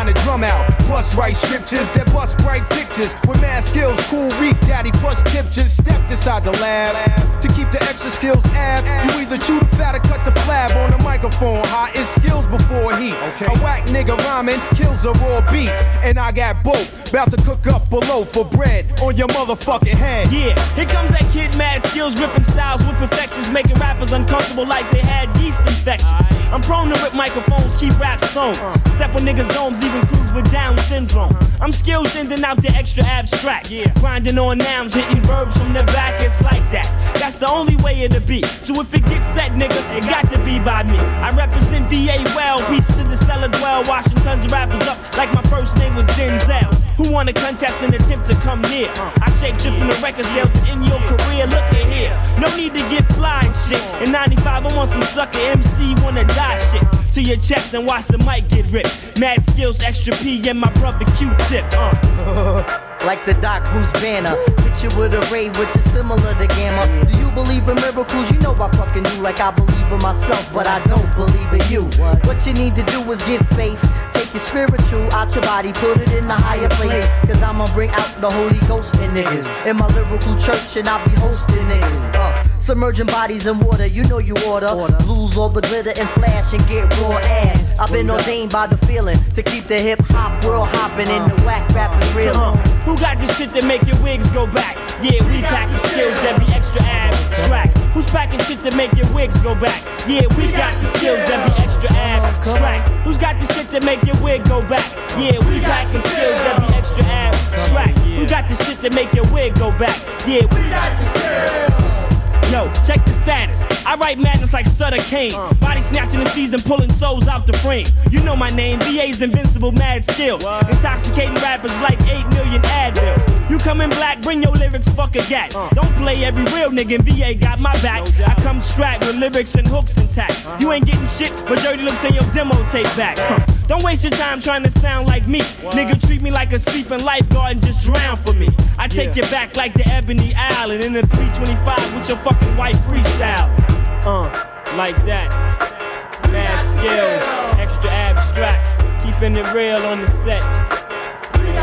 Line and drum out. Plus write scriptures that bust bright pictures. With mad skills, cool reef daddy plus pictures. Stepped inside the lab to keep the extra skills ab. You either chew the fat or cut the flab on the microphone. Hot is skills before heat. A whack nigga rhyming kills a raw beat. And I got both. About to cook up below for bread on your motherfucking head. Yeah, here comes that kid mad skills, ripping styles with perfections, making rappers uncomfortable like they had yeast infections. I'm prone to rip microphones, keep raps on. Step on niggas' domes, even crews with Down syndrome. I'm skilled sending out the extra abstract. Yeah, grinding on nouns, hitting verbs from the back, it's like that. That's the only way it'll be. So if it gets set, nigga, it got to be by me. I represent VA well, peace to the cellar dwell, washing tons of rappers up like my first name was Denzel. Who wanna contest and attempt to come near? I shape shift from the record sales in your career. Look at here, no need to get fly shit. In 95, I want some sucker MC wanna die shit. To your chest and watch the mic get ripped. Mad skills, extra P, and my brother Q-tip. Uh. like the Doc Bruce Banner. Picture with a ray which is similar to Gamma. Do you believe in miracles? You know I fucking do like I believe in myself, but I don't believe in you. What you need to do is get faith. Take your spiritual out your body, put it in a higher place. Cause I'ma bring out the Holy Ghost in niggas. In my lyrical church, and I'll be hosting niggas. Uh, submerging bodies in water, you know you order. Lose all the glitter and flash and get raw ass. I've been ordained by the feeling to keep the hip hop world hopping and the whack rapping real. Uh, who got the shit that make your wigs go back? Yeah, we pack the skills that be extra abstract. Who's packing shit that make your wigs go back? Yeah, we got the skills that be extra abstract. Who's got the shit that make your wig go back? Yeah, we packing skills that be extra abstract. Who got the shit that make your wig go back? Yeah, we got the skills. Yo, check the status. I write madness like Sutter Kane. Uh. Body snatching MCs and pulling souls out the frame. You know my name, VA's invincible mad skills. Intoxicating rappers like 8 million Advils. You come in black, bring your lyrics, fuck a gat. Uh. Don't play every real nigga, VA got my back. I come strapped with lyrics and hooks intact. Uh-huh. You ain't getting shit, but dirty looks in your demo tape back. Don't waste your time trying to sound like me. Nigga, treat me like a sleeping lifeguard and just drown for me. I take you back like the Ebony Island in the 325 with your fucking white freestyle. Uh, like that. Mad skills, extra abstract. Keeping it real on the set.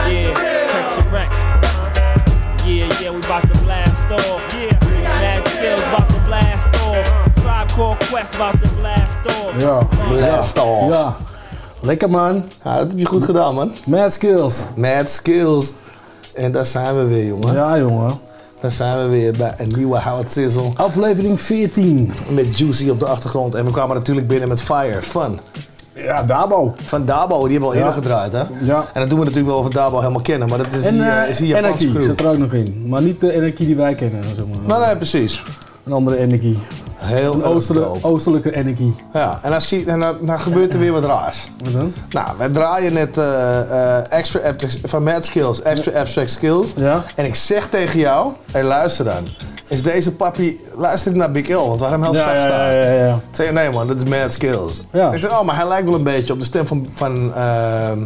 Yeah, catch your wreck. Yeah, yeah, we about to blast off. Yeah, mad skills about to blast off. Tribe Called Quest about to blast off. Ja. Blast off. Ja. Lekker man. Ja, dat heb je goed gedaan, man. Mad skills. Mad skills. En daar zijn we weer, jongen. Ja, jongen. Daar zijn we weer bij een nieuwe Howard Sizzle. Aflevering 14. Met Juicy op de achtergrond. En we kwamen natuurlijk binnen met Fire. Fun. Ja, Dabo. Van Dabo, die hebben we al eerder gedraaid, hè? Ja. En dat doen we natuurlijk wel van Dabo helemaal kennen. Maar dat is En die, eh, is die Japanse crew. zit er ook nog in. Maar niet de Anarchy die wij kennen. Zeg maar. Nee, nee, precies. Een andere Anarchy. Heel Een oostelijke, oostelijke Anarchy. Ja, en dan, zie, en dan, dan gebeurt er weer wat raars. Wat dan? Nou, wij draaien net eh, eh, extra abstract- van Mad Skills, extra abstract skills. Ja. En ik zeg tegen jou, hé luister dan. Is deze papi, luister naar Big L, want hem heel Ja, ja, staan. ja, ja, ja. Ik zei, nee man, dat is Mad Skills. Ja. Ik zeg, oh, maar hij lijkt wel een beetje op de stem van, van, ehm,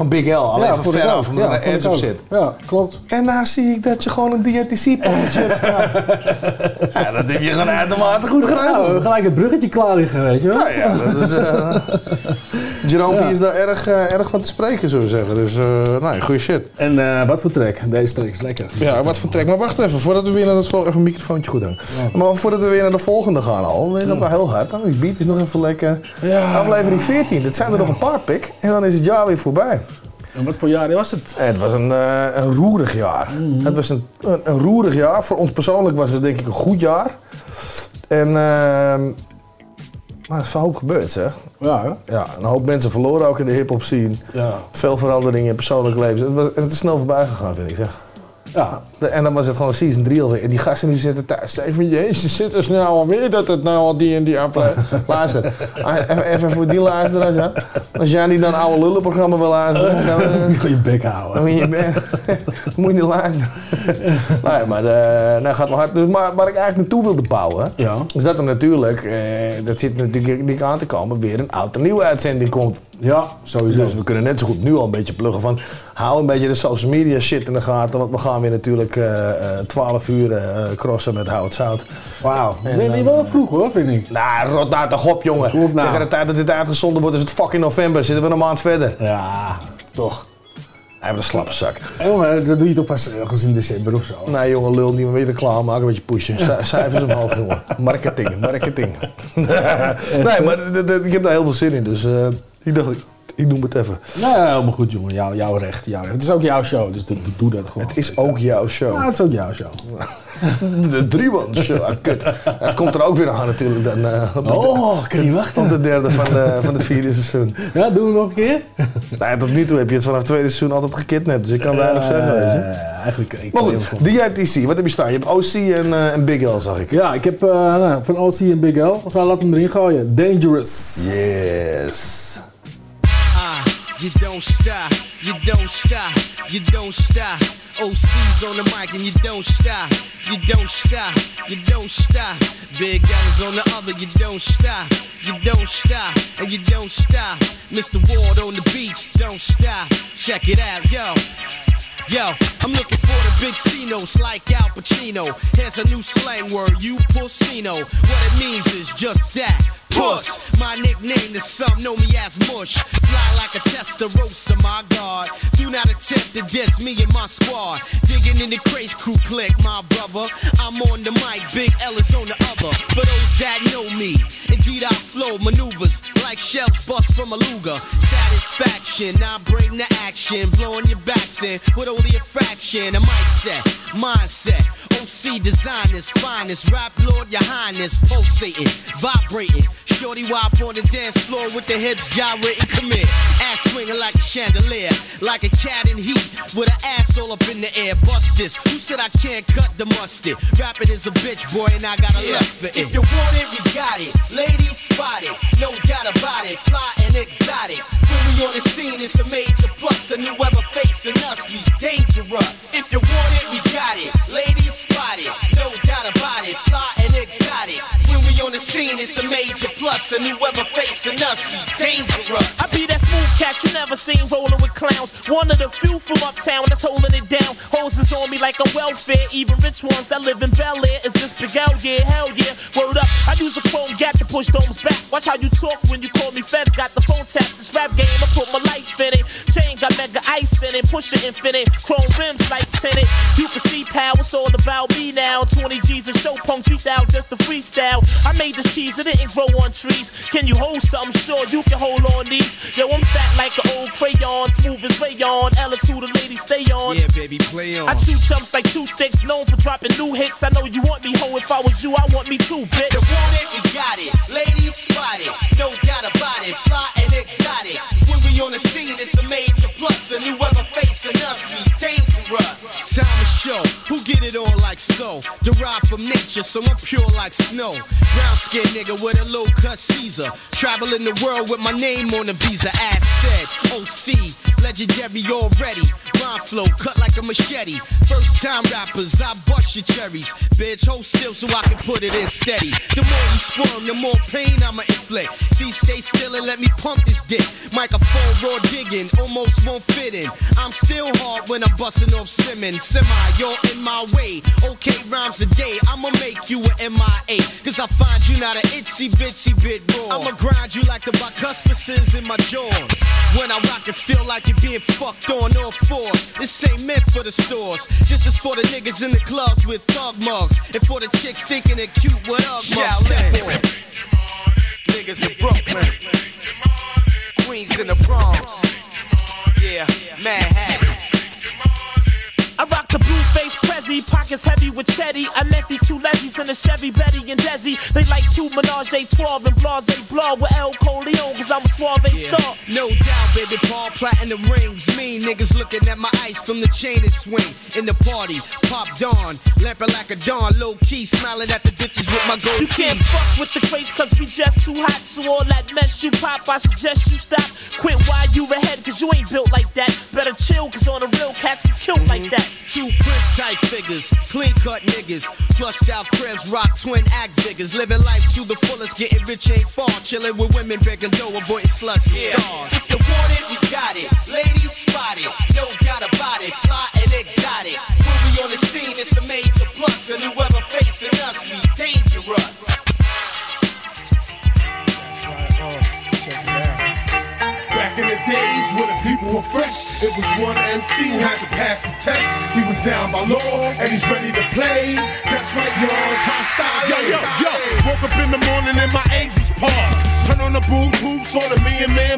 van Big L. Alleen van vond ik ver af, omdat er vond een edge op zit. Ja, klopt. En dan zie ik dat je gewoon een DRTC-poppetje hebt staan. ja, dat heb je gewoon uitermate goed Ja, we gedaan. hebben gelijk het bruggetje klaar liggen, weet je wel. Nou ja, dat is... eh Jerome is daar erg, eh, erg van te spreken, zullen we zeggen. Dus, eh nou, goede shit. En eh, wat voor track? Deze track is lekker. Ja, wat voor trek. Maar wacht even, voordat we weer naar het volgende... Even een microfoontje goed aan. Maar voordat we weer naar de volgende gaan al, dan gaat wel heel hard. Die beat is nog even lekker. Ja. Aflevering 14, dit zijn er nog een paar, pik. En dan is het jaar weer voorbij. En wat voor jaar was het? Het was een, een roerig jaar. Het was een, een, een roerig jaar. Voor ons persoonlijk was het denk ik een goed jaar. En... ehm maar er is veel hoop gebeurd, zeg. Ja, hè? Ja, een hoop mensen verloren ook in de hip-hop scene. Ja. Veel veranderingen in persoonlijk leven. Het was, het is snel voorbij gegaan, vind ik. Zeg. Ja. En dan was het gewoon season 3 alweer. En die gasten die zitten thuis. Van, jezus, zit er snel alweer dat het nou al die en die aflevering... Luister, ah, even, even voor die luisteraars, ja. Als jij niet een oude lullenprogramma wil luisteren, dan... eh, Kun je bek dan houden. moet je, moet je niet luisteren. nee, maar uh, nou gaat wel hard. Dus maar waar ik eigenlijk naartoe wilde bouwen, Ja. is dat er natuurlijk, eh, dat zit natuurlijk niet aan te komen, weer een oud en nieuwe uitzending komt. Ja, sowieso. Dus we kunnen net zo goed nu al een beetje pluggen van... hou een beetje de social media shit in de gaten... want we gaan weer natuurlijk eh, eh, 12 uur eh, crossen met Hout Zout. Wauw. En Ben je wel vroeg hoor, vind ik. Nou, rot nou toch op, jongen. Op nou. Tegen de tijd dat dit uitgezonden wordt is het fucking november. Zitten we een maand verder. Ja, toch. Hij heeft een slappe zak. Oh, maar dat doe je toch pas ergens in december of zo. Nee, jongen, lul niet meer weer reclame maken, een beetje pushen. Ci- Cijfers omhoog, jongen. Marketing, marketing. nee, maar ik heb daar heel veel zin in, dus eh, ik dacht, ik, noem het even. Nou ja, helemaal goed jongen. Jouw, jouw recht, jouw recht. Het is ook jouw show, dus doe, doe dat gewoon. Het is ook jouw Ja, show. het is ook jouw show. De drieman show. Ah, kut. Het komt er ook weer aan natuurlijk dan. eh, op, de, Oh, ik kan niet op wachten. de derde van, de, van het vierde seizoen. Ja, doen we nog een keer? Nou, tot nu toe heb je het vanaf het tweede seizoen altijd gekidnapt, dus ik kan weinig zeggen. Weet je. Eh, eigenlijk, ik Maar goed. DITC, wat heb je staan? Je hebt OC en, eh, en Big L, zag ik. Ja, ik heb nou, van OC en Big L. Laat hem erin gooien. Dangerous. Yes. You don't stop, you don't stop, you don't stop. OC's on the mic and you don't stop, you don't stop, you don't stop. Big L is on the other, you don't stop, you don't stop, and you don't stop. Mr. Ward on the beach, don't stop. Check it out, yo. Yo, I'm looking for the big Cinos like Al Pacino. Here's a new slang word, you pussino. What it means is just that. Puss, my nickname is some know me as Mush. Fly like a Testarossa, my God. Do not attempt to diss me and my squad. Digging in the Crates crew click, my brother. I'm on the mic, Big L is on the other. For those that know me, indeed I flow maneuvers like shells bust from a Luger. Satisfaction, I bring the action, blowing your backs in with only a fraction. A mic set, mindset. OC designers, finest, rap lord, your highness, pulsating, vibrating. Shorty wop on the dance floor with the hips gyrating, come here. Ass swinging like a chandelier, like a cat in heat with an ass all up in the air. Bust this. Who said I can't cut the mustard? Rapping is a bitch, boy, and I got a left for it. If you want it, we got it. Ladies spot it, no doubt about it. Fly and exotic. When we on the scene, it's a major plus. And whoever facing us, we dangerous. If you want it, we got it. Ladies spot it, no doubt about it. Fly and exotic. When we on the scene, it's a major plus. And whoever facing us, we dangerous. I be that smooth cat you never seen rolling with clowns. One of the few from uptown that's holding it down. Hoses on me like a welfare. Even rich ones that live in Bel Air is this big out, yeah, hell yeah. Word up, I use a chrome gap to push domes back. Watch how you talk when you call me feds. Got the phone tap. This rap game, I put my life in it. Chain got mega ice in it. Push it infinite. Chrome rims like tinted. You can see power, it's all about me now. 20 G's a show punk beat out just to freestyle. I made this cheese, it didn't grow on trees. Can you hold something? Sure, you can hold on these. Yo, I'm fat like an old crayon, smooth as rayon. Ellis, who the ladies stay on. Yeah, baby, play on. I chew chumps like two sticks, known for dropping new hits. I know you want me, ho. If I was you, I want me too, bitch. You want it, we got it. Ladies spot it, no doubt about it. Fly and exotic. When we on the scene, it's a major plus. And whoever facing us, we dangerous. Time to show who get it on like so. Derived from nature, so I'm pure like snow. Brown skin nigga with a low cut Caesar. Traveling the world with my name on the visa. Ass said, OC, legendary already. Rhyme flow cut like a machete. First time rappers, I bust your cherries. Bitch, hold still so I can put it in steady. The more you squirm, the more pain I'ma inflict. See, stay still and let me pump this dick. Microphone raw digging, almost won't fit in. I'm still hard when I'm busting off slimming. Semi, you're in my way. Okay, rhymes a day. I'ma make you an MIA. Cause I find you not an itsy bitsy bit raw. I'ma grind you like the bicuspices in my jaws. When I rock it, feel like you're being fucked on all fours. This ain't meant for the stores. This is for the niggas in the clubs with thug mugs. And for the chicks thinking they're cute with Ugg mugs. Step it. Niggas in Brooklyn. Queens in the Bronx. Yeah, Manhattan. I rock the blue face Prezi, pockets heavy with Chetty. I met these two lesbies in a Chevy, Betty and Desi. They like two Menage a 12 and Blase Blah with El Coleon, cause I'm a suave Yeah. star. No doubt, baby, Paul platinum rings. Me niggas looking at my ice from the chain and swing. In the party, pop dawn, lamping like a dawn, low key, smiling at the bitches with my gold You can't fuck with the Crates cause we just too hot. So all that mess you pop, I suggest you stop. Quit while you ahead cause you ain't built like that. Better chill cause on the real cats get killed like mm-hmm. that. Two Prince type figures, Clean cut niggas, plussed out cribs, rock twin act figures. Living life to the fullest, getting rich ain't far. Chilling with women, begging dough, avoiding sluts and stars. If you want it, we got it. Ladies spot it, no doubt about it. Fly and exotic. When we on the scene, it's a major plus. And whoever facing us, we dangerous. Back in the days when the people were fresh, it was one MC who had to pass the test. He was down by law and he's ready to play. That's right, yours, Hostyle. Yo, yo, yo. Woke up in the morning and my eggs was parched. Turn on the Bluetooth, saw the me and man.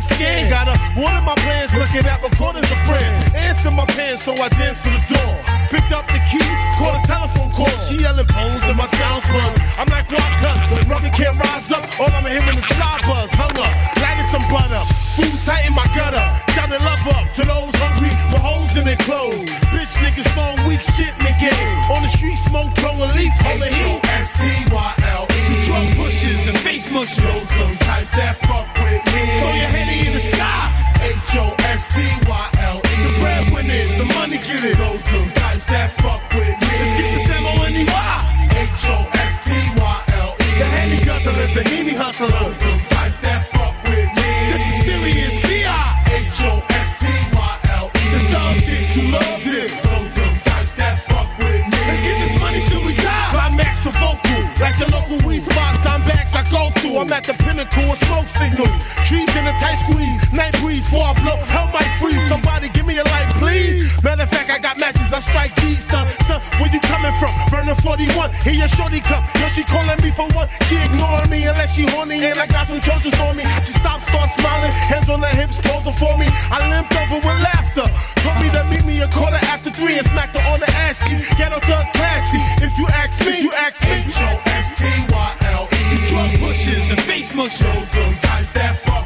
To scan. Got a one of my plans looking at recordings of friends. Answer my pants, so I danced to the door. Picked up the keys, called a telephone call. She yelling phones and my sound sponge. I'm like, what cut? Brother can't rise up. All I'm hearing is fly buzz. Hung up, lighting some butter. Food tight in my gutter. Shouting love up to those hungry with holes in their clothes. Bitch niggas throwing weak shit in the game. On the street, smoke, blowing leaf, holding heat. H-O-S-T-Y-L-E. Drug pushes and face mushers. Those some types that fuck with me. Throw your henny in the sky. H-O-S-T-Y-L-E. The breadwinners, some money get it. Those some types that fuck with me. Let's get this M-O-N-E-Y. H-O-S-T-Y-L-E. The henny guzzlers and henny hustlers. Those some types I'm at the pinnacle of smoke signals. Trees in a tight squeeze. Night breeze before I blow. Hell might freeze. Somebody give me a light, please. Matter of fact, I got matches. I strike these. Son, son, where you coming from? Burning 41. Here your shorty come. Yo, she calling me for one. She ignoring me unless she horny. And I got some Trojans on me. She stopped, start smiling. Hands on her hips, posing for me. I limped over with laughter. Told me to meet me a quarter after three and smacked her on the ass cheek. Ghetto thug classy. If you ask me, if you ask me. H-O-S-T-Y-L-E. Pushes and face mushers. Those some types that fuck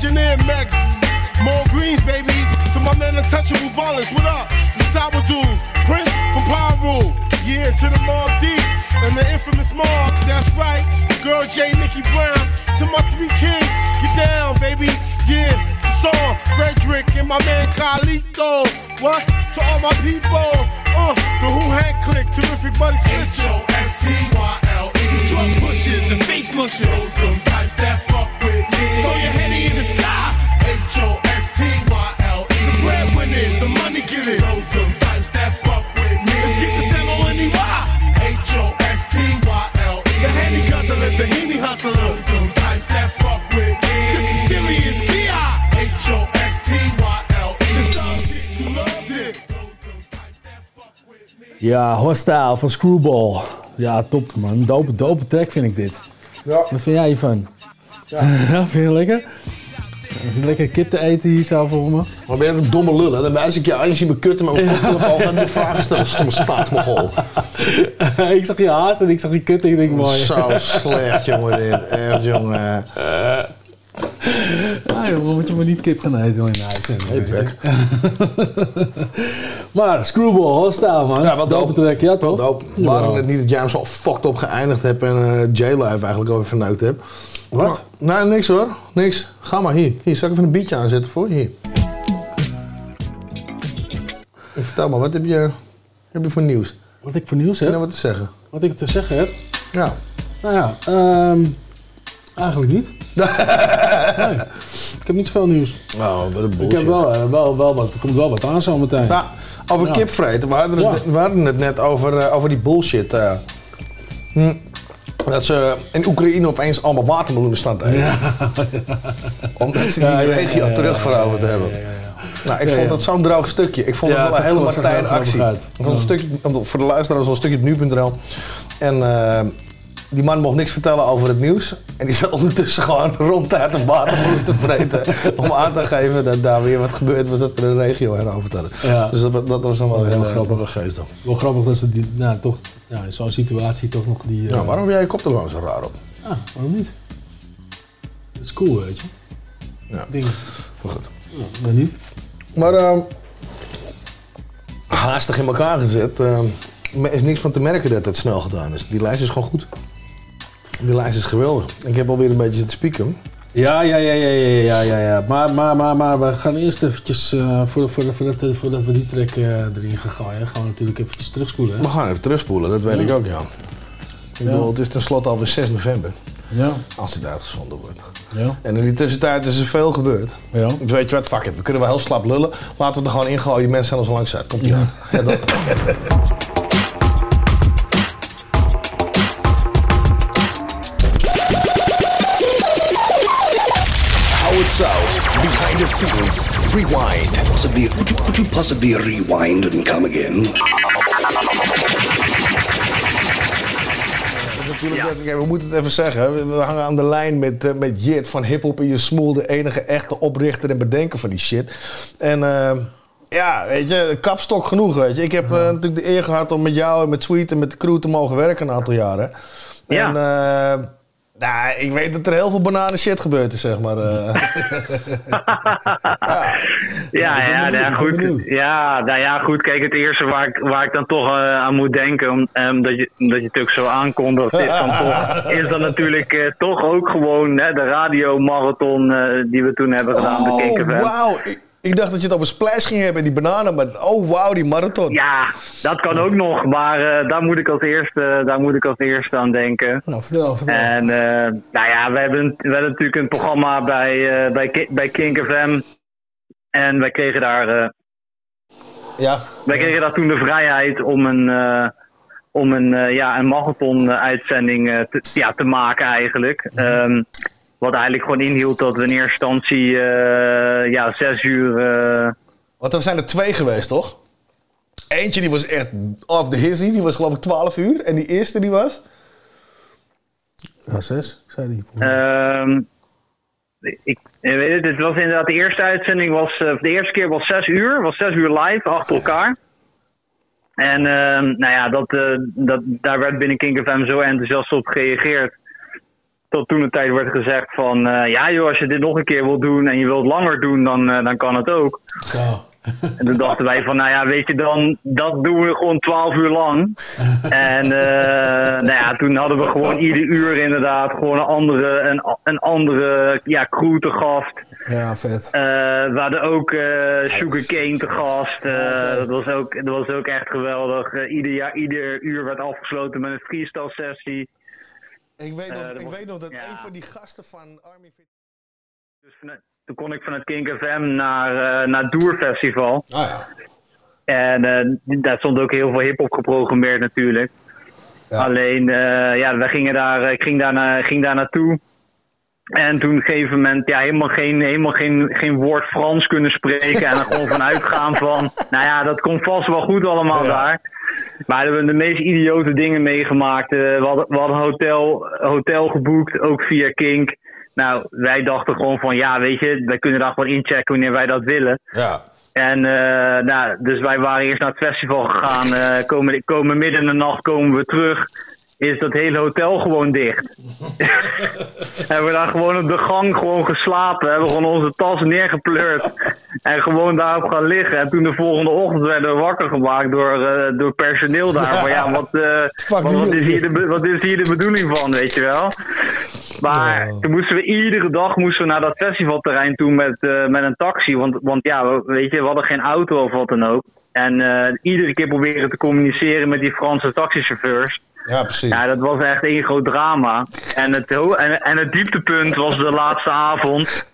engineer Max. More greens, baby. To my man Untouchable Violence. What up? The Sour Dudes. Prince from Power Rule. Yeah, to the Mobb Deep. And the infamous Mob. That's right. Girl J. Nikki Brown. To my three kings. Get down, baby. Yeah. Song, Frederick and my man Carlito. What? To all my people. Uh, the Who Hand Click, terrific but explicit. H-O-S-T-Y-L-E. Drug pushes and face mushers. Those some types that fuck with me. Throw your henny in the sky. H-O-S-T-Y-L-E. The breadwinners, some money get it. Those some types that fuck with me. Let's get this M-O-N-E-Y. H-O-S-T-Y-L-E. The henny guzzlers and henny hustlers. Those some types that fuck with me. This is serious B.I. The dog chicks who loved it. Ja, Hostyle van Screwball. Ja, top man. Dope, dope track vind ik dit. Ja. Wat vind jij hiervan? Ja. vind je lekker? Is het lekker kip te eten hier zo voor me? Wat ben je een domme lul, hè? Dan wijs ik je aan, je ziet me kutten met mijn koptelefoon en de vragen stellen. Stomme staatmogol. ik zag je haast en ik zag je kut en ik denk mooi. Zo slecht, jongen, dit. Echt, jongen. Ah, joh, moet je maar niet kip gaan eten in huis. Hey, maar Screwball, Hostile man. Ja, wat dope track, ja toch? Dope. Waarom het niet dat jij hem zo fucked op geëindigd hebt en eh J-Live eigenlijk over verneukt hebt. Wat? Nee, niks hoor. Niks. Ga maar hier. Hier, zal ik even een beatje aanzetten voor je? Hier. En vertel maar, wat heb je, heb je voor nieuws? Wat ik voor nieuws Heb nou wat te zeggen? Wat ik te zeggen heb? Ja. Nou ja, ehm, eigenlijk niet. nee. Ik heb niet zoveel nieuws. Oh, wat een Ik bullshit. heb wel, eh, wel, wel wat, er komt wel wat aan zometeen. Nou, over Ja. kipvreten. We hadden, het, Ja. we hadden het net over, eh, over die bullshit. eh. Hm. Dat ze in Oekraïne opeens allemaal watermeloenen staan te eten. Omdat ze die regio terugveroverd hebben. Nou, ik vond dat zo'n droog stukje. Ik vond het wel een hele Martijn actie. uit. Ik vond een stukje, om- voor de luisteraars wel een stukje op nu.nl. En die man mocht niks vertellen over het nieuws. En die zat ondertussen gewoon ronduit een watermeloen te vreten. om aan te geven dat daar weer wat gebeurd was dat er een regio heroverd hadden. Ja. Dus dat, dat was dan wel heel grappig. grappig geest dan. Wel grappig dat ze die, nou, toch ja, in zo'n situatie toch nog die... Ja, waarom heb jij je koptelefoon zo raar op? Ah, waarom niet? Dat is cool, weet je. Ja. Ding. Maar goed. Ja, dan niet. Maar ehm, haastig in elkaar gezet. ehm, er is niks van te merken dat het snel gedaan is. Die lijst is gewoon goed. Die lijst is geweldig. Ik heb alweer een beetje zitten spieken. Ja, ja, ja, ja, ja, ja, ja, ja. Maar, maar, maar, maar we gaan eerst eventjes, eh, voor, voor, voordat, voordat we die track eh, erin gaan gooien, gaan we natuurlijk eventjes terugspoelen. hè? We gaan even terugspoelen, dat weet Ja. ik ook, ja. Ik bedoel, het is tenslotte alweer 6 november. Ja. Als dit uitgezonden wordt. Ja. En in die tussentijd is er veel gebeurd. Ja. Dus weet je wat, fuck it. We kunnen wel heel slap lullen. Laten we er gewoon ingooien. Die mensen zijn ons uit. Komt ie aan. Ja, dat. scenes, rewind. Possibly, could you, could you possibly rewind and come again? Kijk, we moeten het even zeggen. We, we hangen aan de lijn met, eh, met Jit van Hip Hop in Je Smoel. De enige echte oprichter en bedenker van die shit. En eh, ja, weet je, kapstok genoeg, weet je. Ik heb eh, natuurlijk de eer gehad om met jou en met Sweet en met de crew te mogen werken een aantal jaren. Ja. En eh, nou, ik weet dat er heel veel bananen shit gebeurd is, zeg maar. eh. Ja, ja, nou ja, goed. Ja, nou ja, goed. Kijk, het eerste waar ik, waar ik dan toch eh, aan moet denken, om, ehm, dat, je, dat je het natuurlijk zo aankondigt, is dan, toch, is dan natuurlijk eh, toch ook gewoon hè, de radiomarathon eh die we toen hebben gedaan, Oh, wauw. Ik, ik dacht dat je het over Splash ging hebben en die bananen. Maar oh, wauw, die marathon. Ja, dat kan ook nog, maar eh, daar, moet ik als eerste, daar moet ik als eerste aan denken. Nou, vertel, vertel. En eh, nou ja, we hebben, we hebben natuurlijk een programma bij, eh, bij, bij Kink FM. En wij kregen daar, eh, Ja. wij kregen daar toen de vrijheid om een, eh, om een, ja, een marathon-uitzending eh, te, ja, te maken eigenlijk. Ehm, wat eigenlijk gewoon inhield dat we in eerste instantie eh, ja, zes uur... eh, Want er zijn er twee geweest, toch? Eentje die was echt off the hizzy. Die was geloof ik 12 uur. En die eerste die was... Ja, zes, zei hij. Ehm, ik, ik weet het, het was inderdaad de eerste uitzending was eh, de eerste keer was zes uur, was zes uur live achter elkaar. En ehm, nou ja, dat, eh, dat, daar werd binnen Kink FM zo enthousiast op gereageerd. Tot toen de tijd werd gezegd van, eh, ja joh, als je dit nog een keer wilt doen en je wilt langer doen, dan, eh, dan kan het ook. En toen dachten wij van, nou ja, weet je dan, dat doen we gewoon 12 uur lang. En eh, nou ja, toen hadden we gewoon ieder uur inderdaad gewoon een andere, een, een andere ja, crew te gast. Ja, vet. We hadden ook eh Sugarcane te gast. Dat, was ook, dat was ook echt geweldig. Ieder, jaar, ieder uur werd afgesloten met een freestyle sessie. Ik weet nog, Eh, dat ik weet nog dat ja. een van die gasten van Army... Dus vanuit- toen kon ik vanuit Kink FM naar, eh, naar het Doer Festival. Ah ja. En eh, daar stond ook heel veel hip-hop geprogrammeerd natuurlijk. Alleen, eh, ja, wij gingen daar, ik ging daar, naar, ging daar naartoe. En toen op een gegeven moment ja, helemaal, geen, helemaal geen, geen woord Frans kunnen spreken. En er gewoon van uitgaan van, nou ja, dat komt vast wel goed allemaal daar. Maar we hebben de meest idiote dingen meegemaakt. We hadden, we hadden een hotel, hotel geboekt, ook via Kink. Nou, wij dachten gewoon van, ja, weet je, wij kunnen daar gewoon inchecken wanneer wij dat willen. Ja. En eh, nou, dus wij waren eerst naar het festival gegaan. eh, komen, komen midden in de nacht komen we terug. Is dat hele hotel gewoon dicht. hebben we daar gewoon op de gang gewoon geslapen. Hebben gewoon onze tas neergepleurd. En gewoon daarop gaan liggen. En toen de volgende ochtend werden we wakker gemaakt door, eh, door personeel daar. Van ja, wat, eh, wat, wat, is hier de, wat is hier de bedoeling van, weet je wel? Maar toen moesten we iedere dag moesten we naar dat festivalterrein toe met, eh, met een taxi. Want, want ja, we, weet je, we hadden geen auto of wat dan ook. En iedere keer proberen te communiceren met die Franse taxichauffeurs. Ja, precies. Ja, dat was echt één groot drama. En het, en, en het dieptepunt was de laatste avond.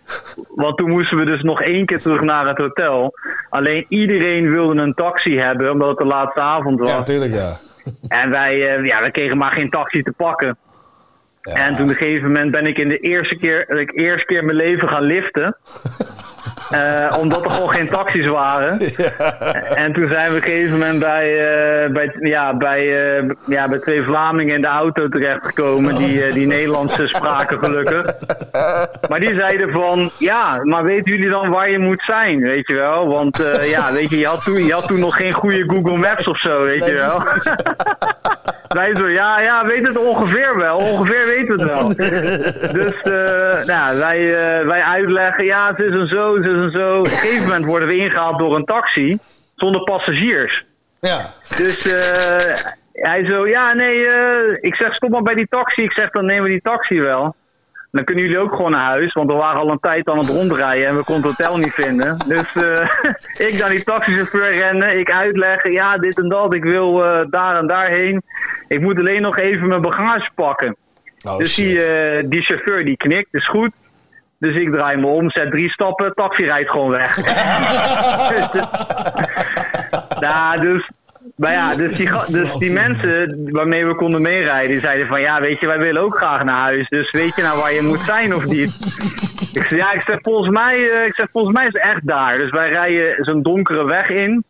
Want toen moesten we dus nog één keer terug naar het hotel. Alleen iedereen wilde een taxi hebben, omdat het de laatste avond was. Ja, tuurlijk, ja. En wij, eh, ja, wij kregen maar geen taxi te pakken. En toen op een gegeven moment ben ik in de eerste keer, de eerste keer in mijn leven gaan liften. Eh, omdat er gewoon geen taxis waren. En toen zijn we op een gegeven moment bij, eh, bij, ja, bij, eh, ja, bij twee Vlamingen in de auto terechtgekomen. Die, die Nederlands spraken gelukkig. Maar die zeiden van, ja, maar weten jullie dan waar je moet zijn, weet je wel? Want ja, weet je, je had, toen, je had toen nog geen goede Google Maps of zo, weet je wel? Wij zo, ja, ja, weet het ongeveer wel. Ongeveer weten we het wel. Dus eh, nou, wij, eh, wij uitleggen, ja, het is een zo, het is een zo. Op een gegeven moment worden we ingehaald door een taxi zonder passagiers. Ja. Dus eh, hij zo, ja, nee, ik zeg, stop maar bij die taxi. Ik zeg, dan nemen we die taxi wel. Dan kunnen jullie ook gewoon naar huis, want we waren al een tijd aan het rondrijden en we konden het hotel niet vinden. Dus eh, ik dan die taxichauffeur rennen, ik uitleggen, ja, dit en dat, ik wil eh, daar en daarheen. Ik moet alleen nog even mijn bagage pakken. dus die, eh, die chauffeur die knikt, is goed. Dus ik draai me om, zet drie stappen, taxi rijdt gewoon weg. nou, dus, maar ja, dus die, dus die mensen waarmee we konden meerijden, die zeiden van ja, weet je, wij willen ook graag naar huis. Dus weet je nou waar je moet zijn of niet? Ik zei ja, ik zeg volgens mij, eh, ik zeg, volgens mij is het echt daar. Dus wij rijden zo'n donkere weg in.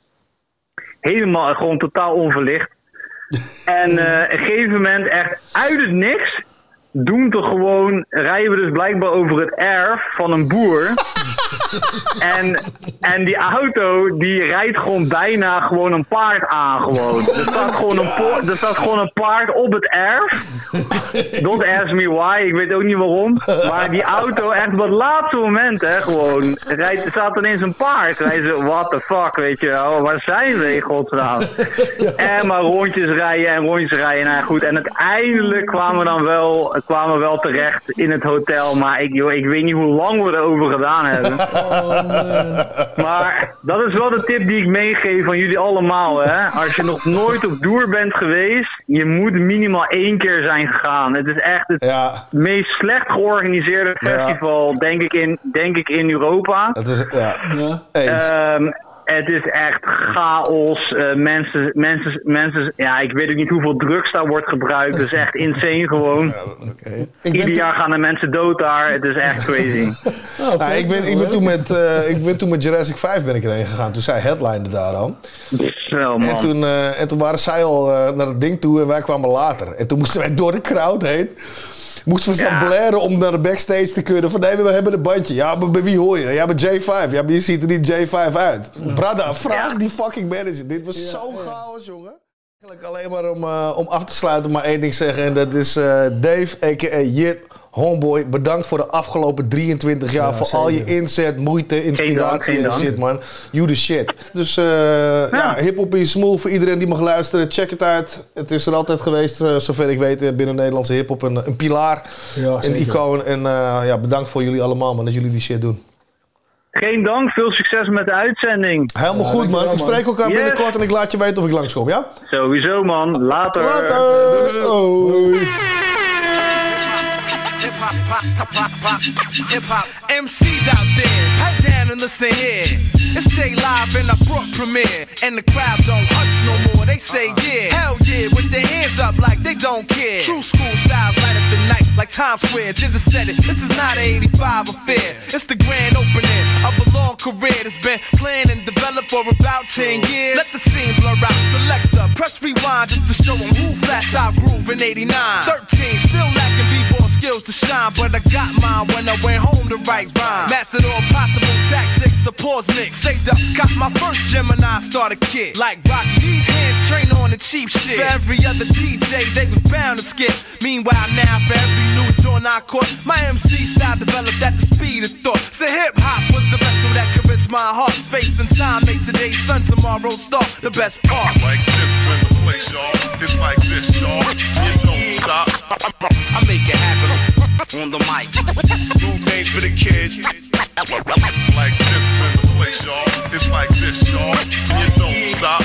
Helemaal gewoon totaal onverlicht. En eh, op een gegeven moment echt uit het niks doen we gewoon, rijden we dus blijkbaar over het erf van een boer. en, en die auto die rijdt gewoon bijna gewoon een paard aan gewoon. Er staat gewoon een, po- er staat gewoon een paard op het erf. Don't ask me why, ik weet ook niet waarom. Maar die auto echt op het laatste moment hè gewoon. Rijdt, staat ineens een paard. Wij zo, what the fuck, weet je wel. Waar zijn we in godsnaam? En maar rondjes rijden en rondjes rijden. Nou goed, en uiteindelijk kwamen we dan wel, kwamen we wel terecht in het hotel. Maar ik, joh, ik weet niet hoe lang we erover gedaan hebben. Maar dat is wel de tip die ik meegeef aan jullie allemaal. Hè? Als je nog nooit op Doer bent geweest, je moet minimaal één keer zijn gegaan. Het is echt het meest slecht georganiseerde festival, denk, ik in, denk ik, in Europa. Het is, ja. Eens. Ehm, het is echt chaos. Eh, mensen, mensen, mensen, ja, ik weet ook niet hoeveel drugs daar wordt gebruikt. Het is echt insane gewoon. Ieder jaar gaan er mensen dood daar. Het is echt crazy. Ja, ik, ben, ik, ben toen met, eh, ik ben toen met Jurassic 5 ben ik erheen gegaan. Toen zij headlinde daar al. Man. En toen, eh, en toen waren zij al eh, naar het ding toe en wij kwamen later. En toen moesten wij door de crowd heen. Moesten we staan blaren om naar de backstage te kunnen. Van nee, we hebben een bandje. Ja, maar bij wie hoor je? Ja, bij J5. Ja, maar je ziet er niet J5 uit. Brada, vraag die fucking manager. Dit was zo chaos, jongen. Eigenlijk alleen maar om, eh, om af te sluiten maar één ding zeggen. En dat is eh, Dave, a.k.a. Jit, homeboy. Bedankt voor de afgelopen 23 jaar. Ja, voor al je inzet, moeite, inspiratie en shit, man. You the shit. Dus eh ja, hip-hop is smooth voor iedereen die mag luisteren. Check het uit. Het is er altijd geweest, eh, zover ik weet, eh, binnen Nederlandse hip-hop. Een, een pilaar, Ja, een icoon. En eh, ja, bedankt voor jullie allemaal, man, dat jullie die shit doen. Geen dank, veel succes met de uitzending. Helemaal goed, man. Ik spreek elkaar Yes. binnenkort en ik laat je weten of ik langskom, ja? Sowieso, man. Later. Later. Hoi. MCs out there, pipe down and listen here. It's J Live and I brought premiere, and the crowd don't hush no more. They say uh-huh. yeah, hell yeah, with their hands up like they don't care. True school styles light up the night like Times Square. Jizza said it. This is not a 85 affair. It's the grand opening of a long career that's been planned and developed for about 10 uh-huh. years. Let the scene blur out. Select up, press rewind just to show 'em who flat top groove in 89. 13, still lacking b-ball skills to shine, but I got mine when I went home to write rhyme. Mastered all possible tactics, supports mix. Saved up, got my first Gemini starter kit. Like Rocky, these hands train on the cheap shit. For every other DJ, they was bound to skip. Meanwhile, now for every new door I caught, my MC style developed at the speed of thought. So hip hop was the vessel that could reach my heart. Space and time made today's sun, tomorrow's star. The best part. Like this in the place, y'all. It's like this, y'all. You don't stop. I make it happen on the mic. New names for the kids. Like this in the place, y'all. It's like this, y'all. You don't stop.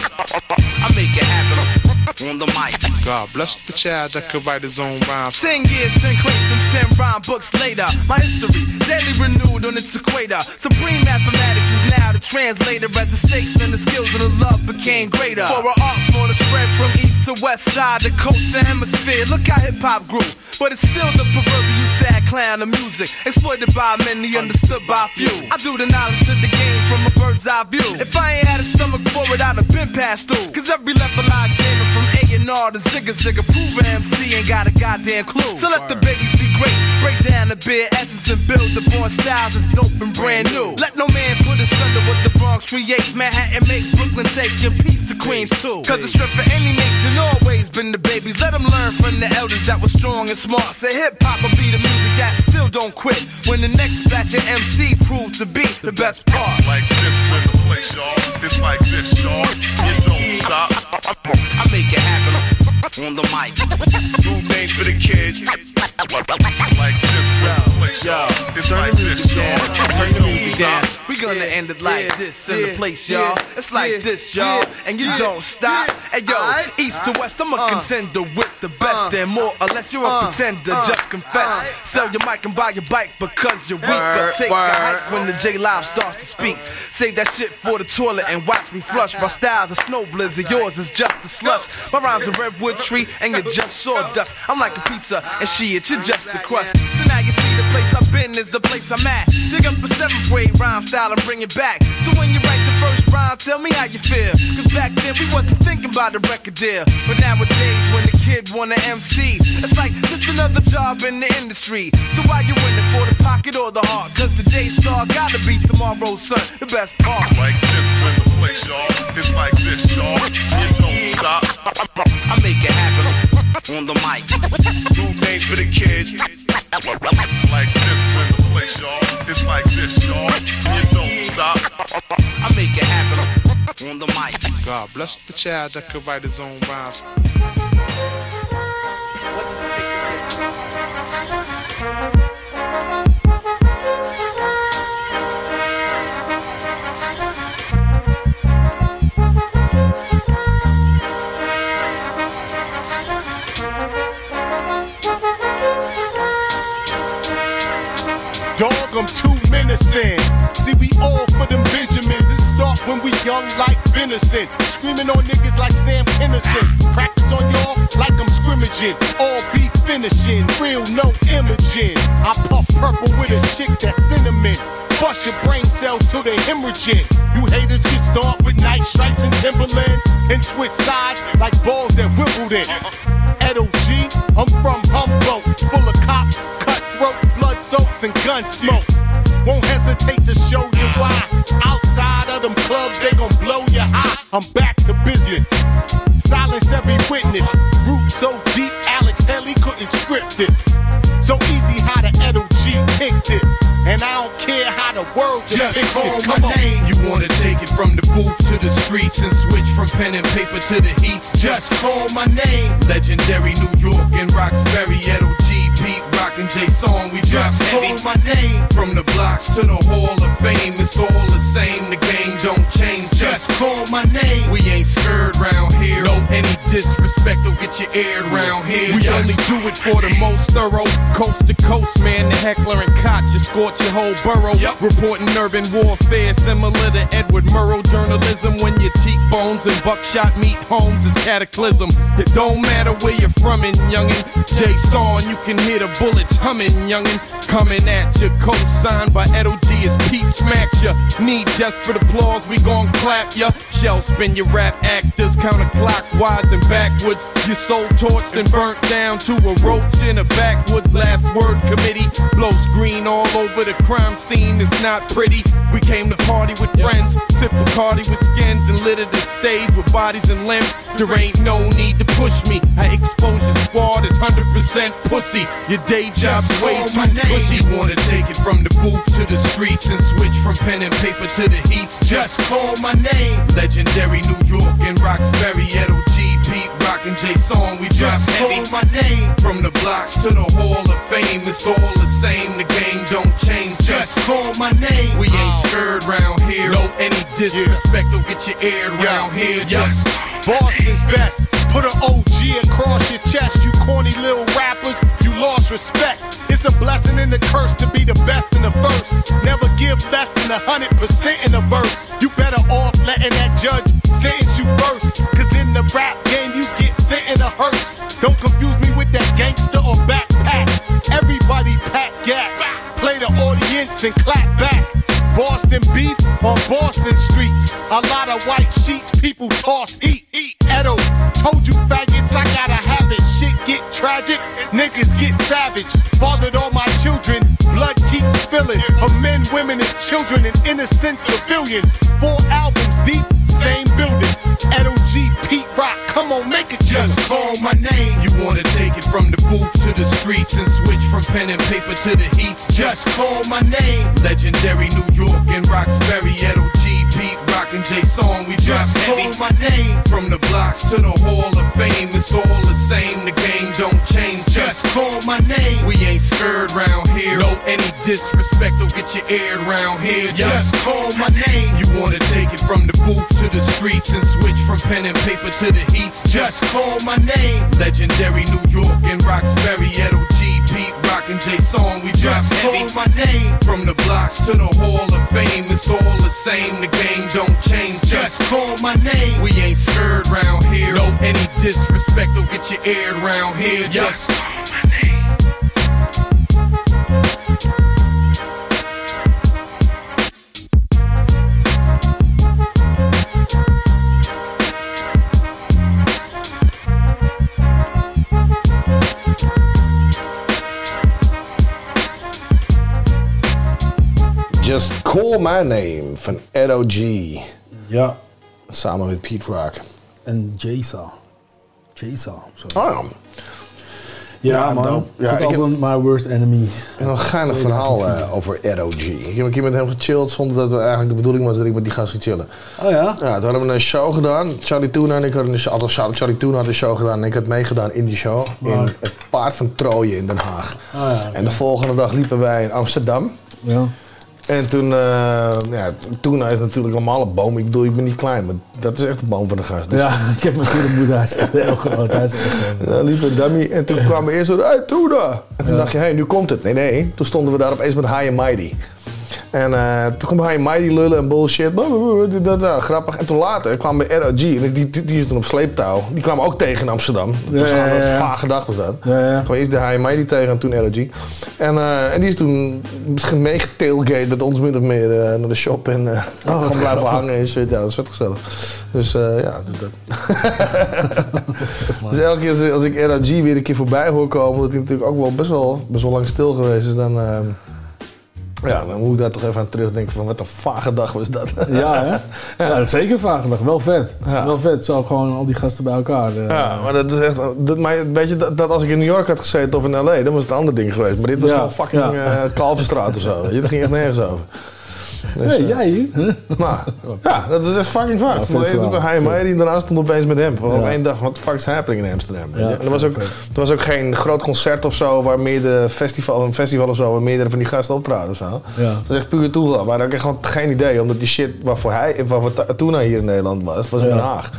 I make it happen on the mic. God bless the child that could write his own rhymes. Ten years, ten crates, and ten rhyme books later. My history, daily renewed on its equator. Supreme mathematics is now the translator as the stakes and the skills of the love became greater. For an art form to spread from east to west side, the coast to hemisphere. Look how hip hop grew, but it's still the proverbial sad clown of music, exploited by many, understood by few. I do the knowledge to the game from a bird's eye view. If I ain't had a stomach for it, I'd have been passed through. Cause every level I examine from A and R to Zigga Zigga, prove a MC ain't got a goddamn clue. So let the babies be great, break down the bare essence and build the born styles that's dope and brand new. Let no man put us under what the Bronx create. Manhattan make Brooklyn take your piece to Queens too. Cause the strength for any nation always been the babies. Let them learn from the elders that was strong and smart. Say hip hop will be the music that still don't quit. When the next batch of MCs prove to be the best part. Like this in the place, y'all. It's like this, y'all. You don't stop. I make it happen on the mic. New names for the kids. Like this place, y'all. It's Turn like the music this, down. y'all. Turn the music down. We gonna end it like yeah, this in the place, y'all. It's like yeah, this, y'all. yeah, And you yeah, don't stop. Hey yo, Alright. east to west, I'm a Uh, contender with the best. uh, and more or less, you're a uh, pretender. uh, Just confess. alright. Sell your mic and buy your bike because you're weak. Or take word. a hike when the J Live starts to speak. Save that shit for the toilet and watch me flush. My style's a snow blizzard, yours is just a slush. My rhymes a redwood tree and you're just sawdust. I'm like a pizza and she it, you're just the crust. So now you see the place I've been is the place I'm at. Dig up a seventh grade rhyme style and bring it back. So when you write your first rhyme, tell me how you feel. Cause back then we wasn't thinking about the record deal. But nowadays when the kid wanna MC, it's like just another job in the industry. So why you in it for the pocket or the heart? Cause the day star gotta be tomorrow's son, the best part. Like this in the place, y'all. It's like this, y'all. You don't stop. I make it happen on the mic. New names for the kids. Like this in the place, y'all. It's like this, y'all. You don't stop. I make it happen on the mic. God bless the child that could write his own rhymes. Dog, I'm too in. See, we all for them Benjamins. It start when we young like venison. Screaming on niggas like Sam Kinison. Practice on y'all like I'm scrimmaging. All be finishing. Real, no imaging. I puff purple with a chick that's cinnamon. Bust your brain cells till they hemorrhaging. You haters get start with night stripes and Timberlands. And switch sides like balls at Wimbledon. Edo G, I'm from Humboldt. Full of cops, soaks, and gun smoke. Won't hesitate to show you why. Outside of them clubs, they gon' blow you high. I'm back to business. Silence every witness. Root so deep, Alex Haley couldn't script this. So easy how the Edo G pick this. And I don't care how the world Just call this. my on. name. You wanna take it from the booth to the streets and switch from pen and paper to the heats. Just call my name. Legendary New York and Roxbury, Edo G, Pete, Rock and J Song. We just call my name. From the blocks to the Hall of Fame, it's all the same. The game don't change. Just call my name. We ain't scared round here. No, any disrespect will get you aired round here. We only do it for the most thorough. Coast to coast, man. The Heckler and Koch just scorch your whole borough. Reporting urban warfare, similar to Edward Murrow journalism. When your cheekbones and buckshot meet homes is cataclysm. It don't matter where you're from, in youngin'. Jay Sawn, you can hear the bullets humming, youngin'. Coming at you, co-signed by Edo G as Pete smacks ya. Need desperate applause, we gon' clap ya. Shell spin your rap actors counterclockwise and backwards. Your soul torched and burnt down to a roach in a backwoods. Last word committee blows green all over the crime scene. It's not pretty. We came to party with friends, sip Bacardi with skins, and litter the stage with bodies and limbs. There ain't no need to push me. I expose your squad as 100% pussy. Your day job's way too name. pussy. Wanna take it from the booth to the streets and switch from pen and paper to the heats. Just call my name. Legendary New York and Roxbury, Edo G, Pete, Rock and Jaysaun. We just call my name. From the blocks to the Hall of Fame, it's all the same. The game don't change. Just call my name. We ain't scared round here. No, any disrespect will get you aired round here. Just Boston's best. Put an OG across your chest, you corny little rappers. You lost respect. It's a blessing and a curse to be the best in the verse. Never give less than a hundred percent in a verse. You better off letting that judge sentence you first. Cause in the rap game, you get sent in a hearse. Don't confuse me with that gangster or backpack. Everybody pack gats, play the audience and clap back. Boston beef on Boston streets. A lot of white sheets, people toss, eat, eat. Edo, told you faggots, I gotta have it. Shit get tragic, niggas get savage. Fathered all my children, blood keeps spilling. Of men, women, and children, and innocent civilians. Four albums deep, same building. Edo G, Pete Rock, come on, make it Just call my name. You wanna it from the booth to the streets and switch from pen and paper to the heats. Just call my name. Legendary New York and Roxbury, Edo And Jaysaun. We Just call my name. From the blocks to the Hall of Fame, it's all the same. The game don't change. Just call my name. We ain't scared round here. No, any disrespect will get you aired round here. Just call my name. You wanna take it from the booth to the streets and switch from pen and paper to the heats. Just call my name. Legendary New York and Roxbury, Edo G, Pete Rock and Jaysaun. We Just call my name. From the blocks to the Hall of Fame, it's all the same. The game don't change. Just call my name. We ain't scared round here. No, any disrespect will get you aired round here. Just Just Call My Name van Edo G. Ja. Samen met Pete Rock. En Jasa. Jasa. Oh ja. Ja, Ja, man. dope. Ja, ik heb- album My Worst Enemy. En een geinig verhaal eh, over Edo G. Ik heb een keer met hem gechilled zonder dat het eigenlijk de bedoeling was dat ik met die gast ging chillen. Oh ja? Ja, toen hadden we een show gedaan. Charlie Tuna en ik hadden een show, althans Charlie Tuna had een show gedaan en ik had meegedaan in die show. In het Paard van Trooien in Den Haag. Oh ja. En de volgende dag liepen wij in Amsterdam. Ja. En toen, eh ja, Tuna is natuurlijk allemaal een boom. Ik bedoel, ik ben niet klein, maar dat is echt de boom van de gast. Dus Ja, ik heb natuurlijk moeder. Hij is echt heel groot. Hij is echt groot. Daar liep een dummy en toen kwamen we eerst zo, hey Tuna! En toen dacht je, hé, hey, nu komt het. Nee, nee, toen stonden we daar opeens met High and Mighty. En eh, toen kwam and Mighty lullen en bullshit. Dat, dat, dat, grappig. En toen later kwam bij ROG, en die, die, die is toen op sleeptouw. Die kwamen ook tegen in Amsterdam. Dat was Ja, gewoon een ja. vage dag was dat. Ja, eerst de High Mighty tegen en toen ROG. En, eh, en die is toen meegetailgate met ons min of meer eh, naar de shop. En eh, gewoon blijven grappig. hangen en shit. Ja, dat is vet gezellig. Dus ja, dus dat. Dus elke keer als, als ik RAG weer een keer voorbij hoor komen, dat hij natuurlijk ook wel best wel, best wel lang stil geweest is, dan, ehm, ja, dan moet ik daar toch even aan terugdenken van wat een vage dag was dat. Ja, hè? Ja, zeker vragen nog. Wel vet. Wel vet. Zo gewoon al die gasten bij elkaar. eh. Ja, maar dat is echt, dat, maar weet je, dat, dat als ik in New York had gezeten of in L.A., dan was het een ander ding geweest. Maar dit was gewoon fucking eh, Kalverstraat of zo. weet je. Dat ging echt nergens over. Dus, hey, eh, jij hier? Nou, ja, dat is echt fucking fucked. hij en mij die daarna stond opeens met hem. Voor Ja. één dag, the fuck is happening in Amsterdam? Ja, en er was, ook, er was ook geen groot concert of zo, waar meerdere festival, een festival of zo, waar meerdere van die gasten optraden of zo. Ja. Dat is echt puur toeval. Maar ik had gewoon geen idee, omdat die shit waarvoor hij, waarvoor Ta- Tuna hier in Nederland was, was in Ja. Den Haag.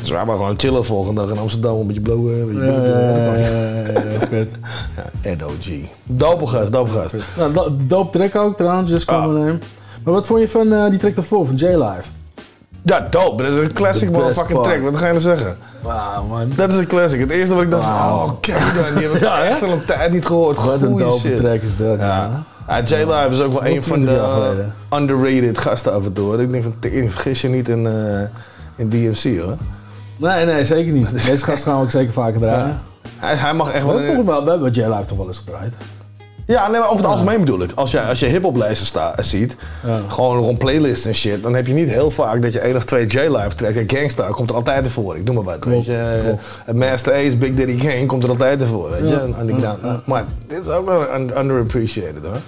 Dus wij waren gewoon chillen volgende dag in Amsterdam, een beetje blowen. weet je. Ja, ja, ja, ja, ja, vet. Ja, Edo G. Dope gast, dope gast. Nou, do- dope track ook trouwens, Just Ah. Maar wat vond je van eh, die track daarvoor, van J-Live? Ja, dope. Dat is een classic motherfucking part. track. Wat ga je nou zeggen? Wauw, man. Dat is een classic. Het eerste wat ik dacht Wauw. oh, Kevin, die heb ik Ja, echt al een tijd niet gehoord. Wat een dope shit. track is dat. Ja. Ja, J-Live is ook wel een van 20 de uh, underrated gasten af en toe. hoor. Ik denk van, vergis je niet in, eh, in DMC hoor. Nee, nee, zeker niet. Deze gast gaan we ook zeker vaker draaien. Ja. Hij, hij mag echt We wel... hebben volgens mij we hebben J-Live toch wel eens gedraaid. Ja, nee, maar over het algemeen bedoel ik. Als je, als je hip-hop lijsten sta- ziet, Ja. gewoon rond playlists en shit, dan heb je niet heel vaak dat je één of twee J-Live tracks. Ja, Gangsta komt er altijd ervoor. Ik noem maar wat. Klopt, weet je. klopt. Eh, Master Ace, Big Daddy Kane komt er altijd ervoor. Weet je. Ja. En- en. Maar dit is ook wel un- underappreciated hoor.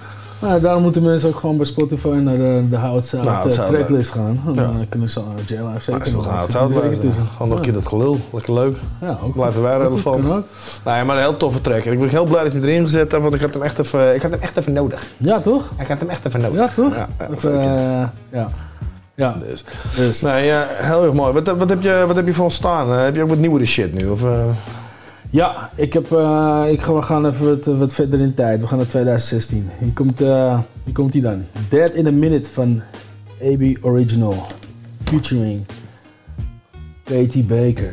Nou, daarom moeten mensen ook gewoon bij Spotify naar de, de Hout Nou, eh, tracklist gaan. En dan kunnen ze J-Live zeker nog tussen. Gewoon nog een keer dat gelul. Lekker leuk. Ja, ook Blijven wij relevant. ook. Nee, maar een heel toffe track. En ik ben heel blij dat je erin gezet hebt, want ik had hem echt even, ik had hem echt even nodig. Ja, toch? Ik had hem echt even nodig. Ja, toch? Ja, ja, eh, ja. Ja. Dus. Dus. Nee, ja, heel erg mooi. Wat, wat, heb, je, wat heb je voor ons staan? Eh, heb je ook wat nieuwere shit nu? Of, eh? Ja, ik heb, eh, ik ga, we gaan even wat, wat verder in tijd. We gaan naar 2016. Hier komt, eh, hier komt hij dan. Dead in a Minute van AB Original. Featuring Katie Baker.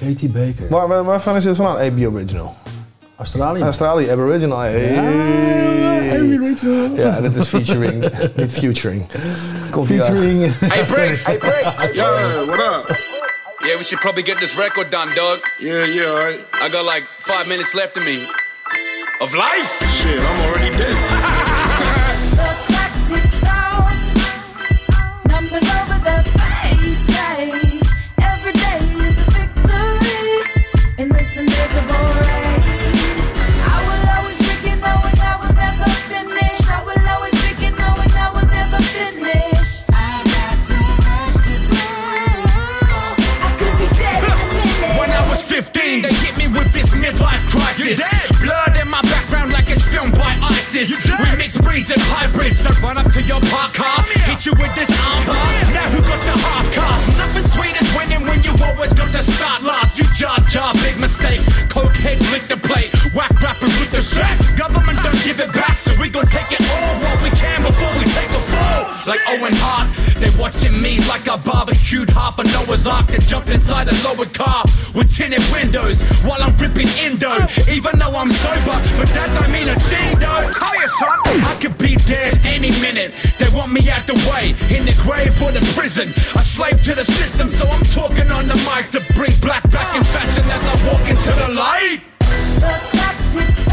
Katie Baker. Waar, waar- waarvan is dit vandaan? AB Original. Australië. Australië, Aboriginal. Hey. Ja, Ja, dat is featuring, niet featuring. Komt. Featuring. Hey, Briggs. Hey. Yo, what up? Yeah, we should probably get this record done, dog. Yeah, yeah, alright. I got like five minutes left of me. Of life? Shit, I'm already dead. Midlife crisis. Blood in my background like it's filmed by ISIS. We mix breeds and hybrids that run up to your park car, hit you with this armbar. Now who got the half cast? Nothing sweet when you always got to start last. You jar jar, big mistake. Coke heads lick the plate. Whack rappers with the sack. Government don't give it back, so we gon' take it all what we can before we take a fall. Like Owen Hart, they watching me like I barbecued half a Noah's Ark and jumped inside a lowered car with tinted windows while I'm ripping Indo. Even though I'm sober, but that don't mean a thing though. Call your son. I could be dead any minute. They want me out the way, in the grave or the prison. A slave to the system, so I'm talking on the mic to bring black back in fashion as I walk into the light. The clock ticks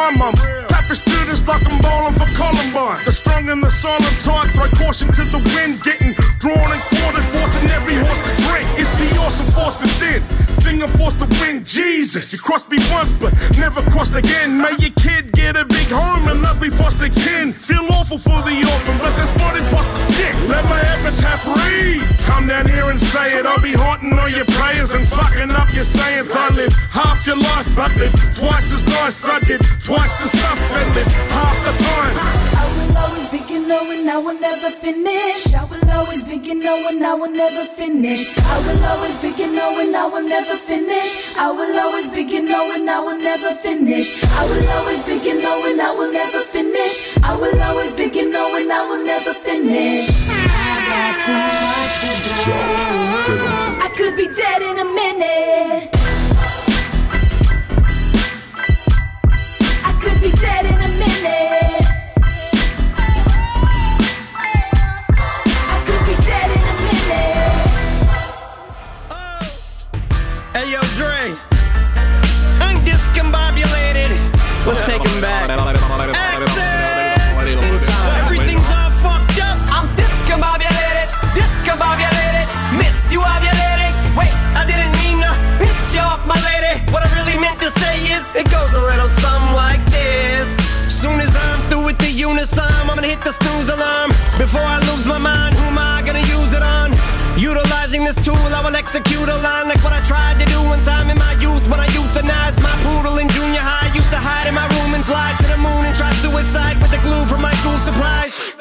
borrowed time. Tapping students like I'm bowling for Columbine. The strong and the silent type throw caution to the wind. Getting drawn and quartered, forcing every horse to drink. It's the awesome force within. Thing I'm forced to win. Jesus, you crossed me once, but never crossed again. May your kid get a big home and lovely foster kin. Feel awful for the orphan, but this body busters kick. Let my epitaph read. Come down here and say it. I'll be haunting all and fucking up your sayings. I live half your life, but live twice as nice. I did twice the stuff and live half the time. I will always begin knowing I will never finish. I will always begin knowing I will never finish. I will always begin knowing I will never finish. I will always begin knowing I will never finish. I will always begin knowing I will never finish. I will always begin knowing I will never finish. I got too much to do. I could be dead in a minute. I could be dead in a minute. Before I lose my mind, who am I gonna use it on? Utilizing this tool, I will execute a line like what I tried to do one time in my youth when I euthanized my poodle in junior high. Used to hide in my room and fly to the moon and try suicide with the glue from my school supplies.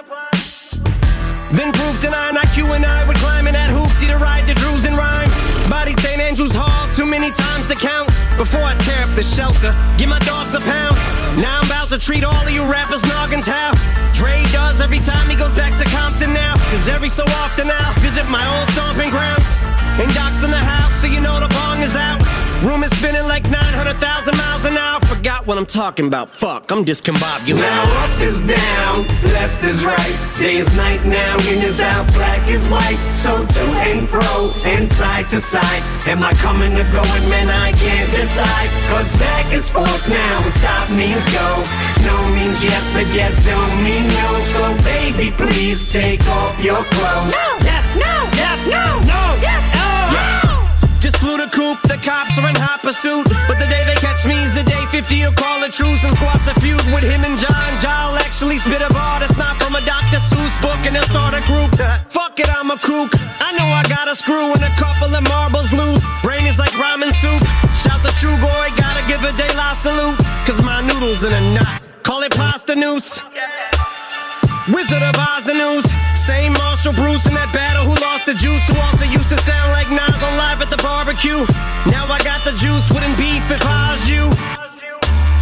Then proof nine IQ and I would climb in that hoopty to ride the Drews and rhyme. Bodied St. Andrews Hall too many times to count. Before I the shelter, give my dogs a pound. Now I'm about to treat all of you rappers noggins how Dre does every time he goes back to Compton now. Cause every so often I'll visit my old stomping grounds. And Doc's in the house, so you know the bong is out. Room is spinning like 900,000 miles an hour. Forgot what I'm talking about. Fuck, I'm discombobulated. Now up is down, left is right. Day is night now, in is out, black is white. So to and fro, and side to side. Am I coming or going, man? I can't decide. Cause back is forth now, and stop means go. No means yes, but yes don't mean no. So baby, please take off your clothes. No, yes, no, yes, no, no, yes. Just flew the coop, the cops are in hot pursuit. But the day they catch me is the day 50 will call a truce and squash the feud with him and John. Ja'll actually spit a bar that's not from a Dr. Seuss book and they'll start a group. Fuck it, I'm a kook. I know I got a screw and a couple of marbles loose. Brain is like ramen soup. Shout the Trugoy, gotta give a De La salute. Cause my noodles in a knot. Call it pasta noose. Wizard of Oz and news. Same Marshall Bruce in that battle who lost the juice. Who also used to sound like Nas on live at the barbecue. Now I got the juice, wouldn't beef if I was you.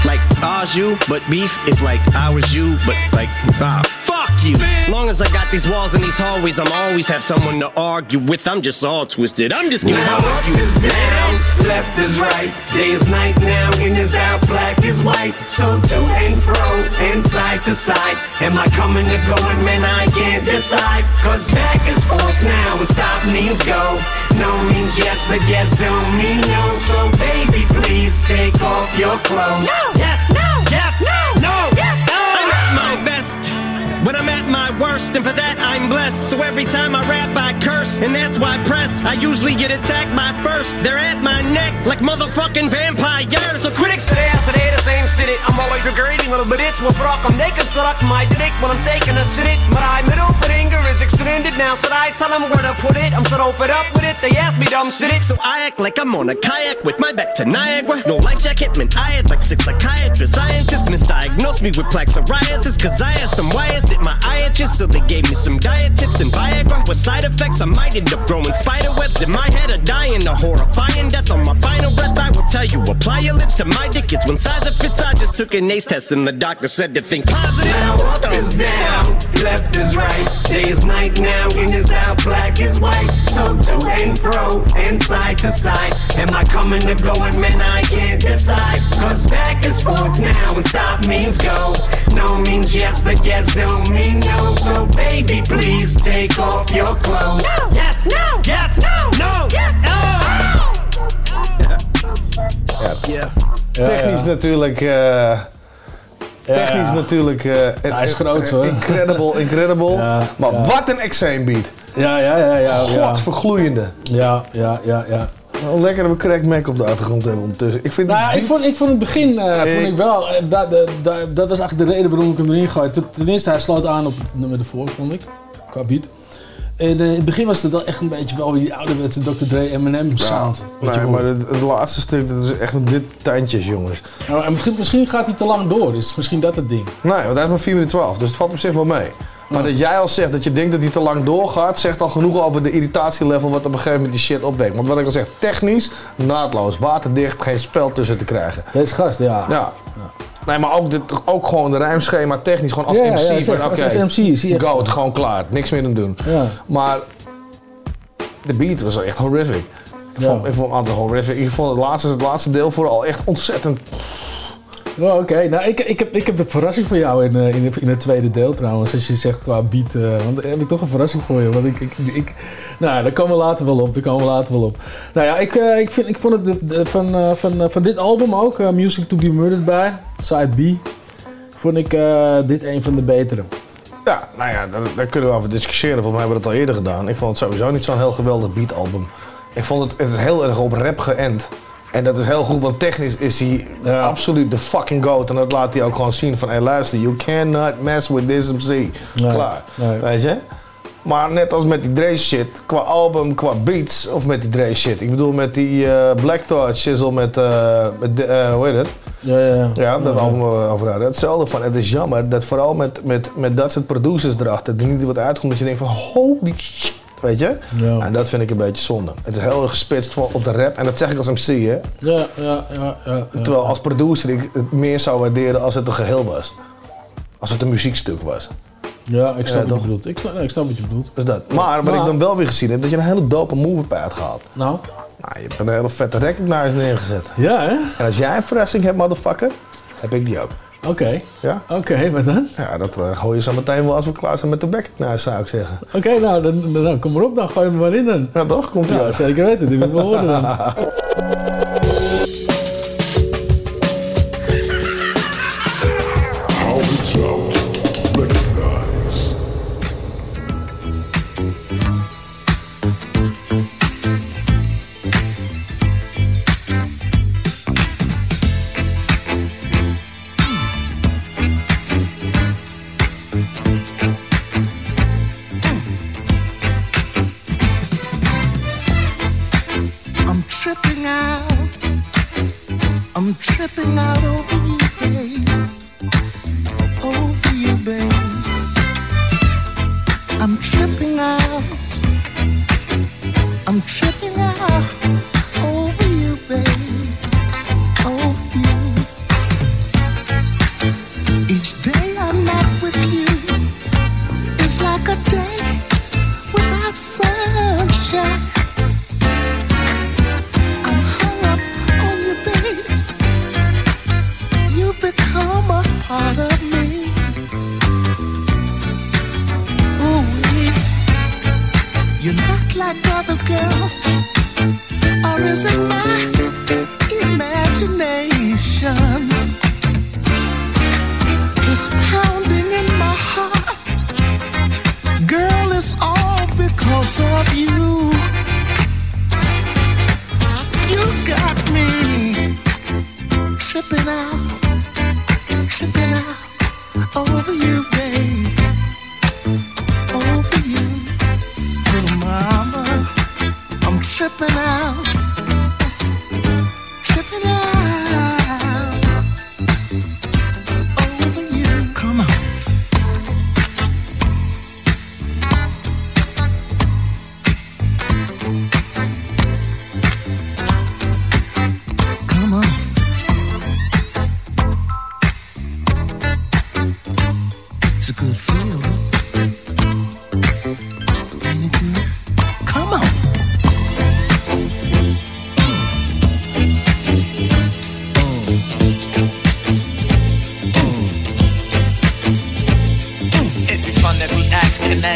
Like Oz you, but beef if like I was you, but like ah fuck you. Long as I got these walls and these hallways, I'm always have someone to argue with. I'm just all twisted. I'm just gonna Now up is down, left is right. Day is night now, in is out, black is white. So to and fro, and side to side. Am I coming or going, man? I can't decide. Cause back is forth now, and stop means go. No means yes, but yes don't mean no. So baby, please take off your clothes. No! Yes! No! Yes! No! No! Yes! No. I'm at my best. When I'm at my worst, and for that I'm blessed. So every time I rap, I curse, and that's why I press. I usually get attacked by first. They're at my neck like motherfucking vampires. So critics today after they the same shit. It. I'm always regretting little bit it's what rock. I'm naked, suck my dick when I'm taking a shit. But I middle finger is extended now. Should I tell them where to put it? I'm so fed up with it. They ask me dumb shit. So I act like I'm on a kayak with my back to Niagara. No life jacket, man. I had like six psychiatrists. Scientists misdiagnosed me with plaque psoriasis. Cause I asked them why is it my eye itches? So they gave me some diet tips and Viagra. With side effects, I might end up growing spider webs in my head or dying a horrifying death on my final breath. I will tell you, apply your lips to my dick. It's one size that fits. I just took an ACE test and the doctor said to think positive. Now up is down, left is right. Day is night now, in is out, black is white. So to and fro, and side to side. Am I coming or going, man? I can't decide. Cause back is forth now, and stop means go. No means yes, but yes don't mean no. So baby, please take off your clothes. No! Yes! No! Yes! No! No! Yes! Ja. Technisch natuurlijk. eh, technisch ja. natuurlijk. eh, Hij is eh, groot, eh, hoor. Incredible, incredible. Ja, maar ja. wat een extreme beat. Ja, ja, ja. ja, ja. Godvergloeiende. Ja, ja, ja, ja. Wel lekker dat we Craig Mac op de achtergrond hebben ondertussen. Ik vind Nou ik vond, ik vond het begin eh, vond ik wel, eh, dat, dat, dat, dat was eigenlijk de reden waarom ik hem erin gooide. Ten- eerste, hij sloot aan op nummer ervoor, vond ik, qua beat. En eh, in het begin was het wel echt een beetje wel die ouderwetse Dr. Dre Eminem sound. Nee, maar het, het laatste stuk, dat is echt dit tandjes, jongens. Nou, en misschien, misschien gaat hij te lang door, is misschien dat het ding. Nee, want hij is maar 4 minuten 12, dus het valt op zich wel mee. Maar dat jij al zegt dat je denkt dat hij te lang doorgaat, zegt al genoeg over de irritatielevel wat op een gegeven moment die shit opwekt. Want wat ik al zeg, technisch, naadloos, waterdicht, geen spel tussen te krijgen. Deze gast, ja. Ja. Nee, maar ook, dit, ook gewoon de rijmschema technisch, gewoon als Ja, ja, MC. van, Als- MC go, het gewoon klaar, niks meer aan doen. Ja. Maar de beat was echt horrific. Ik vond, ik vond het altijd horrific. Ik vond het laatste, het laatste deel vooral echt ontzettend Oh, Oké, nou ik, ik, heb, ik heb een verrassing voor jou in, eh, in, in het tweede deel trouwens. Als je zegt qua beat, eh, want heb ik toch een verrassing voor je. Want ik, ik, ik, nou, daar komen we later wel op. Daar komen we later wel op. Nou ja, ik, eh, ik, vind, ik vond het de- van, van, van dit album ook, Music to be Murdered by, Side B, vond ik dit een van de betere. Ja, nou ja, daar, kunnen we over discussiëren. Volgens mij hebben we dat al eerder gedaan. Ik vond het sowieso niet zo'n heel geweldig beatalbum. Ik vond het, het heel erg op rap geënt. En dat is heel goed, want technisch is hij absoluut de fucking goat. En dat laat hij ook gewoon zien van, hey luister, you cannot mess with this MC. Nee, Klaar. nee. Weet je? Maar net als met die Dre shit, qua album, qua beats, of met die Dre shit. Ik bedoel met die eh, Black Thought shizzle met, eh, met eh, hoe heet het? Ja, ja, ja. Ja, dat album waar we over hadden. Hetzelfde van, het is jammer dat vooral met, met, met dat soort producers erachter, er niet wat uitkomt dat je denkt van, holy shit. Weet je? Ja. En dat vind ik een beetje zonde. Het is heel erg gespitst op de rap. En dat zeg ik als MC, hè. Ja, ja, ja. ja, ja. Terwijl als producer ik het meer zou waarderen als het een geheel was. Als het een muziekstuk was. Ja, ik snap Ja, wat je bedoelt. Ik nee, ik snap wat je bedoelt. Dus dat. Maar wat ik dan wel weer gezien heb, dat je een hele dope move hebt uitgehaald. Nou? Nou, je hebt een hele vette recognize neergezet. Ja, hè? En als jij een verrassing hebt, motherfucker, heb ik die ook. Oké. Ja? Oké, wat dan? Ja, dat eh, gooi je zo meteen wel als we klaar zijn met de recognize, zou ik zeggen. Oké, nou, dan, dan, dan kom maar op, dan gooi je me maar in dan. Ja, toch? Komt ie Ja, uit. zeker weten. Die ik wel horen dan.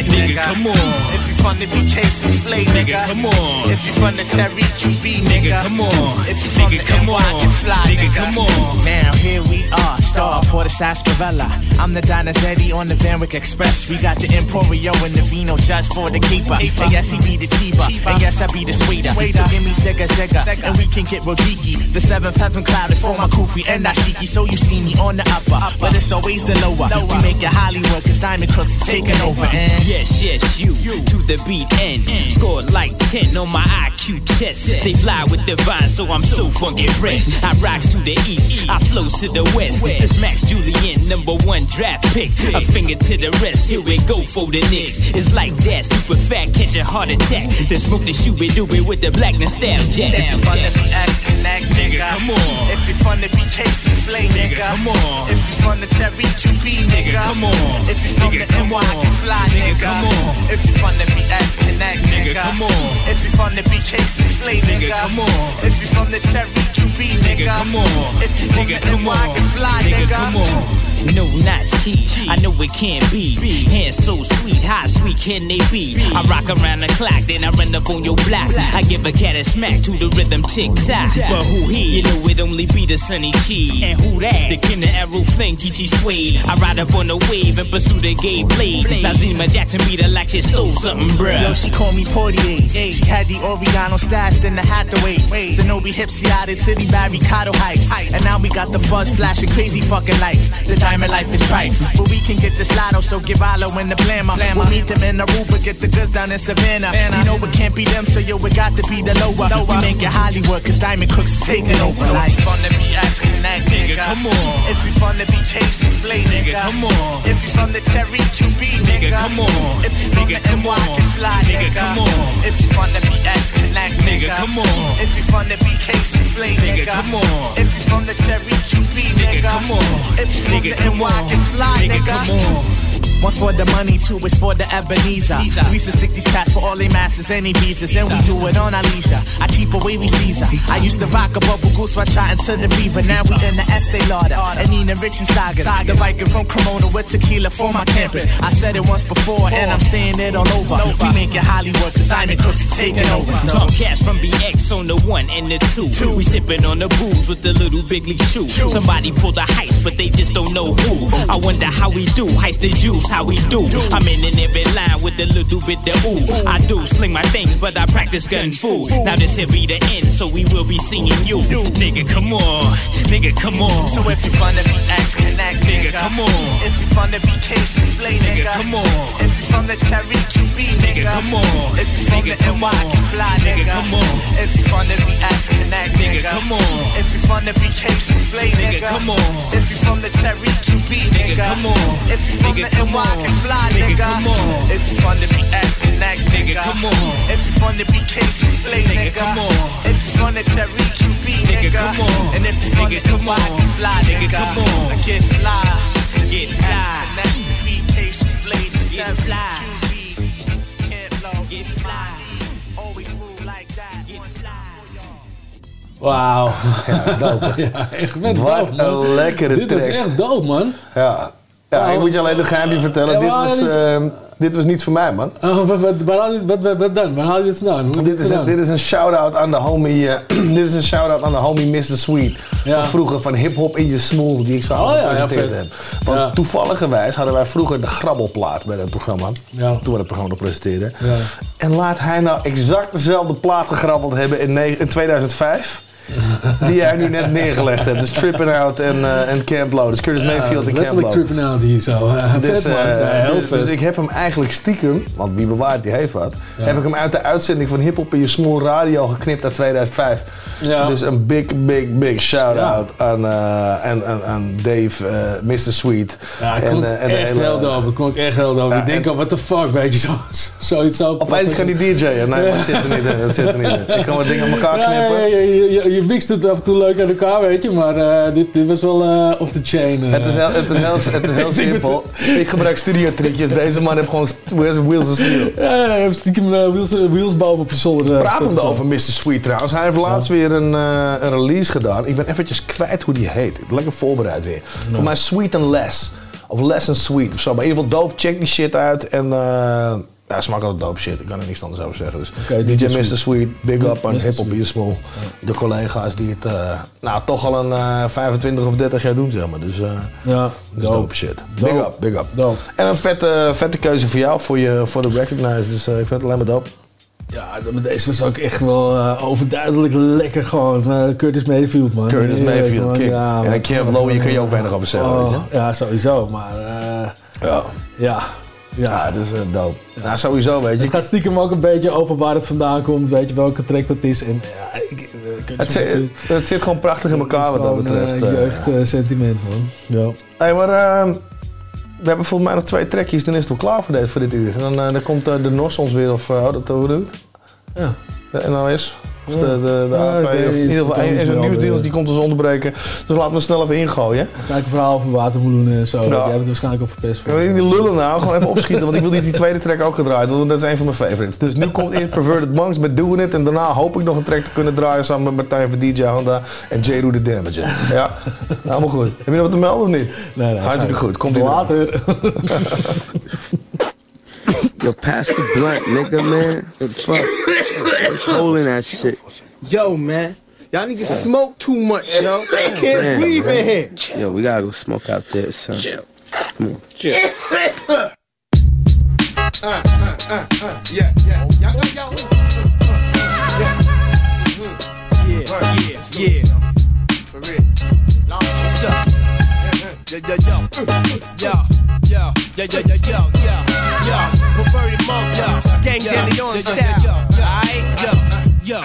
nigga, come on. If you fun to be case and flay, nigga, come on. If you fun to cherry QB, nigga, come on. If you fun to come on, can fly, nigga, come on. Now here we are, star for the sarsaparilla. I'm the Donizetti on the Van Wyck Express. We got the Emporio and the Vino just for the keeper. And yes, he be the cheaper. And yes, I be the sweeter. So give me Sega Sega, and we can get Rodriguez. The seventh heaven clouded for my Kufi and Ashiki. So you see me on the upper, but it's always the lower. We make it Hollywood, cause Diamond Cooks is taking over. And Yes, yes, you, to the beat end. Scored like 10 on my IQ test. They fly with divine, so I'm so funky fresh. I rocks to the east, I flows to the west. This Max Julian, number one draft pick. A finger to the rest, here we go for the Knicks. It's like that, super fat, catch a heart attack. Then smoke the shoe, we do it with the blackness stab jack. If you fun to be axe connect, nigga, come on. If you fun to be case and flay, nigga, come on. If you fun to cherry QB, nigga, come on. If you fun to NY, can fly, nigga, come on. If you fun to be axe connect, nigga, come on. If you fun to be case and flay, nigga, come on. If you from the cherry QB, nigga, come on. If you from the NY, can fly, nigga, come on. No, not cheat. I know it can't be. Hands so sweet, how sweet can they be? I rock around the clock, then I run up on your block. I give a cat a smack to the rhythm tick tock. But who he? You know it only be the Sonny Cheeba. And who that? The kin of arrow fling, Geechee Suede. I ride up on the wave and pursue the gay blade. Now Zima Jackson beat her like she stole something, bruh. Yo, she called me Portier. She had the Oregano stashed in the Hathaway. Zenobi Hipsy out of City Barricado Heights. And now we got the fuzz flashing crazy fucking lights. The diamond life is trife. But we can get this lotto, so give Alo in the blammer. We'll meet them in Aruba, get the goods down in Savannah. You know it can't be them, so yo, it got to be the lower. We make it Hollywood, cause Diamond Cooks is taking over. So Like, if you fun to be axe connect, nigga, come on. If you fun to be case and flay, nigga, come on. If you from the cherry QB, nigga, come on. If you from the NY, can fly, nigga, come on. If you fun to be axe connect, nigga, come on. If you fun to be case and flay, nigga, come on. If you from the cherry QB, nigga, come on. If you from the NY, can fly, nigga, come on. One's for the money, two is for the Ebenezer. 360 cats for all they masses, any visas, and we do it on our leisure. I keep away we Caesar. I used to rock a bubble goose while shot into the fever. Now we in the Estee Lauder and Nina Ricci and Saga. The Viking from Cremona with tequila for my campus. I said it once before and I'm saying it all over. We make it Hollywood, cause Diamond Cooks is taking over. So. Talk cats from BX on the one and the two. two. We sipping on the booze with the little big league shoe. Somebody pull the heist, but they just don't know who. I wonder how we do. Heist the introduce how we do. I'm in in every line with a little bit of ooh. I do sling my things, but I practice gun fu. Now this here be the end, so we will be seeing you. Nigga, come on. Nigga, come on. So if you from the BX Connect, nigga, come on. If you from the BK Souffle, nigga, come on. If you from the Cherry QB, nigga, come on. If you from the NY Fly, nigga, come on. If you from the BX Connect, nigga, come on. If you from the BK Souffle, nigga, come on. If you from the Cherry QB, nigga, come on. If you from the NY can Fly, nigga, come on. If you from the BX Connect, nigga, come on. If you from the BK Souffle, nigga, come on. If you from the Cherry QB, nigga, come on. And if you from the NY can Fly, nigga, come on. Get fly. Get fly. BK Souffle, Get fly. Get fly. Wauw. Ja, dope. Ja, echt vet Wat dope, een lekkere Dit tracks. is echt dope, man. Ja. Ja, ik moet je alleen een geheimje vertellen. Ja, dit, was, ehm, dit was niet voor mij, man. Oh, wat, wat, waar haal je- wat, wat, wat dan? Waar haal je dit vandaan? Dit is, een, gedaan? dit is een shout-out aan de homie. eh, dit is een shout-out aan de homie Mr. Sweet. Van vroeger van Hip Hop in je Smoel, die ik zo Oh, ja, gepresenteerd heb. Want toevalligerwijs hadden wij vroeger de grabbelplaat bij dat programma. Toen we dat programma nog presenteerden. Ja. En laat hij nou exact dezelfde plaat gegrabbeld hebben in 2005. Die hij nu net neergelegd hebt. Dus Trippin' Out en, eh, en Camp Low. Dus Curtis Mayfield en Camp Low. tripping out hier zo. Uh, Dus, eh, dus, dus ik heb hem eigenlijk stiekem, want wie bewaart die heeft wat, heb ik hem uit de uitzending van Hip Hop in je Small Radio geknipt uit 2005. Ja. Dus een big, big, big shout-out aan, eh, aan, aan, aan Dave, eh, Mr. Sweet. Ja, het En, klonk eh, en echt hele- heel dope. Het klonk echt heel. Ja, ik denk en- al, what the fuck, weet je, zo, zoiets zo. Opeens kan die DJ'en. Nee, dat zit er niet in. Dat zit er niet in. Ik kan wat dingen aan elkaar knippen. Ja, ja, je, mixt het af en toe leuk aan elkaar, weet je, maar eh, dit, dit was wel eh, off the chain. eh. Het is heel, het is heel, het is heel simpel. Ik gebruik studio-trucjes. Deze man heeft gewoon wheels of steel. Ja, ja, je hebt stiekem wheels, wheels boven op je zolder. Praat hem over Mr. Sweet trouwens. Hij heeft laatst weer een, een release gedaan. Ik ben eventjes kwijt hoe die heet. Lekker voorbereid weer. Voor mij Sweet and Less. Of Less and Sweet of zo. Maar in ieder geval dope. Check die shit uit. En eh ja, smaakt altijd dope shit. Ik kan er niks anders over zeggen. Dus Oké, DJ Mr. Sweet. Sweet. Big up aan. Hip Hop. Be Small. De collega's die het eh, nou, toch al een eh, 25 of 30 jaar doen zeg maar. Dus eh Ja, dus dope. dope shit. Dope. Big up, big up. Dope. En een vette, vette keuze voor jou, voor, je, voor de Recognize. Dus eh, ik vind het alleen maar dope. Ja, maar deze was ook echt wel eh, overduidelijk lekker gewoon. Eh, Curtis Mayfield, man. Curtis Mayfield, man. kick. Ja, En man. een Camp Low, je kun je ook weinig over zeggen, Oh, weet je. Ja, sowieso, maar eh, Ja. ja. Ja, is eh, dope. Nou, sowieso, weet je. het gaat stiekem ook een beetje over waar het vandaan komt, weet je welke track dat is. En ja, ik, eh, Het zit, het zit gewoon prachtig in elkaar wat dat betreft. eh, eh. jeugdsentiment, man. Ja. Hey, maar eh, we hebben volgens mij nog twee trekjes, dan is het wel klaar voor dit, voor dit uur. En dan, dan komt de NOS ons weer, of uh, dat hoe doet Ja. De NOS. Of de, AP, of in ieder geval een, een zo'n nieuwsdeals, die komt ons onderbreken. Dus laten we snel even ingooien. Kijk een verhaal over watermeloenen en zo. Jij hebt het waarschijnlijk al verpest. Ja, die lullen nou, gewoon even opschieten, want ik wil die, die tweede track ook gedraaid want dat is een van mijn favorites. Dus nu komt eerst Perverted Monks met Doing It en daarna hoop ik nog een track te kunnen draaien samen met Martijn van DJ Honda en J. Roo the Damage. Ja, nou, allemaal goed. Heb je nog wat te melden of niet? Nee, nee. Hartstikke goed, komt Later. Yo, pass the blunt, nigga, man. The fuck? It's holding that shit. Yo, man. Y'all niggas smoke too much, yo. I can't Damn, breathe man. in here. Yo, we gotta go smoke out there, son. Come on. Uh, uh, uh, uh, yeah, yeah. Y'all got y'all. Yeah. Yeah, yeah, yeah. For real. Long what's up? Yo, yo, yo. Yo, yo, yo, yo, yo, yo, yo, yo. Perverted monk, yo. Gang Danny on style. Aight, yo, yo.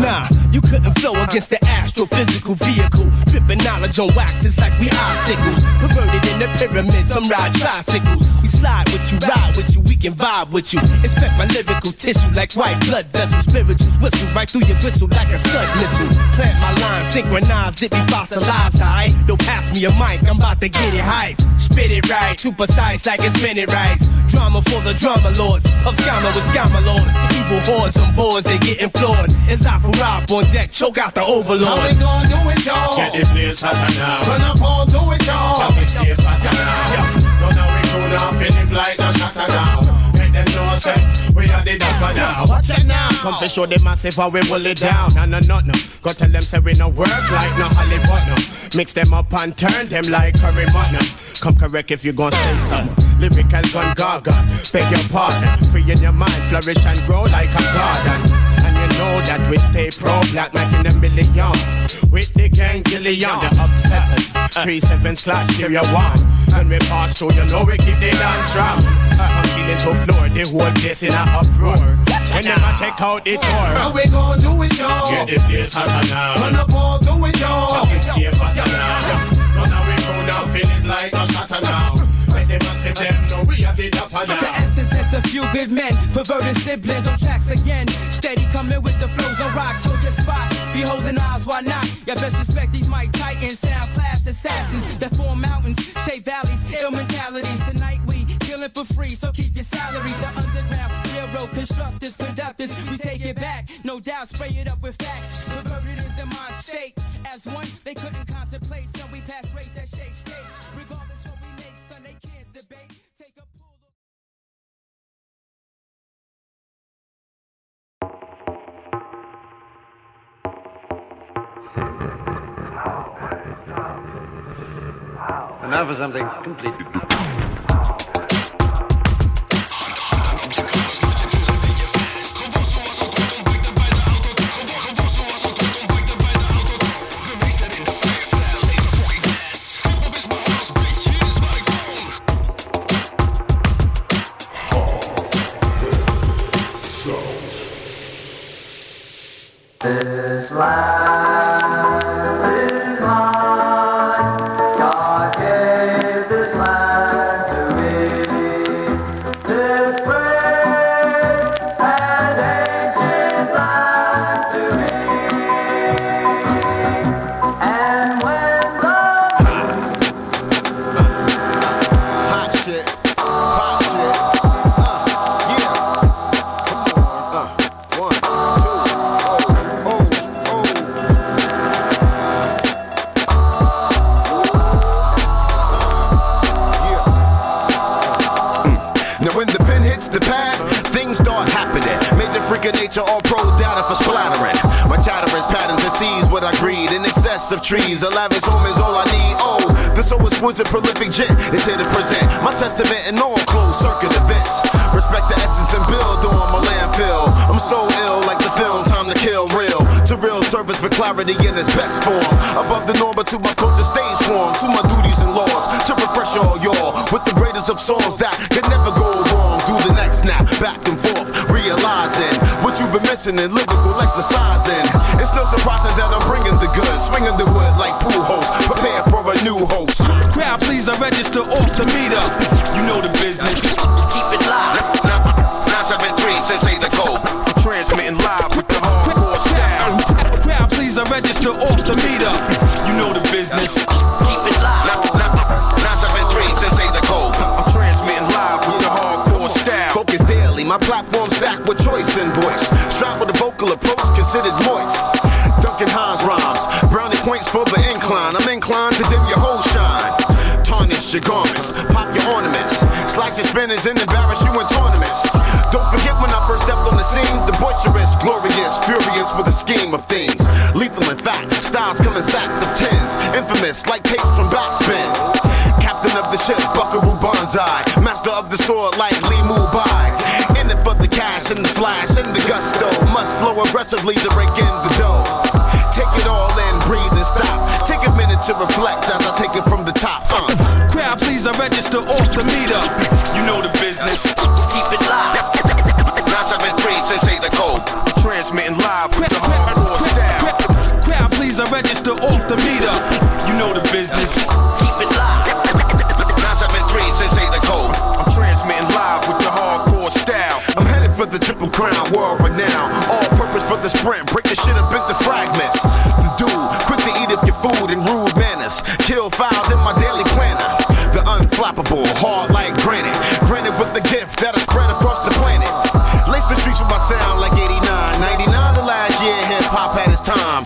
Nah, you couldn't flow against the astrophysical vehicle. Dripping knowledge on wax, it's like we icicles. Perverted in the pyramid, some ride tricycles. We slide with you, ride with you, we can vibe with you. Inspect my lyrical tissue like white blood vessels. Spirituals whistle right through your gristle like a scud missile. Plant my line, synchronized, it be fossilized, alright? Don't pass me a mic, I'm about to get it hype. Spit it right, super size like it's minute rights. Drama for the drama lords, of scammer with scammer lords. Evil hordes on boards, they getting floored. It's out for rob on deck, choke out the overlord. How we gonna do it, y'all? Get the place hotter now. Run up all, do it, y'all. Can we stay fatter now? No, no, we cool now, feeling like no shatter now. Them know, say, we are the dapper now. Watch it now. Come to show them massive how we pull it down. No, no, no, no. Go tell them say we no work like no Hollywood, no. Mix them up and turn them like curry mutton. Come correct if you gon' say something. lyrical gun gaga. Beg your pardon, free in your mind, flourish and grow like a garden. And know that we stay pro black, like making a million. With the gang Gillian, the upsetters. Three sevens clash stereo one. When we pass through, you know we keep the dance round. From ceiling to floor, the whole place in a uproar. We never take out the door. How we gon' do it, y'all? Get the place hotter now. Up all, do it, y'all. Pocket safe hotter now. Run away from now, feeling like a shatter now. When they must say them, know we the dapper The now. Is a few good men, perverted siblings on tracks again. Steady coming with the flows on rocks, hold your spots. Be holding eyes, why not? You best respect these Mike Titans, sound class assassins that form mountains, shape valleys, ill mentalities. Tonight we killing for free, so keep your salary. The underground railroad constructors, conductors, we take it back. No doubt, spray it up with facts. Perverted is the mind state. As one, they couldn't contemplate, so we pass race that shake states. And now for something completely. This land Major nature, all pro data for splattering. My chatter is pattern to seize what I greed in excess of trees. A lavish home is all I need. Oh, the so exquisite, prolific gent is here to present my testament in all closed circuit events. Respect the essence and build on my landfill. I'm so ill, like the film Time to Kill Real. To real service for clarity in its best form. Above the norm, but to my culture stays sworn. To my duties and laws, to refresh all y'all with the greatest of songs that can never go snap, back and forth, realizing what you've been missing in lyrical exercising. It's no surprising that I'm bringing the goods, swinging the wood like pool host, prepare for a new host. Crowd, please, I register off the meter. You know the business. Approach considered moist. Duncan Hines rhymes, brownie points for the incline. I'm inclined to dim your whole shine. Tarnish your garments, pop your ornaments, slash your spinners and embarrass you in tournaments. Don't forget when I first stepped on the scene, the boisterous, glorious, furious with a scheme of things. Lethal in fact, styles come in sacks of tens, infamous like tape from backspin. Captain of the ship, Buckaroo Banzai. Master of the sword like Li Mu Bai. In and the flash and the gusto. Must flow aggressively to break in the dough. Take it all in, breathe and stop. Take a minute to reflect as I take it from the top. Uh. Crowd, please, I register off the meter. The break the shit up into fragments. The dude, quick to eat up your food and rude manners. Kill filed in my daily planner. The unflappable, hard like granite. Granted with the gift that'll spread across the planet. Lace the streets with my sound like 89. 99 the last year hip hop had its time.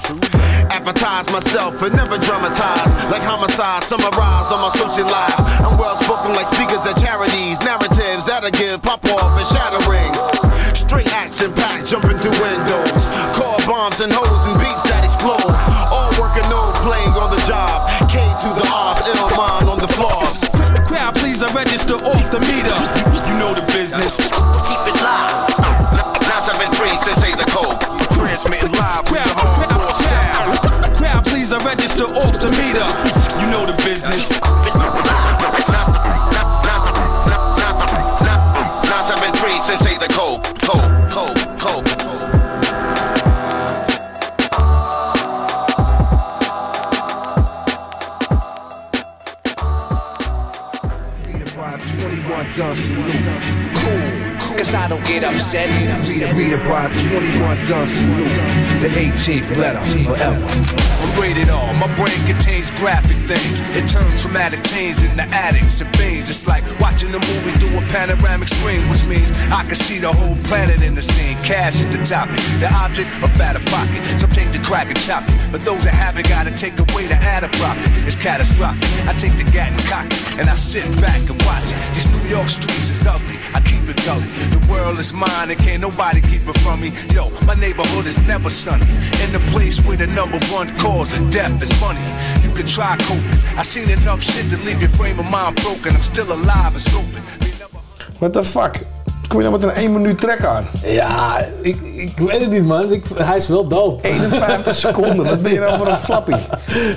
Advertise myself and never dramatize. Like homicide, summarize on my social life. I'm well spoken like speakers at charities. Narratives that'll give pop off and shattering. Straight action packed, jumping through windows. Bombs and hoes and it, read by 21 gun salute. The 18th letter forever. I'm rated R. My brain contains graphic things. It turns traumatic teens into addicts and fiends. It's like watching a movie through a panoramic screen, which means I can see the whole planet in the scene. Cash is the topic, the object of out of pocket. Some take the crack and chop it, but those that haven't gotta take away to add a profit. It's catastrophic. I take the gat and cock it, and I sit back and watch it. These New York streets is ugly. I keep it gully. The world is mine, and can't nobody keep it from me. Yo, my neighborhood is never sunny. In the place where the number one cause of death is money. You can try coping. I seen enough shit to leave your frame of mind broken. I'm still alive and scoping. What the fuck? Kom je nou met een 1 minuut track aan? Ja, ik, ik weet het niet man. Ik, hij is wel dope. 51 seconden, wat ben je nou voor een flappie?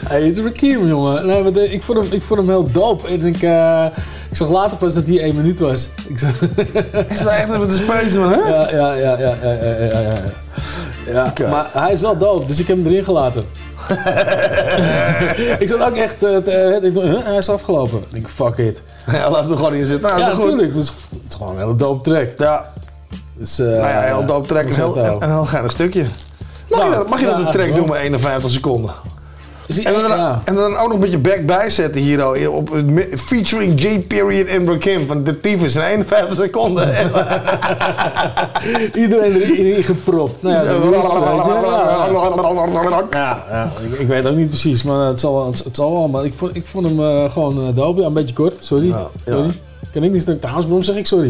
Hey, het is Rakim, jongen. Nee, maar de- ik, vond hem, ik vond hem heel dope. En ik, eh, ik zag later pas dat hij 1 minuut was. Ik zag... Is dat echt even te spijzen, man, hè? Ja, ja, ja, ja, ja, ja, ja, ja. ja. Maar hij is wel dope, dus ik heb hem erin gelaten. ik zat ook echt, eh, te- eh, ik huh, hij is afgelopen. Ik denk, fuck it. Ja, laat hem gewoon in zitten. Nou, ja, natuurlijk. Het is, gewoon een hele dope track. Ja. Dus, eh, nou ja, heel dope track. is heel, een heel geinig stukje. Mag, je Ja, dat, mag je ja, dat een track doen met 51 seconden? En dan, ja. en dan ook nog een beetje back bijzetten hier al. Op, featuring J. Period en Rakim van de tyfus in 51 seconden. Iedereen erin gepropt. Nou ja, de ik, weet ook niet precies, maar het zal, wel- het, het zal wel. Maar ik vond, ik vond hem eh, gewoon eh, dope. Ja, een beetje kort, sorry. Ja, ja. sorry. Kan ik niet stuk trouwens, waarom zeg ik sorry?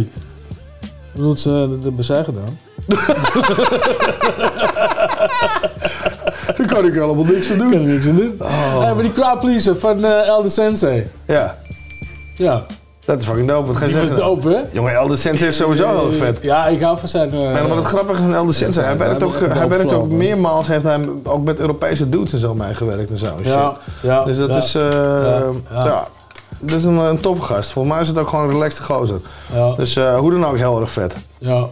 Ik bedoel, dat hebben zij gedaan. Daar kan ik helemaal niks aan doen. Kan niks aan doen. Hey, maar die crowd pleaser van eh Elder Sensei. Ja. Ja. Dat is fucking dope. Wat ga je Die was dope, hè? Jongen, Elder Sensei is sowieso heel vet. Ja, ik hou van zijn... eh, maar het grappige aan Elder Sensei, hij werkt ook, hij werkt ook meermaals, heeft hij ook met Europese dudes en zo meegewerkt en zo. Ja, ja, dus dat is, eh, Ja, dat is een, een toffe gast. Volgens mij is het ook gewoon een relaxte gozer. Ja. Dus eh, hoe dan ook heel erg vet. Ja.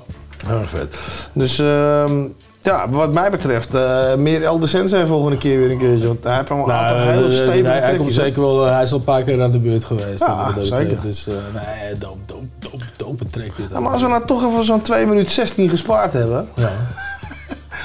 Heel erg vet. Dus ehm, ja, wat mij betreft, eh, meer Elder Sensei volgende keer weer een keertje. Want hij heeft allemaal een aantal Nou, hele eh, stevige hij, hij komt zeker wel, eh, hij is al een paar keer aan de beurt geweest. Ja, dat zeker. betreft. Dus eh, nee, dope, dope, dope, dope track dit. Ja, maar als we nou toch even zo'n 2 minuten 16 gespaard hebben. Ja.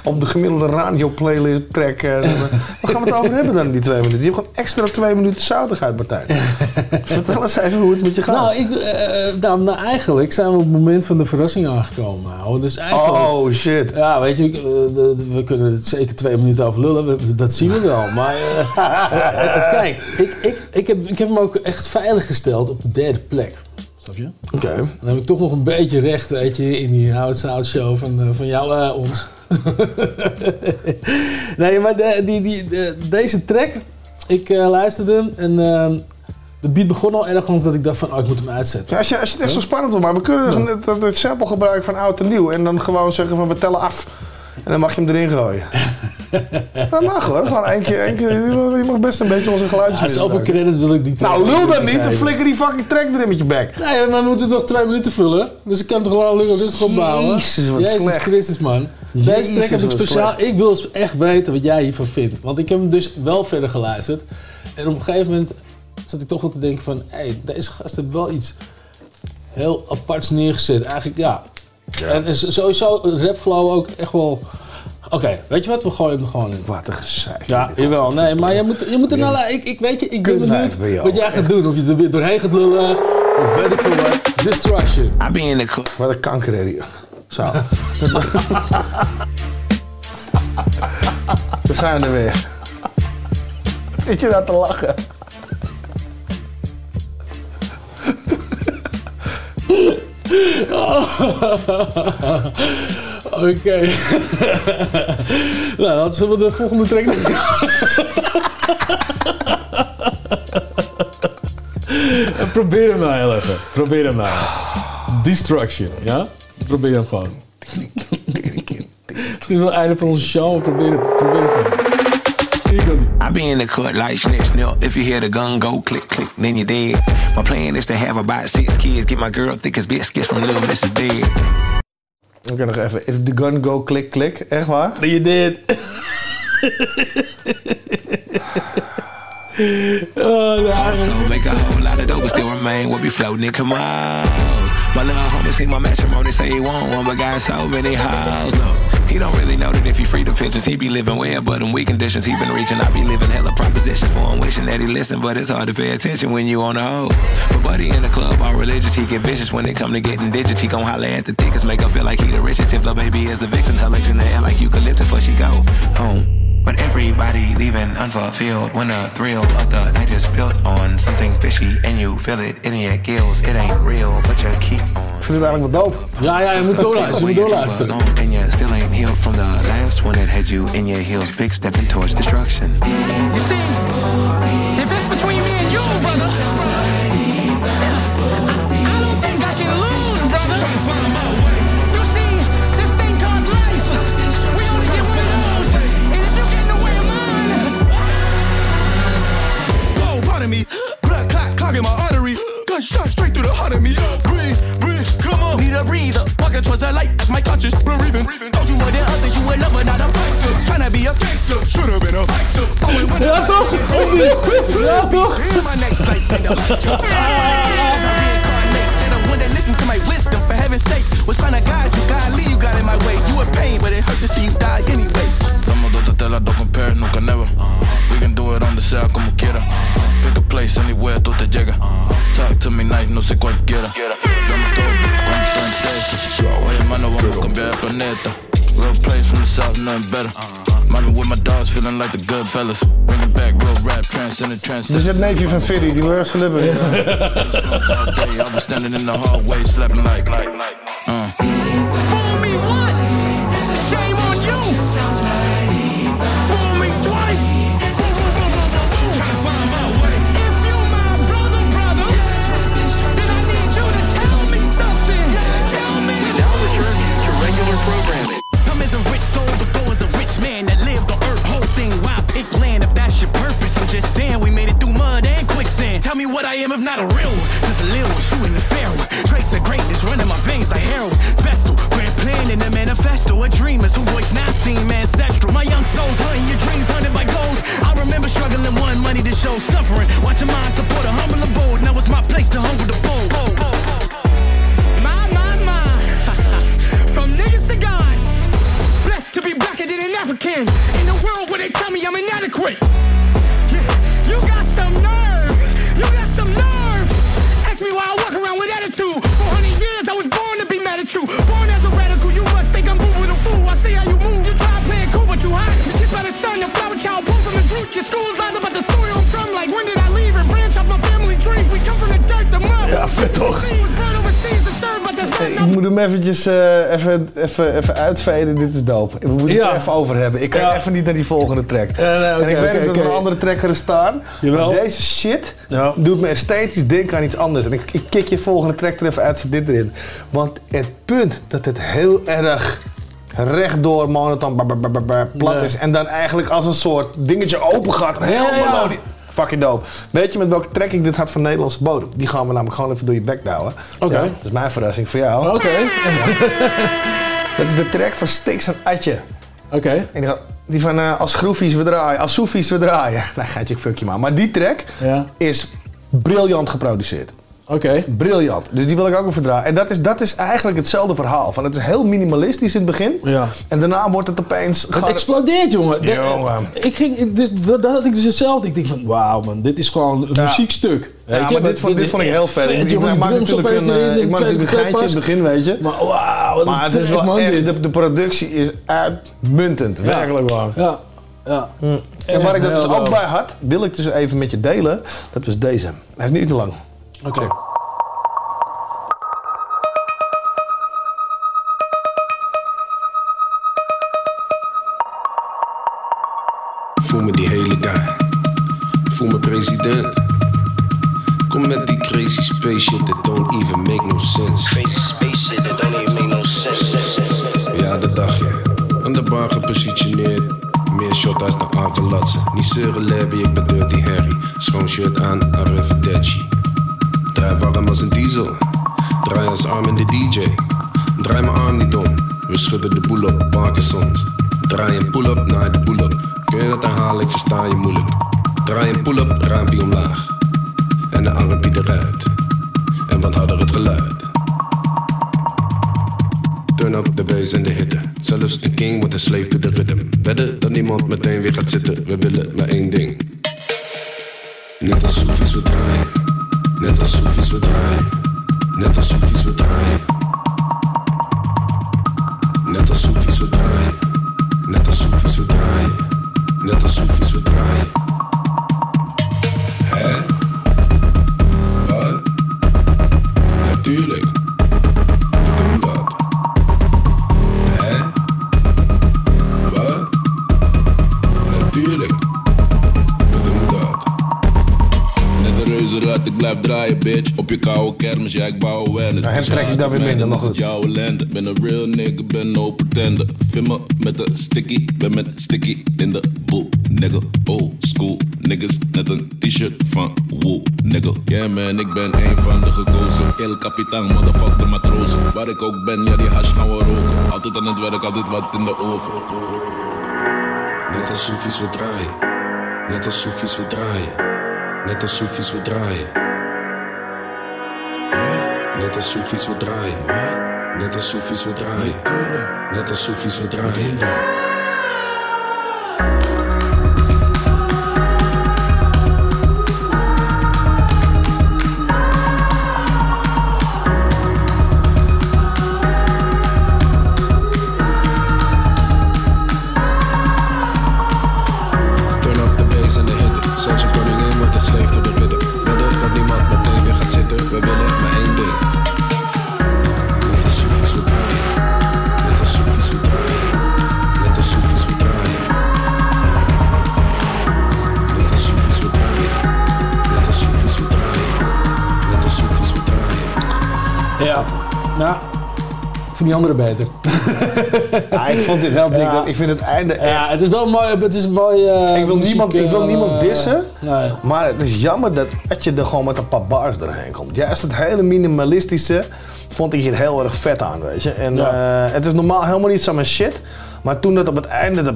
Op de gemiddelde radio-playlist track. eh, Waar gaan we het over hebben dan, die 2 minuten? Je hebt gewoon extra 2 minuten zoutigheid, Martijn. Vertel eens even hoe het met je gaat. Nou, ik, eh, nou, nou, eigenlijk zijn we op het moment van de verrassing aangekomen. ouwe. Dus eigenlijk, Oh shit. Ja, weet je, ik, eh, we kunnen het zeker twee minuten over lullen. We- dat zien we wel. Maar kijk, ik, ik, ik, heb, ik heb hem ook echt veilig gesteld op de derde plek. Oké. Dan heb ik toch nog een beetje recht, weet je, in die Hout Out show van, van jou, eh, ons. nee, maar de, die, die, de- deze track, ik eh, luisterde hem en eh, de beat begon al ergens dat ik dacht van, oh, ik moet hem uitzetten. Ja, als, je, als je het echt zo spannend wil, maar we kunnen het, het, het sample gebruiken van oud en nieuw. En dan gewoon zeggen van we tellen af. En dan mag je hem erin gooien. dat mag hoor. Gewoon één keer, één keer. Je mag best een beetje onze geluidjes Ja, zoveel credit wil ik niet. Nou, lul dan niet. Dan flikker die fucking track erin met je bek. Nee, maar we moeten nog twee minuten vullen. Dus ik kan toch gewoon lukken rustig opbouwen. Jezus, wat Jezus slecht. Christus, man. Deze track heb ik speciaal... slecht. Ik wil eens echt weten wat jij hiervan vindt. Want ik heb hem dus wel verder geluisterd. En op een gegeven moment zat ik toch wel te denken van... Hé, hey, deze gast heeft wel iets heel aparts neergezet. Eigenlijk, ja. En is sowieso rapflow ook echt wel... Oké, weet je wat? We gooien hem gewoon in. Wat een gezeik. Ja, jawel. Nee, maar je moet, je moet er nou... Ik, ik weet je, ik ben benieuwd wat jij gaat doen. Of je er weer doorheen gaat lullen. Of weet ik veel wat. Destruction. I be in the Wat een kanker hier. Zo. We zijn er weer. Wat zit je daar te lachen? Oké. nou, dan zullen we de volgende track doen. Probeer hem nou heel even. Probeer hem nou. Destruction, ja? Probeer hem gewoon. Het is Misschien wel het einde van onze show. Probeer het. Probeer het. I be in the cut like snip snip. If you hear the gun go click click, then you're dead. My plan is to have about six kids. Get my girl thick as biscuits from Little Mrs. Dead. Oké, nog even. If the gun go klik klik. Echt waar? Je did. oh, Also make a whole lot of dope, but still remain. We'll be floating in Camos. My little homie seen my matrimony, say he want one, but got so many hoes. No, he don't really know that if he free the pictures, he be living well, but in weak conditions, he been reaching. I be living hella propositions for him, wishing that he listen, but it's hard to pay attention when you on the hose. But buddy in the club, all religious, he get vicious when it come to getting digits. He gon' holler at the thickest, make her feel like he the richest. If the baby is a vixen, her legs in the air like eucalyptus, before she go home. But everybody leaving unfulfilled when the thrill of the night is built on something fishy and you feel it in your gills. It ain't real, but you keep on. Ik vind het eigenlijk wel dope. Ja, ja, je moet doorluisteren. Je moet doorluisteren. And you still ain't healed from the last one that had you in your heels, big stepping towards destruction. You see, if it's between me and you, brother, me. Blood clot clogging my artery. Gunshot straight through the heart of me. Breathe, breathe, come on. need a breather. Walking towards the light as my conscious breathing. Told you more than others, you a lover, not a fighter. Tryna be a gangster, should've been a fighter. Only when Ja, toch? Ja, toch? My next life, and the reincarnate. And the one that listen to my wisdom, for heaven's sake. Was trying to guide you, God lead you, got in my way. You a pain, but it hurt to see you die anyway. Telas, dos compare, nunca never. We can do it donde sea, como quiera. Pick a place, anywhere, tú te llegas. Talk to me nice, no sé cualquiera. Dame todo, cuánto interesa. Oye, hermano, vamos a cambiar el planeta. Real place from the south, nothing better. Mommy with my dogs, feeling like the good fellas. Bring it back, real rap, transcendent, Er transcendent. zit neefje van Fiddy, die flippen. All day, I was standing in the hallway, slapping like, like, like. Not a real one. Just a little one, shooting the fair one. Traits of greatness running my veins like heroin. Vessel, grand plan in the manifesto. A dreamers who voice not seen ancestral. My young souls hunting your dreams hunted by goals. I remember struggling one money to show suffering. Watching mind Hey, not ik moet hem eventjes eh, even, even, even uitveden. Dit is dope. We moeten het er even over hebben. Ik kan Ja. even niet naar die volgende track. nee, en ik weet dat er oké. een andere track er staan. Jawel. Maar deze shit doet me esthetisch denken aan iets anders. En ik, ik kick je volgende track er even uit, zet dit erin. Want het punt dat het heel erg rechtdoor monoton plat Ja. is. En dan eigenlijk als een soort dingetje open gaat. Heel Ja, ja. melodie- Fucking dope. Weet je met welke track ik dit had van Nederlandse bodem? Die gaan we namelijk gewoon even door je bek douwen. Oké. Ja, dat is mijn verrassing voor jou. Oké. Dat is de track van Stix en Atje. Oké. En die, die van eh, als schroefies we draaien, als soefies we draaien. Nee, gaatje, fuck je maar. Maar die track Ja. is briljant geproduceerd. Oké. Briljant. Dus die wil ik ook even draaien. En dat is, dat is eigenlijk hetzelfde verhaal. Van het is heel minimalistisch in het begin. Ja. En daarna wordt het opeens... Het explodeert, jongen. Ik ging, dus, dat had ik dus hetzelfde. Ik denk van, wauw man, dit is gewoon een Ja. muziekstuk. Ja, maar dit vond, dit vond ik heel vet. vet, Ik, maak natuurlijk een, eh, ik maak natuurlijk een geintje in het begin, weet je. Maar wauw, Maar het is wel man, echt, de, de productie is uitmuntend. Ja. Werkelijk waar. Ja. Ja. En waar ik dat dus ook bij had, wil ik dus even met je delen. Dat was deze. Hij is niet te lang. Oké. Voel me die hele guy. Voel me president. Kom met die crazy space shit that don't even make no sense. Crazy space shit that don't even make no sense. Ja, dat dacht je. Aan de bar gepositioneerd. Meer shot als de aanverlatsen. Niet zeuren labby, ik ben Dirty Harry. Schoon shirt aan, Arrivederci. Draai warm als een diesel. Draai als arm in de DJ. Draai mijn arm niet om. We schudden de boel op, Parkinson's. Draai een pull-up naar de pull-up. Kun je dat herhalen, ik versta je moeilijk. Draai een pull-up, raampie omlaag. En de armpie eruit. En wat harder het geluid. Turn up de bass en de hitte. Zelfs een king wordt een slave to the rhythm. Wedden dat niemand meteen weer gaat zitten. We willen maar één ding. Net als soefies we draaien. Net als soefies we. Net als soefies we. Net als soefies we. Net als soefies we. Net als soefies we. Hè? Wat? Natuurlijk. Ik blijf draaien, bitch. Op je koude kermis, ja, ik bouw awareness. Ja, hem trek ik dan weer minder, maar nog goed. jouw ellende. Ben een real nigga, ben no pretender. Vind me met een sticky, ben met sticky in de boel. Nigga, old school niggas, net een t-shirt van wool. Nigga, yeah man, ik ben een van de gekozen. El Capitan, motherfuck de matrozen. Waar ik ook ben, ja, die hash gaan we roken. Altijd aan het werk, altijd wat in de oven. Net als soefies we draaien. Net als soefies we draaien. Net als soefies we draaien. Net als soefies we draaien. Net als soefies we draaien. Net als soefies we draaien. Beter. Ja, ik vond dit heel dik. Ja. Ik vind het einde echt... Ja, het is wel mooi, het is mooi. eh, ik wil muziek, niemand, ik wil eh, niemand dissen, nee. maar het is jammer dat, dat je er gewoon met een paar bars doorheen komt. Juist het hele minimalistische vond ik hier heel erg vet aan, weet je. En Ja. eh, het is normaal helemaal niet zo mijn shit. Maar toen dat op het einde, dat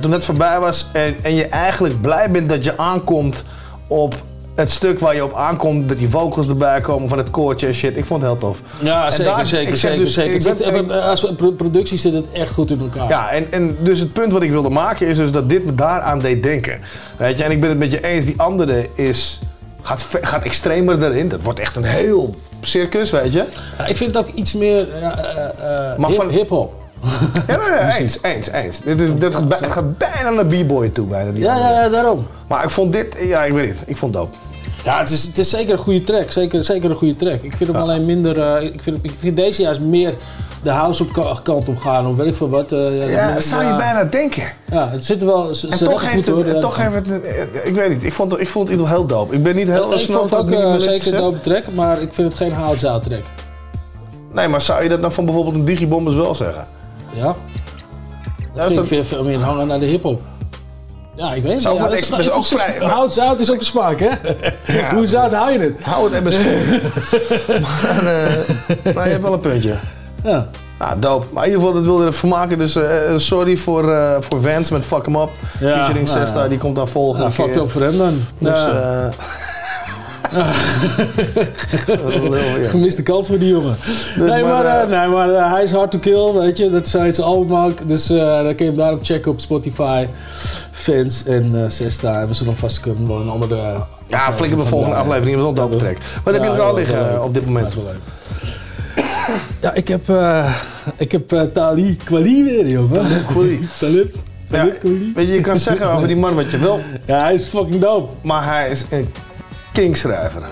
toen het voorbij was en, en je eigenlijk blij bent dat je aankomt op het stuk waar je op aankomt, dat die vocals erbij komen van het koortje en shit. Ik vond het heel tof. Ja, En zeker, daar- zeker, zeker. dus, zeker. ik Het ben- zit- als pro- productie zit het echt goed in elkaar. Ja, en, en dus het punt wat ik wilde maken is dus dat dit me daaraan deed denken. Weet je, en ik ben het met je eens, die andere is, gaat, gaat extremer erin. Dat wordt echt een heel circus, weet je. Ja, ik vind het ook iets meer eh, Maar hip- van- hip-hop. Ja, nee, nee, eens, eens, eens. Dit, is, dit gaat, bij- het gaat bijna naar b-boy toe, bijna. Die Ja, ja, ja, daarom. Maar ik vond dit, ja, ik weet niet, ik vond het dope. Ja, het is, het is zeker een goede track. Zeker, zeker een goede track. Ik vind hem alleen minder. eh, ik, vind, ik vind deze juist meer de house op ka- kant op gaan. Of weet ik veel wat. eh, ja, Ja, dat- dat zou je ja. bijna denken. Ja, het zit er wel. Ze, En ze toch heeft, goed, het, hoor, toch heeft het, eh, ik weet niet, ik vond, ik vond het heel dope. Ik ben niet heel ik snel vond het ook eh, minimalistisch, zeker een dope track, maar ik vind het geen houtzaal track. Nee, maar zou je dat dan van bijvoorbeeld een Digibombers wel zeggen? Ja. Dat is vind ik dat- veel meer hangen naar de hip-hop. Ja, ik weet het Zou niet. ook Ja, dat is ook vrij- maar- Hout zout is ook de smaak, hè? Ja. Hoe zout hou je het? Hou het maar, eh, maar je hebt wel een puntje. Ja. Nou, dope. Maar in ieder geval, dat wilde ervoor maken. Dus eh, sorry voor, eh voor Vance met Fuck 'em Up. Ja, Featuring nou Sesta, ja. die komt dan volgende Ja, keer. fucked up voor hem dan. Dus, Ja. eh, lul, ja. Gemiste kans voor die jongen. Dus nee, maar, maar, eh, eh, nee, maar eh, hij is hard to kill, weet je. Dat zei zijn album ook. Dus eh, dan kun je hem daarop checken op Spotify. Fans en Sesta. En we zullen vast kunnen wel een andere... Ja, flikker de volgende aflevering. Dat is wel een dope track. Wat heb je er al liggen op dit moment? Dat is wel leuk. Ja, ik heb, ik heb Tali Kwali weer, jongen. Kweli. Talib. Ja, weet je, je kan zeggen over die man wat je wil. Ja, hij is fucking dope. Maar hij is een kingschrijver.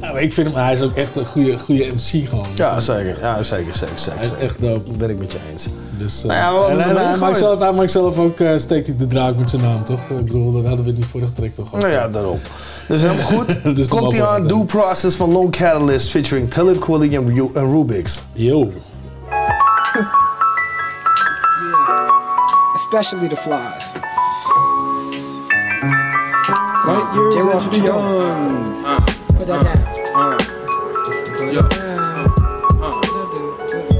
Ja, maar ik vind hem, hij is ook echt een goede, goede MC gewoon. Ja, zeker. Ja, zeker, zeker, zeker. Hij is zeker. echt dope. Dat ben ik met je eens. Dus, eh, Nou ja, en, het en hij, maakt zelf, hij maakt zelf ook, eh, steekt hij de draak met zijn naam, toch? Ik bedoel, dat hadden we in die vorige track toch ook. Nou ja, daarom. Dus helemaal goed. Dus Komt hij aan Due Process van Long Catalyst featuring Talib Kweli en, Ru- en Rubix. Yo. especially the flies. Light years and beyond. Put that down. Yo. Uh, uh,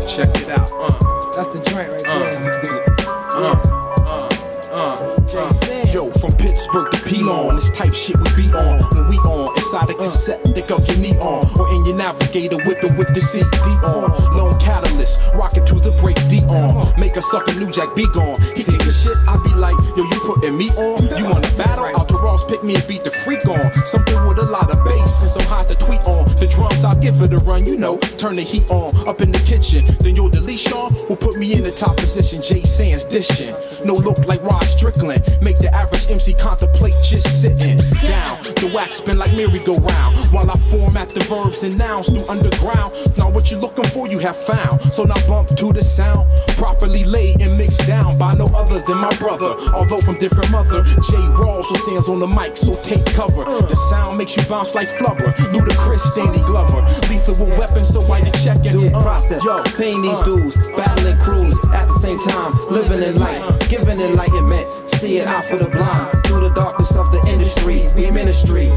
check it out. Uh, That's the joint right from Pittsburgh to Pelon, this type shit we be on. When we on, inside a uh. cassette, thick of your neon. Or in your navigator, whipping with the CD on. Lone catalyst, rocking to the break D on. Make a sucker new jack be gone. He kick shit, I be like, yo, you putting me on? You wanna battle? Out to Ross, pick me and beat the freak on. Something with a lot of bass, and some hot to tweet on. The drums, I'll give it a run, you know. Turn the heat on, up in the kitchen. Then you'll delete Sean, will put me in the top position. J. Sands dishing. No look like Rod Strickland. Make the average MC contemplate just sitting down. The wax spin like merry-go-round. While I format the verbs and nouns through underground. Now what you looking for, you have found. So now bump to the sound. Properly laid and mixed down by no other than my brother. Although from different mother. J. Rawls with hands on the mic, so take cover. The sound makes you bounce like flubber. Ludacris, Danny Glover. Lethal with weapons, so why you checking? Due Uh, process, yo, paying these uh, dues, battling crews at the same time, living in life, giving enlightenment, seeing out for the blind. The darkness of the industry, we ministry.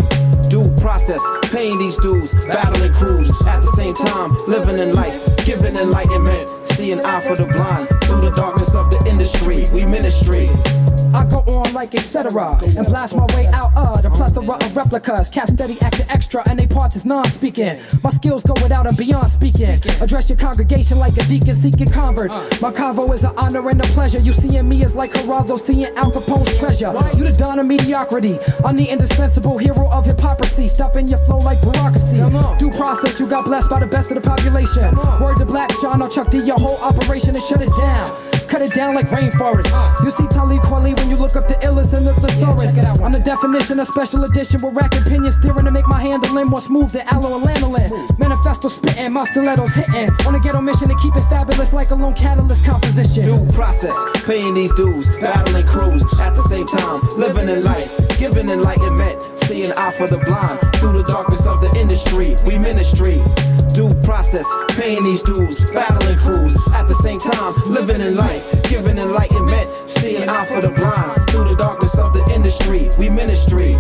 Due process, paying these dues, battling crews. At the same time, living in life, giving enlightenment, seeing eye for the blind. Through the darkness of the industry, we ministry. I go on like etc. and blast my way out of the plethora of replicas. Cast steady acting extra and they parts is non-speaking. My skills go without and beyond speaking. Address your congregation like a deacon seeking converts. My convo is an honor and a pleasure. You seeing me is like Geraldo seeing Al Capone's treasure. You the don of mediocrity. I'm the indispensable hero of hypocrisy. Stopping your flow like bureaucracy. Due process, you got blessed by the best of the population. Word to Black Sean, I'll Chuck D your whole operation and shut it down. Cut it down like rainforest. You see Talib Kweli when you look up the illest and the thesaurus. I'm the definition of special edition with rack opinions steering to make my handling more smooth than aloe and lanolin. Manifesto spitting, my stilettos hitting. On a ghetto mission to keep it fabulous like a lone catalyst composition. Due process, paying these dues, battling crews at the same time, living in life, giving enlightenment, seeing eye for the blind. Through the darkness of the industry, we ministry. Due process, paying these dues, battling crews at the same time, living in life, giving enlightenment, seeing out for the blind. Through the darkness of the industry, we ministry.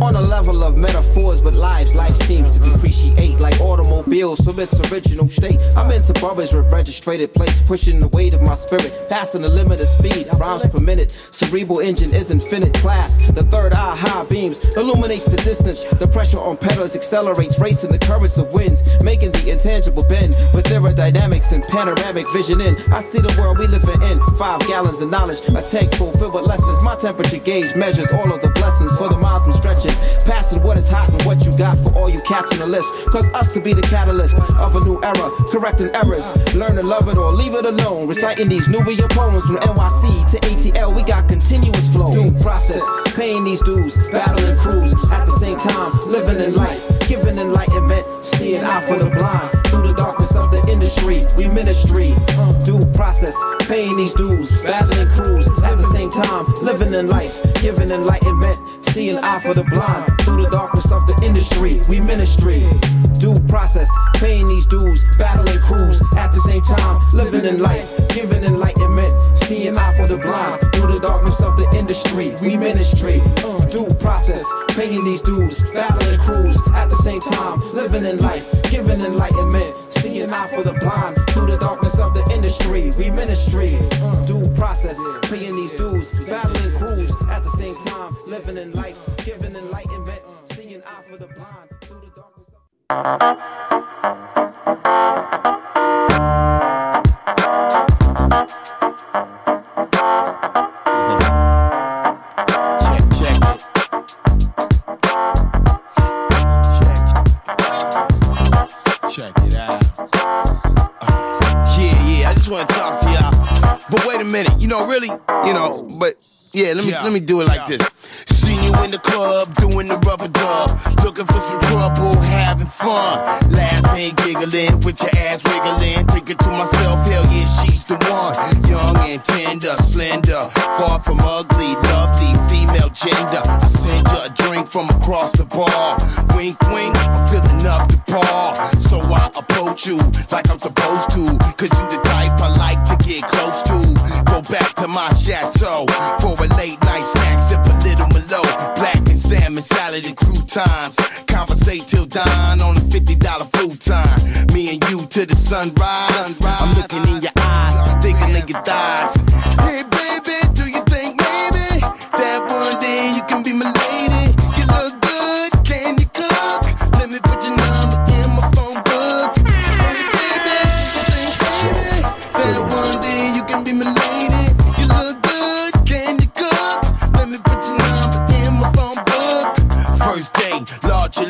On a level of metaphors, but lives, life seems to depreciate like automobiles from its original state. I'm into barbers with registered plates, pushing the weight of my spirit, passing the limit of speed, rhymes per minute. Cerebral engine is infinite class. The third eye high beams illuminates the distance. The pressure on pedals accelerates, racing the currents of winds, making the intangible bend with aerodynamics and panoramic vision in. I see the world we living in. Five gallons of knowledge, a tank full filled with lessons. My temperature gauge measures all of the blessings for the miles I'm stretching. Passing what is hot and what you got for all you cats on the list. Cause us to be the catalyst of a new era, correcting errors. Learn to love it or leave it alone. Reciting these Nubia poems from NYC to ATL, we got continuous flow. Due process, paying these dues, battling crews at the same time, living in life, giving enlightenment, seeing out for the blind. Industry, we ministry. Mm, due process, paying these dues, battling crews at the same time, living in life, giving enlightenment, seeing eye for the blind. Through the darkness of the industry, we ministry. Due process, paying these dues, battling crews at the same time, living in life, giving enlightenment, seeing eye for the blind. Through the darkness of the industry, we ministry. Mm, due process, paying these dues, battling crews at the same time, living in life, giving enlightenment, seeing eye for the blind. Through the darkness of the industry, we ministry. Due process, paying these dues, battling crews at the same time, living in life, giving enlightenment, seeing eye for the blind. Through the darkness of You know, really, you know, but yeah, let me let me do it like this. You in the club doing the rubber dub. Looking for some trouble, having fun. Laughing, giggling, with your ass wiggling. Thinking to myself, hell yeah, she's the one. Young and tender, slender. Far from ugly, lovely, female gender. I send you a drink from across the bar. Wink, wink, I'm filling up the bar. So I approach you like I'm supposed to. Cause you the type I like to get close to. Go back to my chateau for a late night snack. Sip a Merlot. Black and salmon, salad and croutons. Conversate till dawn on a $50 food time. Me and you to the sunrise. I'm looking in your eyes, thinking of your thighs.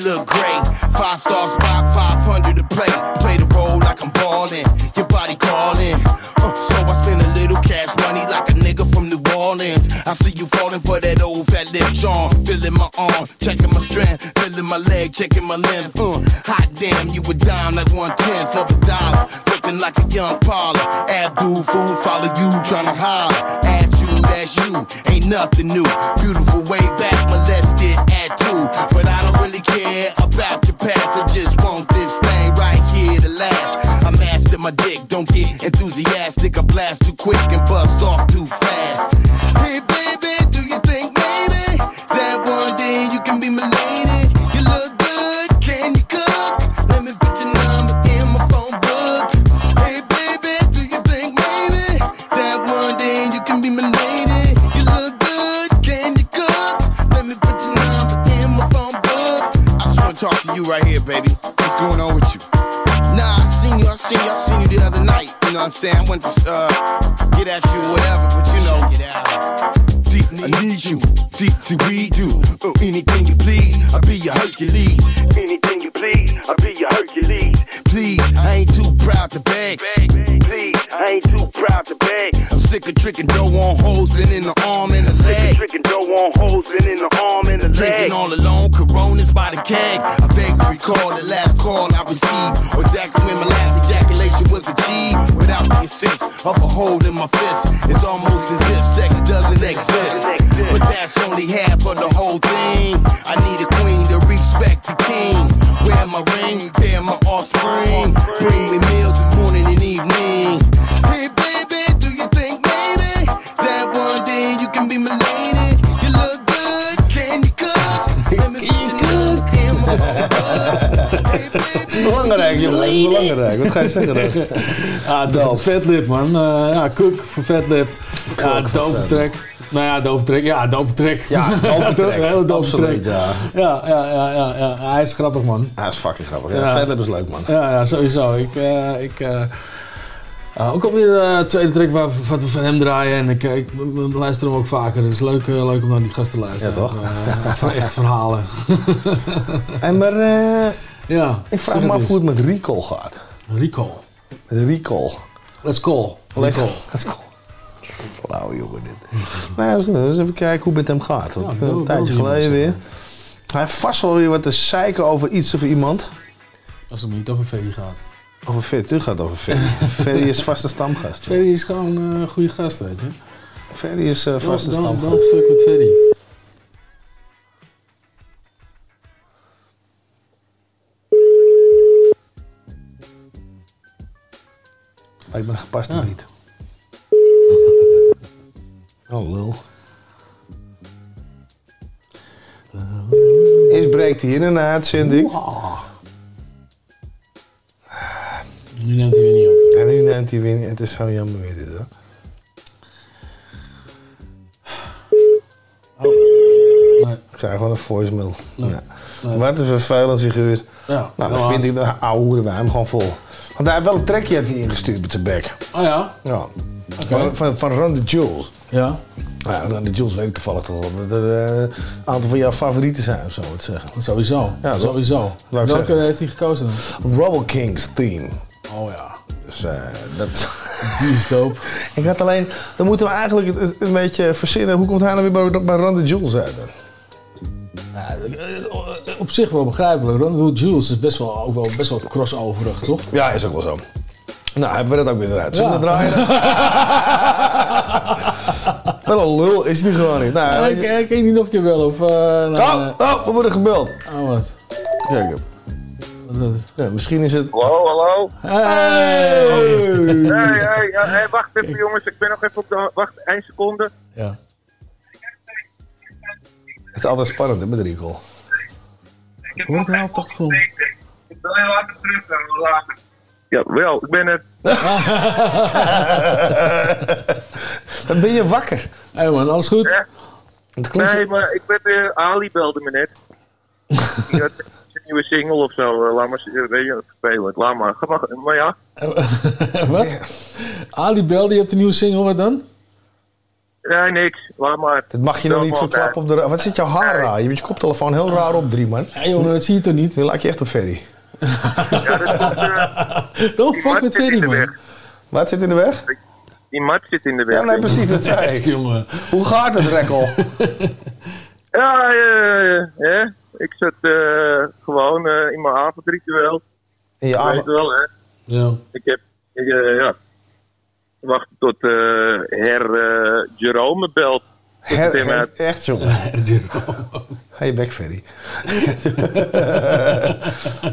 Look great. Five star spot, 500 to play. Play the role like I'm ballin'. Your body calling. Uh, so I spend a little cash money like a nigga from New Orleans. I see you falling for that old fat lip John. Feeling my arm, checking my strength. Feeling my leg, checking my limb. Uh, hot damn, you were dime like one tenth of a dollar. Looking like a young Paula. Abdul fool, follow you, tryna holler. At you, that's you. Ain't nothing new. Beautiful way don't get enthusiastic. I blast too quick and bust off too fast. Hey baby, do you think maybe that one day you can be my lady? You look good, can you cook? Let me put your number in my phone book. Hey baby, do you think maybe that one day you can be my lady? You look good, can you cook? Let me put your number in my phone book. I just wanna talk to you right here, baby. What's going on know what I'm saying? I went to uh, get at you, whatever, but you know. Get out. See, I need you. See, see, we do. Oh, anything you please, I'll be your Hercules. Anything you please, I'll be your Hercules. Please, I ain't too proud to beg. Please, I ain't too proud to beg. I'm sick of tricking dough on hoes, been in the arm and the leg. Tricking dough on hoes, been in the arm and the leg. Drinking all alone, coronas by the keg. I beg to recall the last call I received. Or exactly Assist of a hold in my fist. It's almost as if sex doesn't exist. But that's only half of the whole thing. I need a queen to respect the king. Wear my ring, bear my offspring. Bring me meals Belangrijk, jongen. Dat is belangrijk. Wat ga je zeggen dan? Ah, dat is Vetlip, man. Eh, ja, Cook voor Vetlip. Ja, dope track. Nou ja, dope track. Ja, dope track. Ja, dope track. Hele dope Absoluut, track. ja. Ja, ja, ja, ja, ja. Hij is grappig, man. Hij is fucking grappig. Ja. Vetlip is leuk, man. Ja, ja sowieso. Ik, eh, ik, ah, ook alweer de tweede track waar, wat we van hem draaien. En ik, luister hem ook vaker. Het is leuk, leuk om naar die gast te luisteren. Ja, toch? Van echt verhalen. En maar, ja, ik vraag me het af eens. hoe het met Recall gaat. Recall. Met Recall. Let's call. Let's, Recall. let's call. Flauw, jongen, dit. nou ja. Dus even kijken hoe het met hem gaat. Want, Ja, eh, een tijdje geleden weer. Hij heeft vast wel weer wat te zeiken over iets of iemand. Als het niet over Ferry gaat. Over Ferry. Dit gaat over Ferry. Ferry is vaste stamgast. Ferry is gewoon eh, een goede gast, weet je. Ferry is eh, vaste stamgast. Don't fuck with Ferry. Lijkt me een gepaste Ja. beat. Oh, lul. Eerst breekt hij in een uitzending. Nu neemt hij weer niet op. En nu neemt hij weer niet. Het is zo jammer weer dit, hoor. Nee. Ik krijg gewoon een voicemail. Nee. Ja. Nee. Wat een vervelend figuur. Ja, nou, dan vind ik de oude hem gewoon vol. Want hij heeft wel een trekje heeft hij ingestuurd met zijn bek. Oh ja? Ja. Van, van, van Run the Jewels. Ja. Ja, Run the Jewels weet ik toevallig toch wel. Dat er eh, een aantal van jouw favorieten zijn, of zo te zeggen. Sowieso. Ja? Sowieso. Welke zeggen. heeft hij gekozen dan? Rubble Kings theme. Oh ja. Dus eh, dat is... Die is dope. ik had alleen... Dan moeten we eigenlijk een beetje verzinnen. Hoe komt hij nou weer bij, bij Run the Jewels uit dan? Op zich wel begrijpelijk. The Jules is best wel, ook wel, best wel crossoverig, toch? Ja, is ook wel zo. Nou, hebben we dat ook weer eruit. Zullen we draaien? Wel een lul is die gewoon niet. Nou, Ja, ik, je niet nog een keer bellen? Of, eh, nou, Oh, eh, oh, we worden gebeld. Oh, wat? Kijk. Ja, misschien is het... Hallo, hallo. Hey! Hey, hey, hey, wacht even jongens, ik ben nog even op de... Wacht, één seconde. Ja. Het is altijd spannend hè, met Rico. Hoor ik nou de achtergrond? Ik wil heel later terug, dan later. Ja, wel, ik ben het. Dan ben je wakker. Hé hey man, alles goed? Nee, maar ik ben weer... Ali belde me net. Die had een nieuwe single of zo. eh, Laat maar, eh, weet je, vervelend. Laat maar. Ga maar, maar ja. wat? Ali Bel, die hebt een nieuwe single, wat dan? Nee, niks. Laat maar. Dat mag je nog niet verklappen op de... Wat zit jouw haar raar? Je hebt je koptelefoon heel raar op, drie man. Ja jongen, dat zie je toch niet? Nu laat je echt op Ferry. Don't fuck met Ferry, man. Wat zit in de weg? Die mat zit in de weg. Ja, nee, precies, dat zei ik. jongen. Hoe gaat het, Rekkel? Ja, eh, ja. ik zat eh, gewoon eh, in mijn avondritueel. In je avond... wel, hè. Ja. Ik heb, ik, eh, ja, wachten tot eh her eh, Jerome belt. Her- her- uit. echt, jongen. Hey, back Ferry.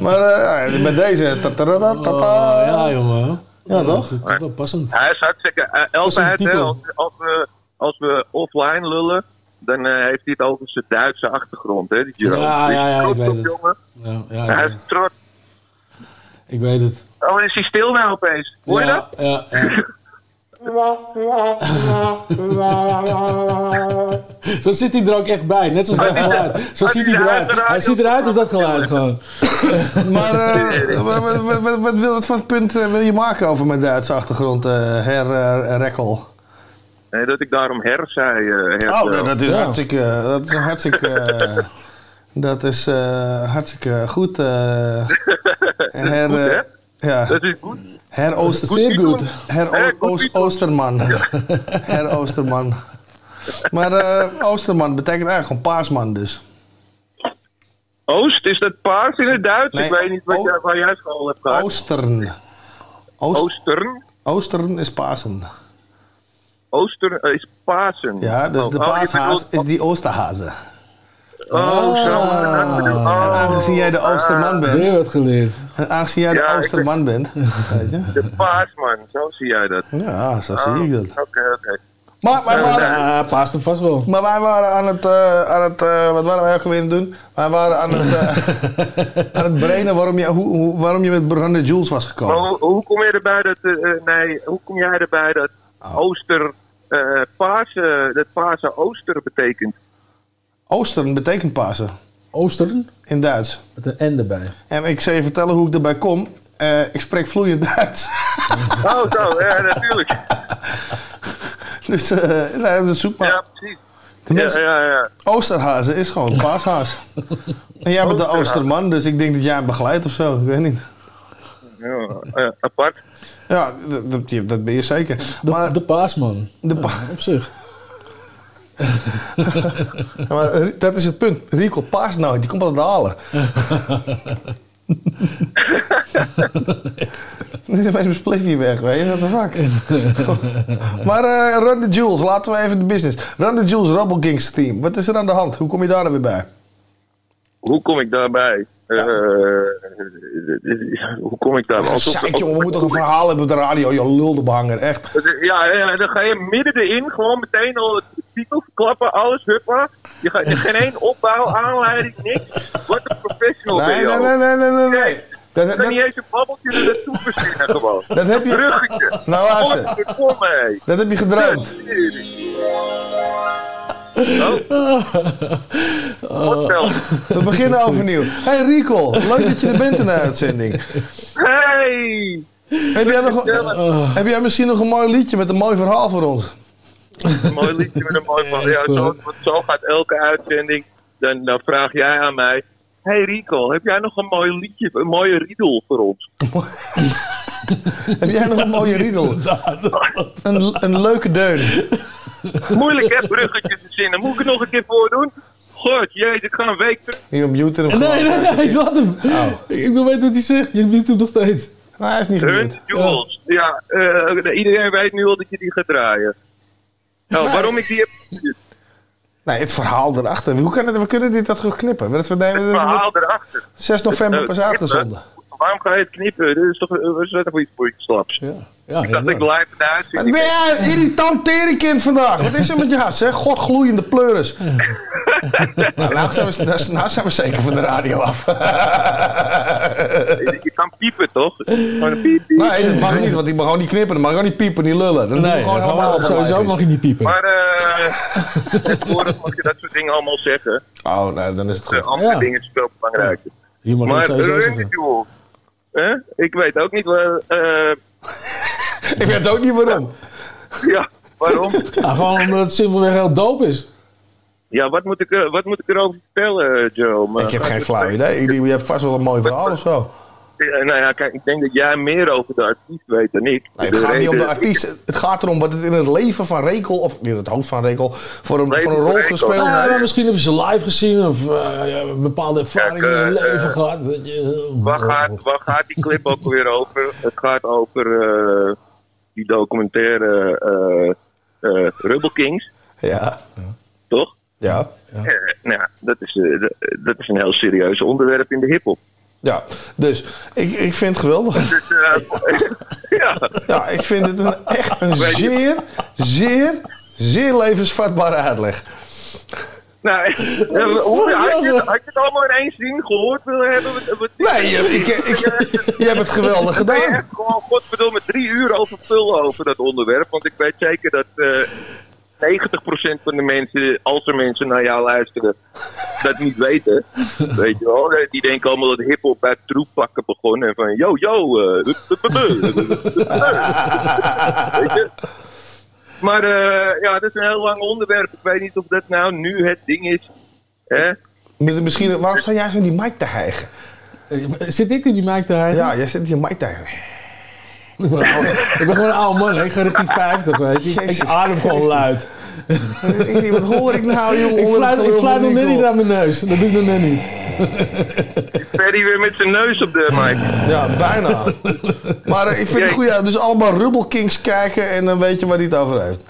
maar eh, met deze... ta- ta- ta- ta- ta- ta- Oh, ja jongen. Ja, toch? Dat is wel passend. Hij is hartstikke... altijd, hè, als, als, we, als we offline lullen, dan eh, heeft hij het over zijn Duitse achtergrond, hè, die Jerome. Ja, ja, ja, ik weet het. jongen. Ja, ja, ik Hij weet is het. trots. Ik weet het. Oh, is hij stil nou opeens? Hoor je ja, dat? Ja, ja. Zo zit hij er ook echt bij, net zoals dat geluid. Zo ziet hij eruit. Hij ziet eruit als dat geluid gewoon. Maar eh, wat, wat, wat, wat, wil, punt eh, wil je maken over mijn Duitse achtergrond, eh her Rekkel? Nee, dat ik daarom her zei. eh, her, Oh, dat is ja. hartstikke... Dat is hartstikke... dat is eh, hartstikke goed. eh her, Goed, hè? ja. Dat is goed. Her Ooster... Zeer goed. Her Oost- Beatles. Oosterman. Her Oosterman. Maar eh, Oosterman betekent eigenlijk gewoon paasman dus. Oost, is dat paars in het Duits? Nee, ik weet niet wat jij, waar jij school hebt gehad. Oostern. Oost- Oostern? Oostern is Pasen. Ooster eh, is Pasen. Ja, dus Oh, de oh, paashaas bedoelt- is die Oosterhazen. Oh, zo. Ah. Oh. En aangezien jij de Oosterman bent... Weer wat geleerd. En aangezien jij de Ja, Oosterman bent... Weet je? De paasman, zo zie jij dat. Ja, zo zie ik dat. Oké, oké. Maar wij waren, Ja, paast hem vast wel. maar wij waren aan het... eh, aan het eh, wat waren wij ook alweer aan het doen? Wij waren aan het, eh, aan het brainen waarom je, hoe, hoe- waarom je met Brandon Jules was gekomen. Maar hoe, hoe kom je erbij dat... nee, hoe kom jij erbij dat Oh. Ooster... eh Pasen, dat Pasen Ooster betekent? Oostern betekent Pasen. Oostern? In Duits. Met een N erbij. En ik zal je vertellen hoe ik erbij kom. Eh, ik spreek vloeiend Duits. Oh, zo, ja, natuurlijk. dus eh nee, dus zoek maar. Ja, precies. Ja, ja, ja. Oosterhazen is gewoon paashaas. en jij bent de. Oosterman, dus ik denk dat jij hem begeleidt of zo. Ik weet niet. ja eh, apart. Ja, dat, dat, dat ben je zeker. De, Maar de paasman. de pa- Op zich. Ja, maar eh, dat is het punt. Rico paast nooit, die komt altijd halen. Dit is mijn spliffie weg, weet je? What the fuck? maar eh Run the Jewels, laten we even de business. Run the Jewels Rebel Kings team. Wat is er aan de hand? Hoe kom je daar dan weer bij? Hoe kom ik daarbij? Eh, hoe kom ik daar? Zeik, jongen, we moeten toch een verhaal hebben op de radio. Je lulde behanger, echt. Ja, dan ga je midden erin gewoon meteen al titel verklappen, alles, huppa. Je gaat je geen één opbouw, aanleiding, niks. Wat een professional Nee, je nee, nee, nee, nee, nee. Dat, kan dat, niet eens een babbeltje er naartoe verzinnen gewoon. Dat heb je- Bruggetje. Nou, luister. Kom voor mij. dat heb je gedroomd. Vertel. We beginnen overnieuw. Hey Rico, leuk dat je er bent in de uitzending. Hey! Heb jij, nog, een- heb jij misschien nog een mooi liedje met een mooi verhaal voor ons? Een mooi liedje met een mooi verhaal. Ja, zo, want zo gaat elke uitzending. Dan, dan vraag jij aan mij. Hey Rico, heb jij nog een mooi liedje, een mooie riedel voor ons? Heb jij nog een mooie riedel? Een, een leuke deun. Moeilijk hè, bruggetjes te zinnen. Moet ik het nog een keer voordoen? god, jezus, ik ga een week terug. Je mute hem Nee, nee, nee, laat hem. Oh. Ik wil weten wat hij zegt. Je mute hem nog steeds. Nou, hij is niet Hunt Jules. Ja, eh, iedereen weet nu al dat je die gaat draaien. Nou, waarom ik die heb... Nee, het verhaal erachter. Hoe kan het, we kunnen dit dat goed knippen. Het verhaal erachter. 6 november Eh, pas uitgezonden. Waarom ga je het knippen? Dit is toch, is dat iets voor iets slaps? Ja, ik dacht ik live in de Wat ben jij een irritant teringkind vandaag? Wat is er met jou, zeg? Godgloeiende pleuris. nou, nou, zijn we, nou, nou zijn we zeker van de radio af. Je kan piepen, toch? Gewoon een piep, piep. nee, dat mag niet, want die mag gewoon niet knippen. Dan mag gewoon niet piepen, niet lullen. Dan doen we Nee, gewoon dat allemaal sowieso mag je niet piepen. Maar eh tegenwoordig mag je dat soort dingen allemaal zeggen. Oh, nee, dan is het goed. Eh, andere dingen is veel belangrijker. Je maar zeggen. Jules, hè? ik weet ook niet waar... eh, Ik weet ook niet waarom. ja, waarom? Ja, gewoon omdat het simpelweg heel doop is. Ja, wat moet ik, er- wat moet ik erover vertellen, eh, Joe? Maar Ik heb ga geen flauw idee. Je je hebt vast wel een mooi verhaal of zo. Eh, Nou ja, kijk, ik denk dat jij meer over de artiest weet dan ik. Nee, het gaat niet om de reden- artiest. Het gaat erom wat het in het leven van Rekel, of in het hoofd van Rekel, voor een, voor een rol Rekel. gespeeld Ja, heeft. misschien hebben ze live gezien of eh, ja, een bepaalde ervaring Kijk, in hun eh, leven eh, gehad. Dat je, Waar gaat, waar gaat die clip ook weer over? Het gaat over eh, die documentaire eh eh Rebel Kings, Ja. toch? Ja. Eh, nou, ja, dat is, eh, dat- is een heel serieus onderwerp in de hiphop. Ja, dus ik, ik vind het geweldig. Dus, eh, ja. Ja, ik vind het een, echt een zeer, zeer, zeer levensvatbare uitleg. Nou, eh, hoe, had, je, had je het allemaal in één zin gehoord willen hebben? Nee, je, ik, ik, je hebt het geweldig Ik gedaan. echt gewoon, godverdomme, drie uur over vullen over dat onderwerp. Want ik weet zeker dat eh 90% van de mensen, als er mensen naar jou luisteren, dat niet weten. Weet je wel? Die denken allemaal dat hip-hop bij troeppakken begon. En van, yo, yo. eh, weet je? Maar eh, ja, dat is een heel lang onderwerp. Ik weet niet of dat nou nu het ding is. Hè? Misschien, waarom sta jij zo in die mic te hijgen? Zit ik in die mic te hijgen? Ja, jij zit in die mic te hijgen. Ik ben, een oude- ik ben gewoon een oude man, hè. ik ga richting 50, weet je. Ik adem gewoon luid. Wat hoor ik nou, jongen? Ik fluit, ik fluit nog net niet aan mijn neus. Dat doe ik nog net niet. Ferry weer met zijn neus op de mic. Ja, bijna. Maar eh, ik vind het goed, ja, dus allemaal Rubble Kings kijken en dan weet je waar hij het over heeft.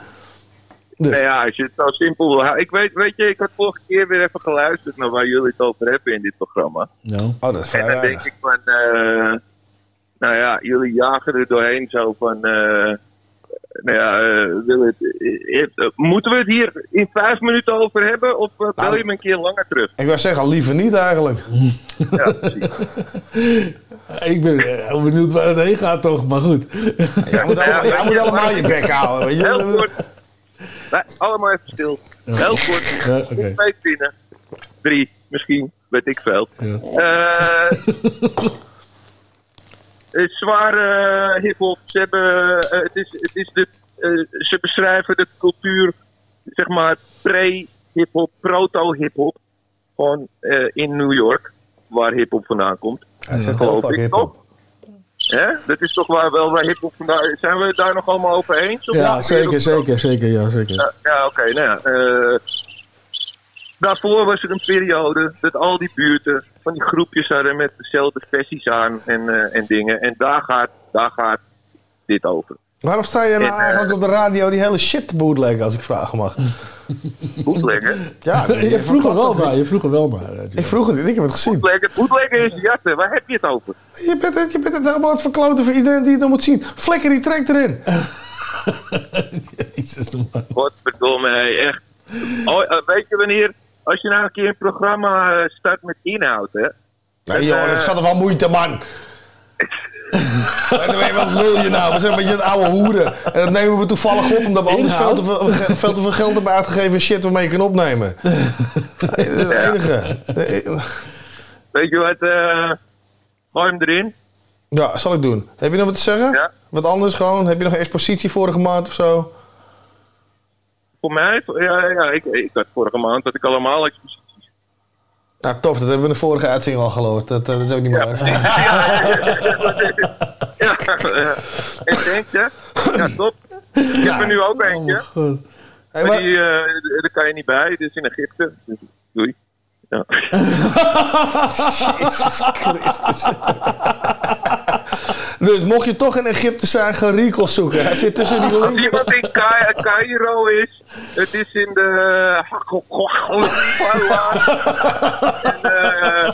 Nou ja, als je het zo simpel wil houden. Ik weet, weet je, ik had vorige keer weer even geluisterd naar waar jullie het over hebben in dit programma. No. Oh, dat is En dan denk ik van, eh, nou ja, jullie jagen er doorheen zo van, eh, nou ja, eh, wil het, eh, moeten we het hier in vijf minuten over hebben of uh, bel je me een keer langer terug? Ik wou zeggen, liever niet eigenlijk. Ja, precies. Ik ben heel benieuwd waar het heen gaat toch, maar goed. Jij moet allemaal, jij moet allemaal je bek houden, weet je. Heel kort. Nee, allemaal even stil. Heel kort. Ja, oké. Twee binnen. Drie, misschien. Weet ik veel. Eh, het is zwaar eh, hip-hop. Ze, hebben, eh, het is, het is de, eh, ze beschrijven de cultuur, zeg maar, pre-hip-hop, proto-hip-hop. Gewoon eh, in New York, waar hip-hop vandaan komt. Hij zegt heel vaak hip-hop. Hè? Dat is toch waar, wel waar hip-hop vandaan Zijn we het daar nog allemaal over eens? Of Ja, zeker, zeker, zeker, ja, zeker. Ja, ja, oké. nou ja, eh, daarvoor was er een periode dat al die buurten van die groepjes hadden met dezelfde versies aan en, eh, en dingen. En daar gaat, daar gaat dit over. Waarom sta je nou En, eh, eigenlijk op de radio die hele shit te bootleggen, als ik vragen mag? Bootleggen? Ja, je vroeg er wel maar, je vroeg er wel maar. Ik vroeg het niet, ik heb het gezien. Bootleggen, bootleggen is jatten. Waar heb je het over? Je bent, het, je bent het helemaal aan het verkloten voor iedereen die het nog moet zien. Flikker die trek erin. Jezus, man. Godverdomme, hey, echt. Oh, eh, weet je wanneer, als je nou een keer een programma eh, start met inhoud, hè? Nee En, joh, eh, dat is toch wel moeite, man. En wat lul je nou? We zijn een beetje een oude hoeren. En dat nemen we toevallig op, omdat we anders veel te, veel, veel te veel geld hebben uitgegeven in shit waarmee je kan opnemen. Dat is het enige. Weet je wat, eh gooi hem erin. Ja, zal ik doen. Heb je nog wat te zeggen? Ja. Wat anders gewoon? Heb je nog een expositie vorige maand of zo? Voor mij, ja, ja ik, ik had vorige maand had ik allemaal exposities. Nou, tof. Dat hebben we in de vorige uitzending al gehoord. Dat, eh, dat is ook niet meer. Ja, eh, en denk je? Ja, top. Ik heb er nu ook eentje. Hey, maar die, eh, daar kan je niet bij, dus in Egypte. Dus, doei. Ja. Jezus Christus. dus mocht je toch in Egypte zijn, ga Rico zoeken. Hij zit tussen die Als iemand in Ca- Cairo is, het is in de... en, eh,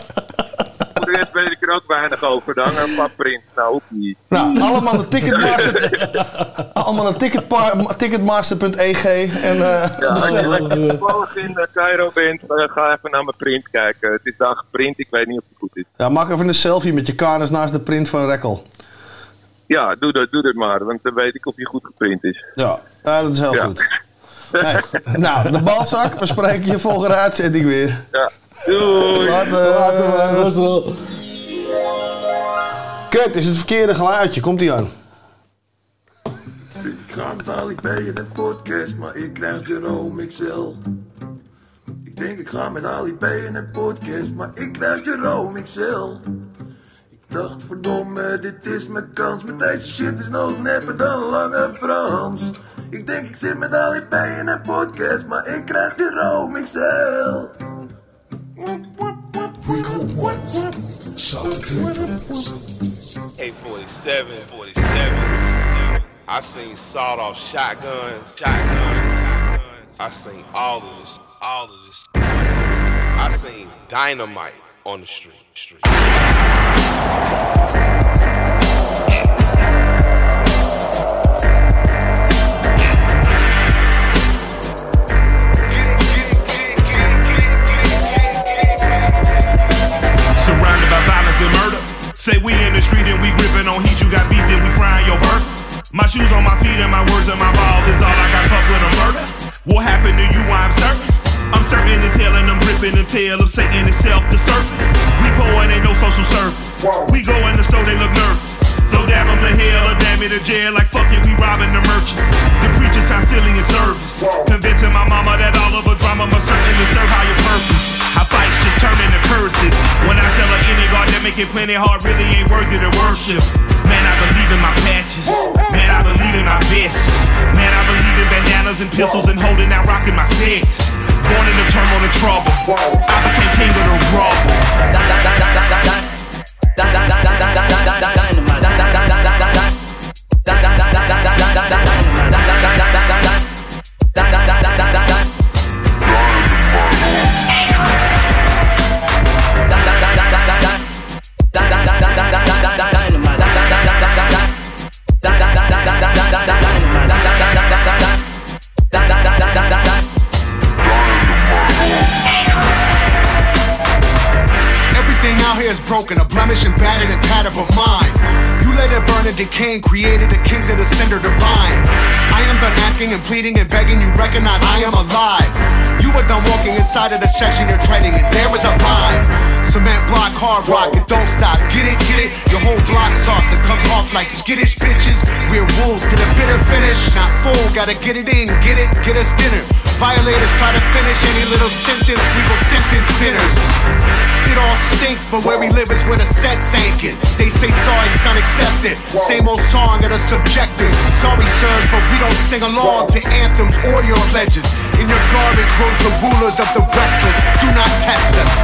voor de rest weet ik er ook weinig over dan. Een paar prints, nou ook niet. Nou, allemaal naar Ticketmaster. allemaal naar ticketpa- ticketmaster.eg en eh Ja, als je toevallig in eh, Cairo bent, eh, ga even naar mijn print kijken. Het is daar geprint, ik weet niet of het goed is. Ja, maak even een selfie met je kanus naast de print van Rekkel. Ja, doe dat, doe dat maar, want dan weet ik of je goed geprint is. Ja, ja dat is heel Ja. goed. Hey, nou, de balzak, we spreken je volgende uitzending weer. Ja, doei! Later. Later. Russell. Kut, is het verkeerde geluidje. Komt ie aan. Ik ga met Ali B in een podcast, maar ik krijg Jerome XL. Ik denk ik ga met Ali B in een podcast, maar ik krijg Jerome XL. Ik dacht verdomme, dit is mijn kans, maar deze shit is nog nepper dan Lange Frans. Ik denk ik zit met Ali B in een podcast, maar ik krijg Jerome XL. Hey, 47, 47. I seen sawed off shotguns, shotguns. I seen all of this, all of this. I seen dynamite on the street. street. Say we in the street and we gripping on heat. You got beef, then we frying your burger. My shoes on my feet and my words and my balls is all I got. Fuck with a murder. What happened to you? I'm certain. I'm certain as hell and I'm gripping the tail of Satan itself, the serpent. We poor ain't no social service. We go in the store, they look nervous. So damn them to hell or damn it to jail like fuck it, we robbing the merchants. The preachers sound silly in service. Convincing my mama that all of her drama must certainly serve higher purpose. How fights just turn into curses. When I tell her any God that make it plenty hard really ain't worthy to worship. Man, I believe in my patches. Man, I believe in my vests. Man, I believe in bandanas and pistols and holding out rocking my sets. Born in the turmoil and trouble. I became king of the rubble. Broken, a blemish and battered and tattered but mine. It burn and created the kings of the cinder divine. I am done asking and pleading and begging you recognize I am alive. You are done walking inside of the section you're treading and there is a line. Cement block, hard rock, it don't stop. Get it, get it? Your whole block's off that comes off like skittish bitches. We're wolves to the bitter finish, not full, gotta get it in, get it, get us dinner. Violators try to finish any little sentence, we will sentence sinners. Stinks, but where we live is where the set sank it. They say sorry, son, accept it. Same old song at a subjective. Sorry, sirs, but we don't sing along to anthems or your pledges. In your garbage rose the rulers of the restless. Do not test us.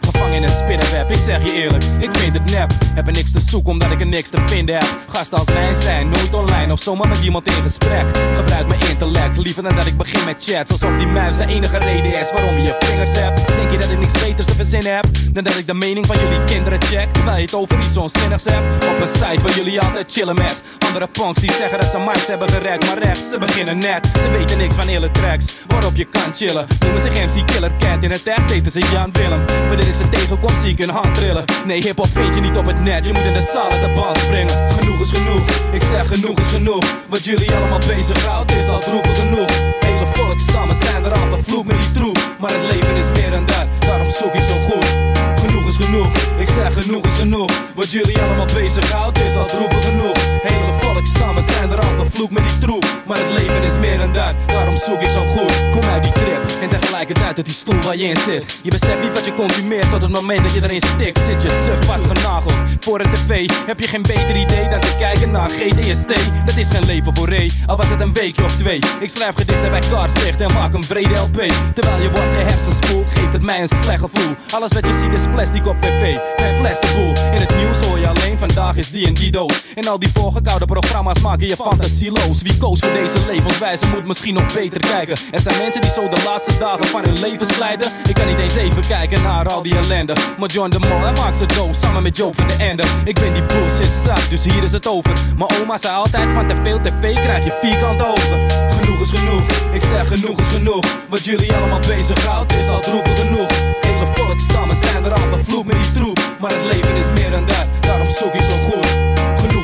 Gevangen in een spinnenweb, ik zeg je eerlijk Ik vind het nep, heb er niks te zoeken omdat ik er niks te vinden heb. Gasten als mij zijn, nooit online of zomaar met iemand in gesprek. Gebruik mijn intellect, liever dan dat ik begin met chats. Alsof die muis de enige reden is waarom je je vingers hebt. Denk je dat ik niks beters te verzinnen heb? Dan dat ik de mening van jullie kinderen check. Terwijl je het over iets onzinnigs hebt. Op een site waar jullie altijd chillen met Andere punks die zeggen dat ze mics hebben gerekt Maar echt, ze beginnen net. Ze weten niks van hele tracks Waarop je kan chillen. Noemen zich MC Killer Cat In het echt eten ze Jan Willem. Wanneer ik ze tegenkom zie ik een hand trillen. Nee hiphop vind je niet op het net Je moet in de zaal uit de band springen. Genoeg is genoeg Ik zeg genoeg is genoeg. Wat jullie allemaal bezighoudt is al droevig genoeg. Hele volkstammen zijn er al vervloekt met die troep. Maar het leven is meer dan dat Daarom zoek ik zo goed. Genoeg is genoeg, ik zeg genoeg is genoeg. Wat jullie allemaal bezighoudt is al droevig genoeg. Hele volkstammen zijn er al met die troep. Maar het leven is meer dan dat, daarom zoek ik zo goed. Kom uit die trip. En tegelijkertijd uit die stoel waar je in zit. Je beseft niet wat je consumeert tot het moment dat je erin stikt. Zit je suf vastgenageld voor een tv? Heb je geen beter idee dan te kijken naar GDST Dat is geen leven voor Ray, al was het een weekje of twee. Ik schrijf gedichten bij Kaartslicht en maak een vrede LP Terwijl je wordt gehersenspoeld, geeft het mij een slecht gevoel. Alles wat je ziet is plastic op tv, mijn fles de boel. In het nieuws hoor je alleen, vandaag is die en die dood. En al die voorgekoude programma's maken je fantasieloos. Wie koos voor deze levenswijze moet misschien nog beter kijken. Er zijn mensen die zo de laatste dagen van hun leven slijden Ik kan niet eens even kijken naar al die ellende. Maar John de Mol, hij maakt ze dood samen met Joe van de Ende. Ik ben die bullshit zat, dus hier is het over. Mijn oma zei altijd van te veel tv krijg je vierkante ogen Genoeg is genoeg, ik zeg genoeg is genoeg. Wat jullie allemaal bezighoudt is al droevig genoeg. Hele volkstammen zijn er al met die troep. Maar het leven is meer dan dat, daarom zoek ik zo goed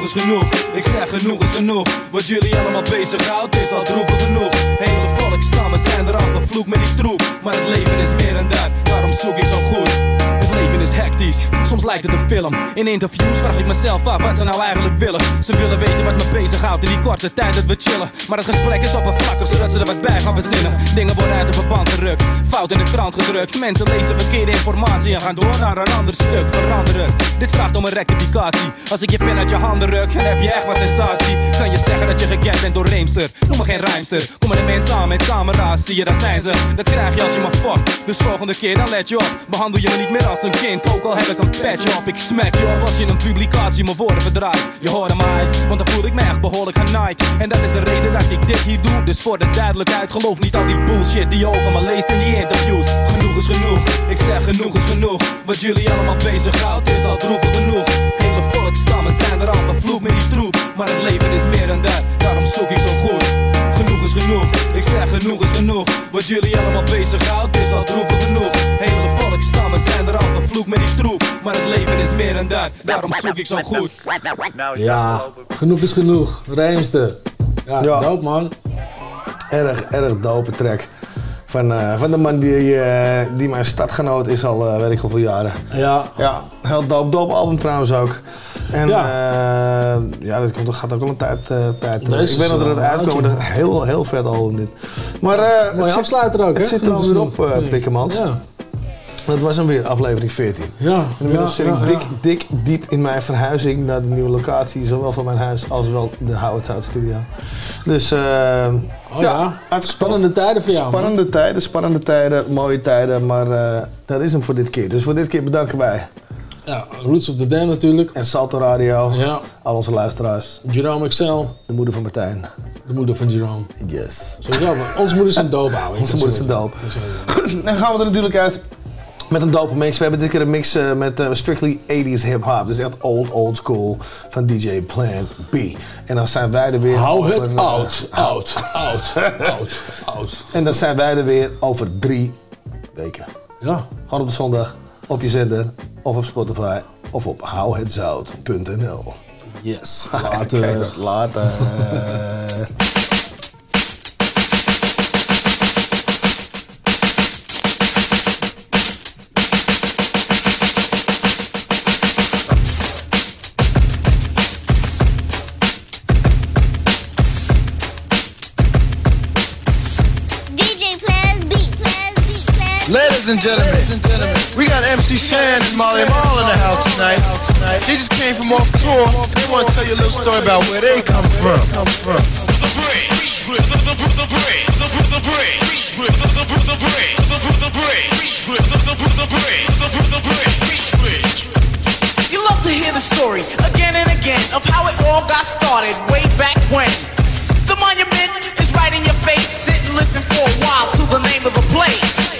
Genoeg is genoeg, ik zeg genoeg is genoeg. Wat jullie allemaal bezighoudt is al droevig genoeg. Hele volkstammen zijn er al vervloekt met die troep. Maar het leven is meer dan dat, daarom zoek ik zo goed Leven is hectisch, soms lijkt het een film. In interviews vraag ik mezelf af wat ze nou eigenlijk willen. Ze willen weten wat me bezighoudt in die korte tijd dat we chillen. Maar het gesprek is oppervlakkig zodat ze er wat bij gaan verzinnen. Dingen worden uit de verband gerukt, fout in de krant gedrukt. Mensen lezen verkeerde informatie en gaan door naar een ander stuk. Veranderen, dit vraagt om een rectificatie. Als ik je pen uit je handen ruk, dan heb je echt wat sensatie. Kan je zeggen dat je gekend bent door Reemster? Noem me geen rijmster, komen de mensen aan met camera's. Zie je, daar zijn ze, dat krijg je als je me fuck Dus volgende keer dan let je op. Behandel je me niet meer als een kind, ook al heb ik een petje op Ik smack je op als je een publicatie mijn woorden verdraait. Je hoorde mij, want dan voel ik me echt behoorlijk genaaid. En dat is de reden dat ik dit hier doe. Dus voor de duidelijkheid, geloof niet al die bullshit die je over me leest in die interviews. Genoeg is genoeg, ik zeg genoeg is genoeg. Wat jullie allemaal bezighoudt is al droevig genoeg. Hele volkstammen zijn er al vervloekt met die troep. Maar het leven is meer dan dat, daarom zoek ik zo goed. Genoeg is genoeg, genoeg is genoeg Wat jullie allemaal bezighoudt is al droevig genoeg Hele volkstammen zijn er al vervloekt met die troep Maar het leven is meer dan dat, daarom zoek ik zo goed Ja, genoeg is genoeg. Rijmste. Ja, Ja. dope man. Erg, erg dope track. Van, eh, van de man die, eh, die mijn stadgenoot is al, eh, weet ik hoeveel jaren. Ja. Ja, heel dope, dope album trouwens ook. En Ja. ja, ja dat, komt, dat gaat ook al een tijd, tijd Ik weet nog dat het uitkwam, oudje. dat heel, heel vet album dit. Maar het zit- afsluiter ook, Het hè? zit er alweer is op, uh, Pikkemans. Ja. Dat was hem weer, aflevering 14. Ja, En inmiddels ja, zit ik dik, dik diep in mijn verhuizing naar de nieuwe locatie, zowel van mijn huis als wel de Howard Sound Studio. Dus eh Oh ja, spannende tijden voor jou, man. Spannende tijden, spannende tijden, mooie tijden, maar eh, dat is hem voor dit keer. Dus voor dit keer bedanken wij. Ja, Roots of the Dam natuurlijk. En Salto Radio. Ja. Al onze luisteraars. Jerome Excel. De moeder van Martijn. De moeder van Jerome. Yes. Sowieso, onze moeders zijn dope, ouwe. Onze moeders zijn dope. Dan gaan we er natuurlijk uit met een dope mix. We hebben dit keer een mix eh, met eh, strictly 80s hip-hop. Dus echt old, old school van DJ Plan B. En dan zijn wij er weer. Hou het oud, oud, oud, oud, oud. En dan zijn wij er weer over drie weken. Ja. Gewoon op de zondag, op je zender, of op Spotify, of op houhetzout.nl. Yes. Later. Later. B. and gentlemen, we got MC Shan and Marley Marl in the house tonight. They just came from off tour. They want to tell you a little story about where they come from. You love to hear the story again and again of how it all got started way back when. The monument is right in your face. Sit and listen for a while to the name of the place.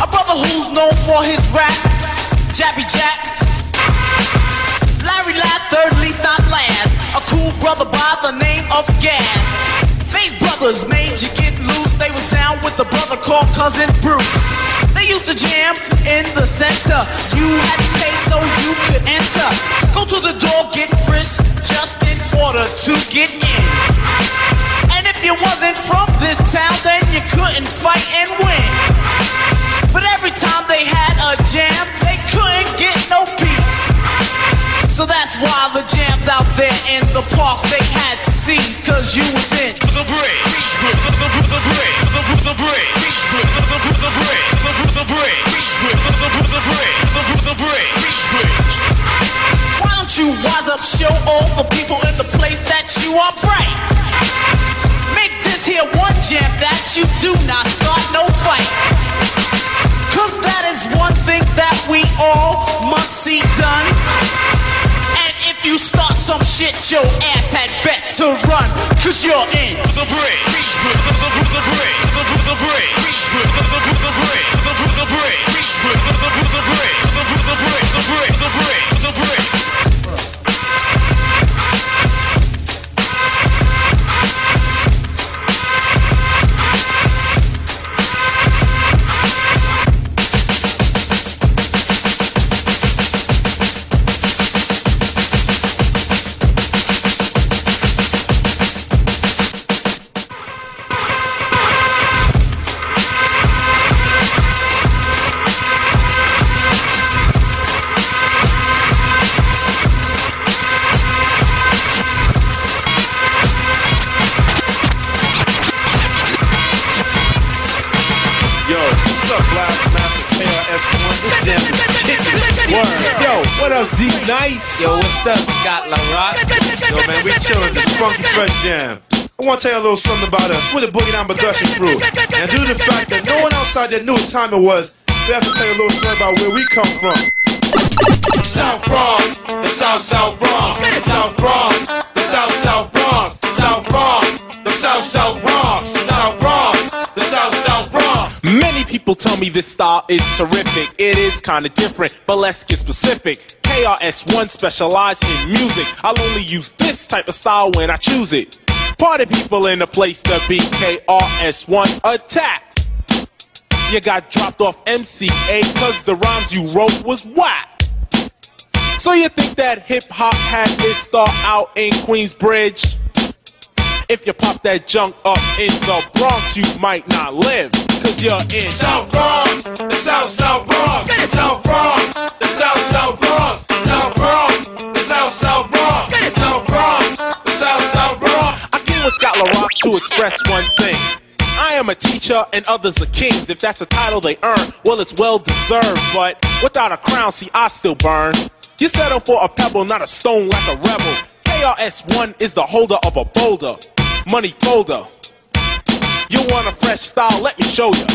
A brother who's known for his rap, Jabby Jab. Larry Ladd, third least not last. A cool brother by the name of Gas. Face brothers made you get loose. They was down with a brother called Cousin Bruce. They used to jam in the center. You had to pay so you could enter. Go to the door, get frisked just in order to get in. And if you wasn't from this town, then you couldn't fight and win. But every time they had a jam, they couldn't get no peace. So that's why the jams out there in the parks they had to seize, cause you was in the break. The break. Why don't you wise up, show all the people in the place that you are bright? Make this here one jam that you do not start no fight. Cause that is one thing that we all must see done. And if you start some shit, your ass had bet to run. Cause you're in the break. The break. The break. The break. The break. The break. Up, Z Nice? Yo, what's up, Scott LaRock? Yo, man, we chilling this funky fresh jam. I want to tell you a little something about us. We're the Boogie Down Production crew. And due to the fact that no one outside there knew what time it was, we have to tell you a little story about where we come from. South Bronx, the South South Bronx, the South Bronx, the South South Bronx, South Bronx, the South South Bronx, Many people tell me this style is terrific. It is kinda different, but let's get specific. KRS-One specialize in music. I'll only use this type of style when I choose it. Party people in the place to be. KRS-One attacked. You got dropped off MCA cause the rhymes you wrote was whack. So you think that hip hop had its start out in Queensbridge? If you pop that junk up in the Bronx, you might not live, cause you're in South Bronx, the South South Bronx, South Bronx, the South South Bronx, South Bronx, the South South Bronx, South Bronx, the South South Bronx. I came with Scott LaRock to express one thing. I am a teacher and others are kings. If that's a title they earn, well, it's well deserved. But without a crown, see, I still burn. You settle for a pebble, not a stone like a rebel. KRS-One is the holder of a boulder. Money folder. You want a fresh style? Let me show you.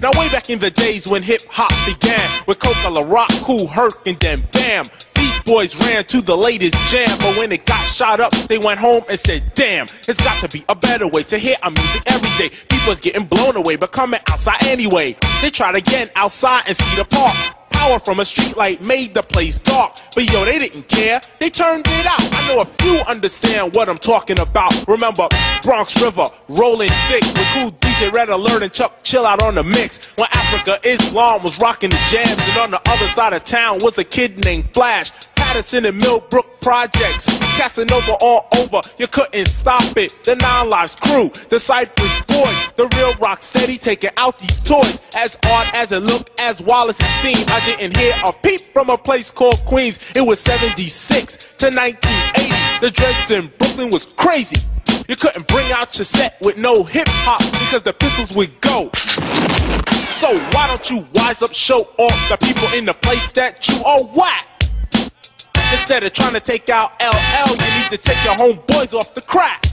Now, way back in the days when hip hop began, with Coke La Rock, Kool Herc, and then Bam, Beach Boys ran to the latest jam. But when it got shot up, they went home and said, Damn, it's got to be a better way to hear our music every day. People's getting blown away, but coming outside anyway. They tried again outside and see the park. Power from a street light made the place dark. But yo, they didn't care. They turned it out. I know a few understand what I'm talking about. Remember Bronx River, rolling thick with cool DJ Red Alert and Chuck Chillout on the mix. When Afrika Islam was rocking the jams, and on the other side of town was a kid named Flash. Patterson and Millbrook projects, Casanova all over. You couldn't stop it. The Nine Lives crew, the Cypress boys, the real rock steady taking out these toys. As odd as it looked, as Wallace it seemed, I didn't hear a peep from a place called Queens. It was 76 to 1980. The dreads in Brooklyn was crazy. You couldn't bring out your set with no hip hop because the pistols would go. So why don't you wise up, show off the people in the place that you are whack? Instead of trying to take out LL, you need to take your homeboys off the crack.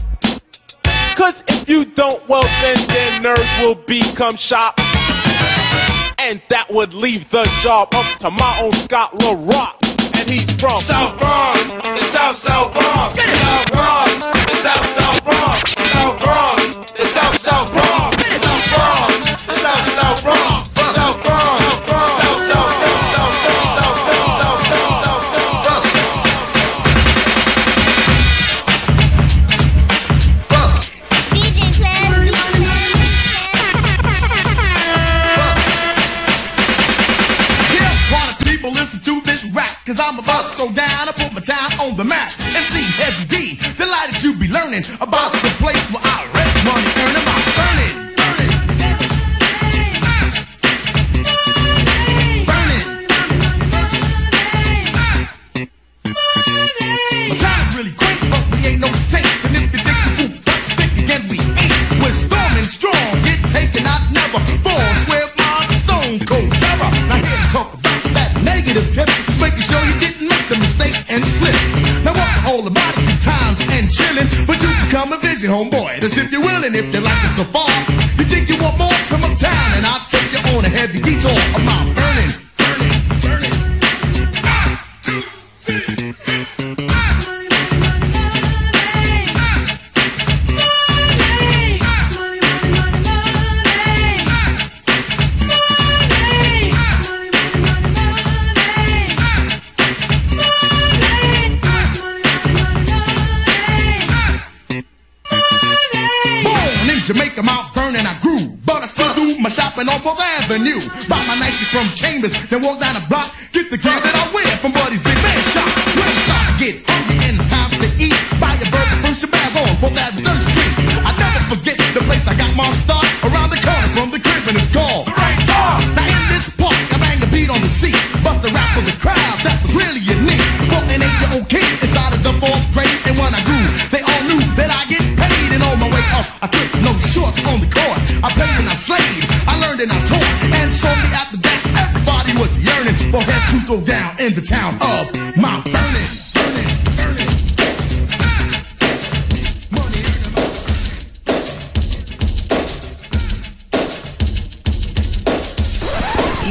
Cause if you don't, well then their nerves will become shot. And that would leave the job up to my own Scott LaRock. And he's from South Bronx, the South South Bronx, South Bronx, the South South Bronx, South Bronx, I'm about to go down and put my town on the map. And see Heavy D, delighted you be learning about the place where I rest money earning my time's really but we ain't no saints. And if you think we think again we ain't. We're storming strong, get taken never fall. Stone cold that negative tip, making sure you didn't make the mistake and slip. Now what all about it, times and chilling, but you come and visit, homeboy. That's if you're willing, if you like it so far. You think you want more? Come uptown and I'll take you on a heavy detour of my burning. Shopping on 4th Avenue. Buy my Nike from Chambers, then walk down the block. Get the gear that I wear from Buddy's Big Man Shop. When I start to get hungry and it's time to eat, buy a burger from Shabazz on 4th Avenue Street. I never forget the place I got my start. Around the corner from the crib and it's called The Right. Now in this park, I bang the beat on the seat. Bust a rap for the crowd, that was really unique. Brought an eight-year-old kid inside of the fourth grade. And when I grew, they all knew that I get paid. And on my way up, I took no shorts on the court. I played and I slaved, I learned and I taught. And shortly after that, everybody was yearning for head to throw down in the town of Mount Vernon.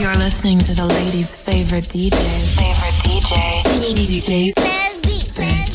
You're listening to the ladies' favorite DJ. Favorite DJ. DJ. Bridge.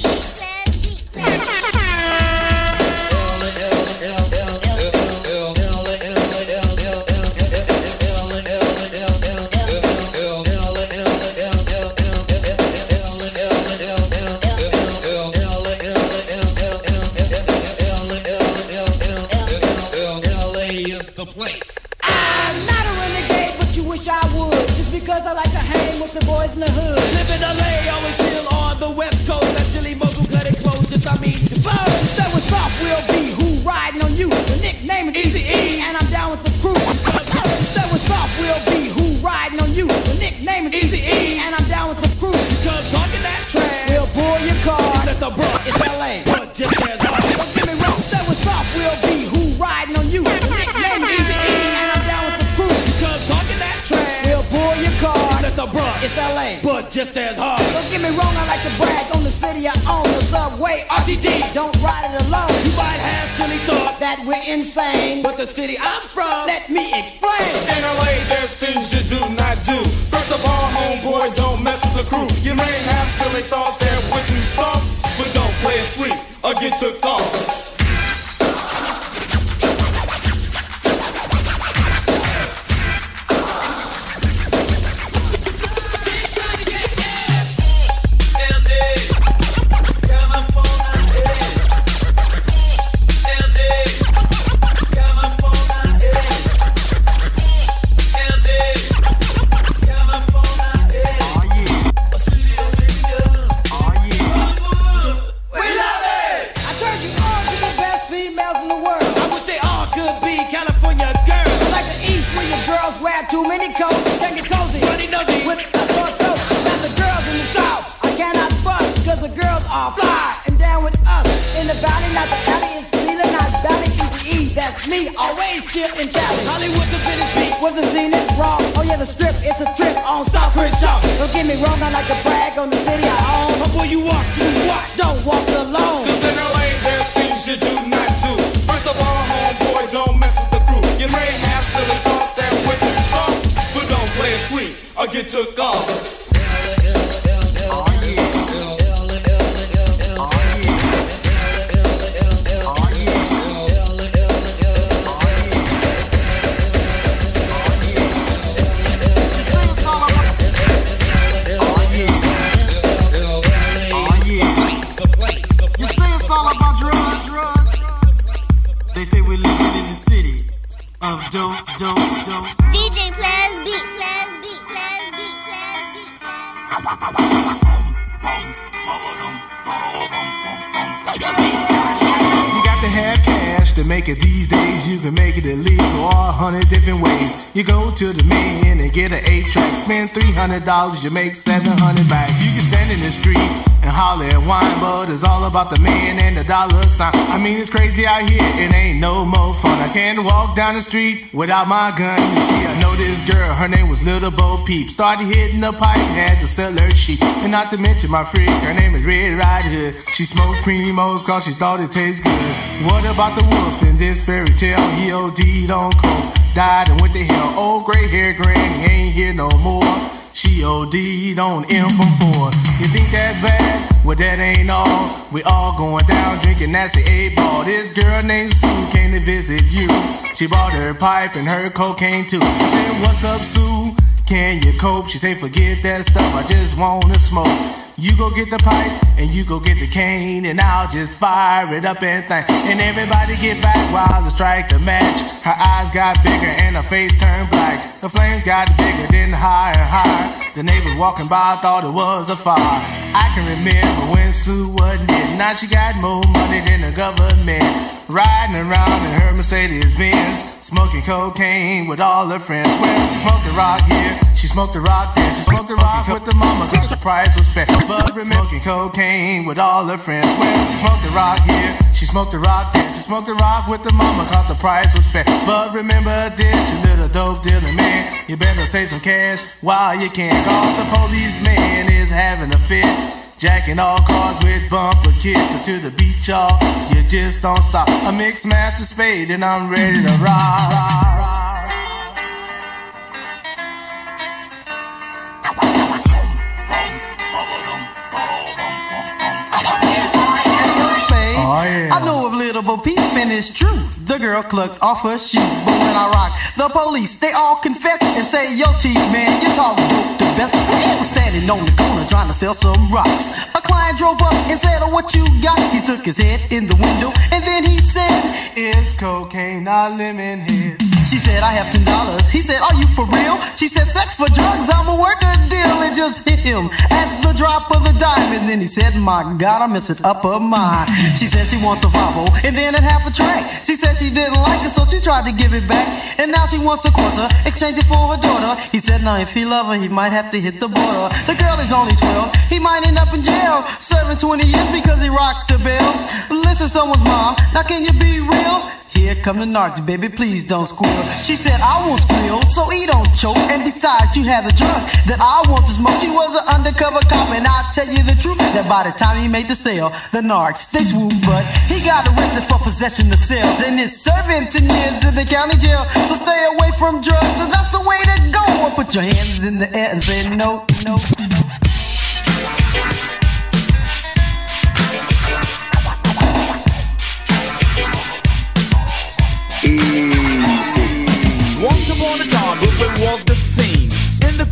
But just as hard. Don't get me wrong, I like to brag on the city I own. The subway, RTD. Don't ride it alone. You might have silly thoughts that we're insane. But the city I'm from, let me explain. In LA, there's things you do not do. First of all, homeboy, don't mess with the crew. You may have silly thoughts that we're too soft, but don't play it sweet or get took off. Get spend three hundred dollars, you make seven hundred back. You can stand in the street and holler at wine, but it's all about the man and the dollar sign. I mean, it's crazy out here, it ain't no more fun. I can't walk down the street without my gun. You see, I know this girl, her name was Little Bo Peep. Started hitting the pipe, had to sell her sheep. And not to mention my freak, her name is Red Riding Hood. She smoked primos cause she thought it tastes good. What about the wolf in this fairy tale? He OD'd on coke, died and went to hell. Old gray hair granny ain't here no more. She OD'd on M from four. You think that's bad? Well, that ain't all. We all going down drinking the eight ball. This girl named Sue came to visit you. She bought her pipe and her cocaine too. I said, What's up, Sue? Can you cope? She said, Forget that stuff. I just wanna smoke. You go get the pipe and you go get the cane and I'll just fire it up and think. And everybody get back while the strike the match. Her eyes got bigger and her face turned black. The flames got bigger, then higher, higher. The neighbors walking by thought it was a fire. I can remember when Sue wasn't it. Now she got more money than the government. Riding around in her Mercedes Benz. Smoking cocaine with all her friends. Well, she smoked the rock here, she smoked the rock there. She smoked the rock with the mama cause the price was fair. But remember, smoking cocaine with all her friends. Well, she smoked the rock here, she smoked the rock there. She smoked the rock with the mama cause the price was fair. But remember this, you little dope dealing man. You better save some cash while you can. Cause the policeman is having a fit. Jacking all cars with bumper kits or to the beach, y'all. You just don't stop. A mixed master spade and I'm ready to rock. Oh, Peep, and it's true. The girl clucked off her shoe. But when I rock, the police, they all confess and say, Yo, T, man, you talk dope the best. He was standing on the corner trying to sell some rocks. A client drove up and said, Oh, what you got? He stuck his head in the window, and then he said, It's cocaine, not lemon head. She said, I have ten dollars. He said, Are you for real? She said, Sex for drugs, work a deal. And just hit him at the drop of the dime. And then he said, My God, I miss it up her mind. She said she wants a Volvo, and then at half a track. She said she didn't like it, so she tried to give it back. And now she wants a quarter, exchange it for her daughter. He said, Now if he love her, he might have to hit the border. The girl is only 12, he might end up in jail. Serving 20 years because he rocked the bells. Listen, someone's mom, now can you be real? Come the narcs, baby, please don't squeal. She said, I won't squeal, so he don't choke. And besides, you have a drug that I want to smoke. She was an undercover cop, and I'll tell you the truth. That by the time he made the sale, the narcs, they swoop. But he got arrested for possession of sales. And it's serving 10 years in the county jail. So stay away from drugs, and that's the way to go. And put your hands in the air and say, no, no, no.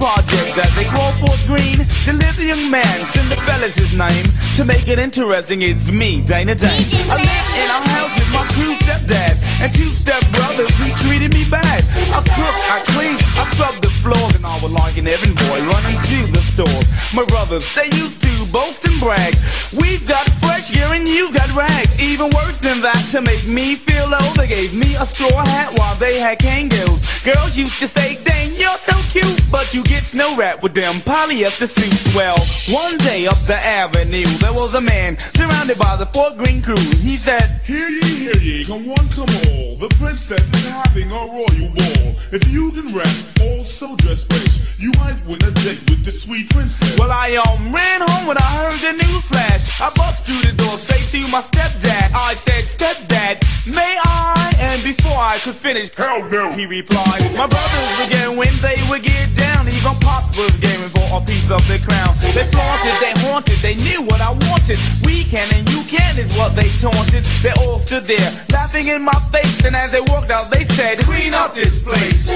Project as they call Fort Greene, there lived a young man, Cinderfella's his name. To make it interesting, it's me, Dana Dane. I live in a house with my crew stepdad and two step brothers who treated me bad. I cook, I clean, I scrub the floors, and I was like an errand boy running to the store. My brothers, they used to boast and brag. We've got fresh gear and you've got rags. Even worse than that, to make me feel low, they gave me a straw hat while they had kangaroos. Girls used to say, dang, you're so cute, but you get snow wrapped with them polyester suits. Well, one day up the avenue, there was a man surrounded by the Fort Greene crew. He said, Hear ye, hear ye, come one, come all. The princess is having a royal ball. If you can rap, also dress fresh, you might win a date with the sweet princess. Well, I um ran home when I heard the news flash. I bust through the door straight to my stepdad. I said, Stepdad, may I? And before I could finish, hell no, he replied. My brothers get when they would get down. Even Pops was gaming for a piece of the crown. They flaunted, they haunted, they knew what I wanted. We can and you can is what they taunted. They all stood there, laughing in my face. And as they walked out, they said, Clean up this place.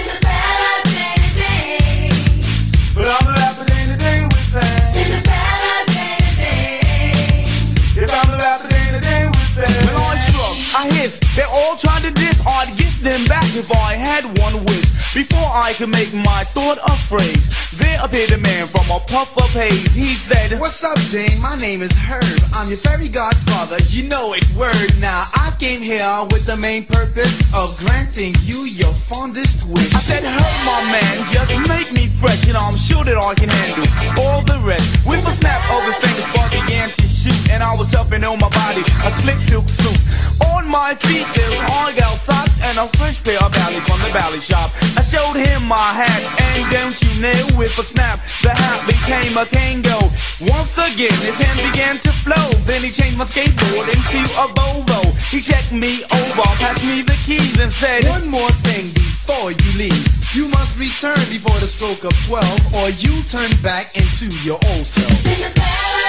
But I'm the rapper day day with that. If I'm the rapper day day with that. I struck, I hissed. They all tried to diss. I'd give them back if I had one wish. Before I could make my thought a phrase, there appeared a man from a puff of haze. He said, What's up, Dane? My name is Herb. I'm your fairy godfather. You know it, word. Now, I came here with the main purpose of granting you your fondest wish. I said, Herb, my man, just make me fresh. You know, I'm sure that I can handle all the rest. With a snap of his fingers, Bart began to shoot, and I was up and on my body, a slick silk suit. On my feet, there was argyle socks and a fresh pair of ballies from the bally shop. I showed him my hat, and don't you know, with a snap, the hat became a tango. Once again, his hand began to flow. Then he changed my skateboard into a Volvo. He checked me over, passed me the keys, and said, One more thing before you leave. You must return before the stroke of 12, or you turn back into your old self.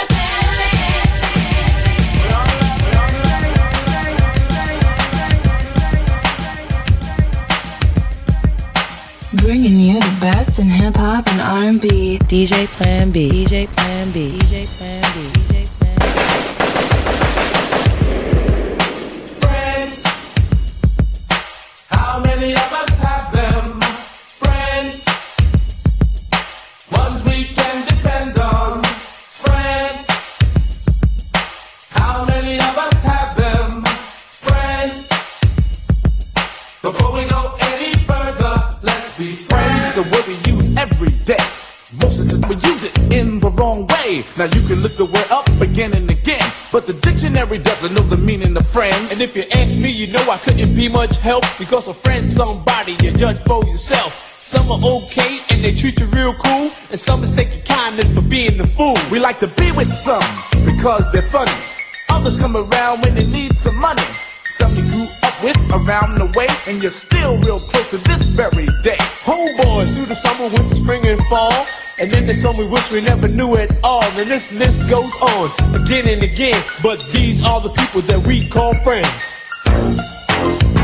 Bringing you the best in hip hop and R&B. DJ Plan B. DJ Plan B. DJ Plan B. DJ Plan B. day. Most of the time we use it in the wrong way. Now you can look the word up again and again, but the dictionary doesn't know the meaning of friends. And if you ask me, you know I couldn't be much help because a friend's somebody you judge for yourself. Some are okay and they treat you real cool, and some mistake your kindness for being the fool. We like to be with some because they're funny. Others come around when they need some money. Some you grew up with around the way, and you're still real close to this very day. Homeboys through the summer, winter, spring, and fall. And then there's some we wish we never knew at all. And this list goes on again and again. But these are the people that we call friends.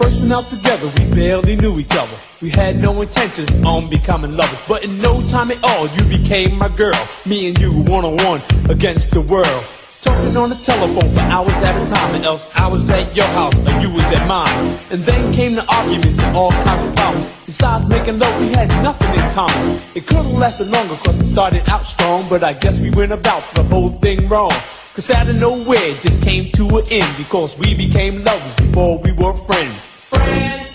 First went out together, we barely knew each other. We had no intentions on becoming lovers, but in no time at all, you became my girl. Me and you one on one against the world. Talking on the telephone for hours at a time, and else I was at your house or you was at mine. And then came the arguments and all kinds of problems. Besides making love, we had nothing in common. It could have lasted longer cause it started out strong, but I guess we went about the whole thing wrong. Cause out of nowhere it just came to an end because we became lovers before we were friends. How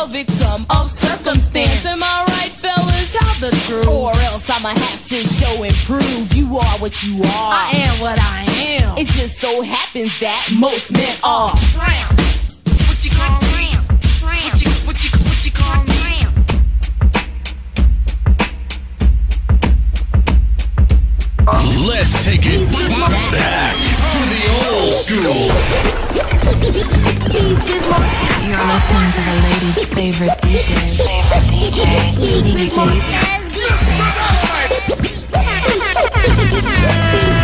a victim of circumstance. Am I right, fellas? Tell the truth. Or else I'ma have to show and prove you are what you are. I am what I am. It just so happens that most men are. What you call me? What you, what you, what you call me? Let's take it back to the old school. Listening to the ladies' favorite DJ. Favorite DJ. Yes,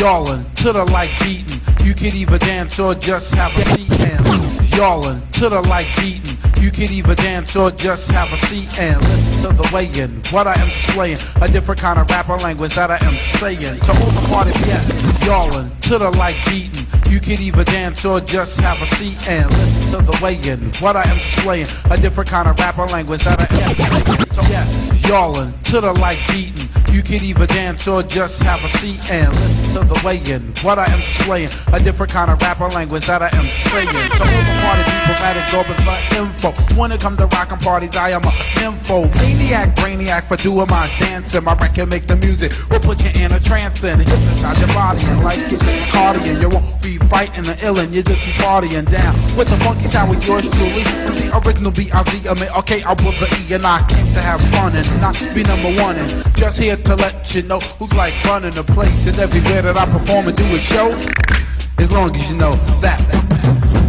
y'allin' to the like beatin'. You can either dance or just have a seat and y'allin' to the like beatin'. You can either dance or just have a seat and listen to the weighing. What I am slaying, a different kind of rapper language that I am saying. To all the party, yes, y'allin' to the like beatin'. You can either dance or just have a seat and listen to the weighing. What I am slaying, a different kind of rapper language that I am saying. So yes, y'allin' to the like beatin'. You can either dance or just have a seat and listen to the weighing. What I am slaying, a different kind of rapper language that I am saying. To all the party people that is open for info. When it comes to rockin' parties, I am a info maniac, brainiac for doing my dancing. My record make the music will put you in a trance and hypnotize your body and like it cardigan. You won't be fighting the illin', you just be partying down with the funky sound with yours truly. With the original B-I-Z, I mean, okay, I was the E and I came to have fun and not be number one and just here to let you know who's like running the place and everywhere that I perform and do a show. As long as you know that.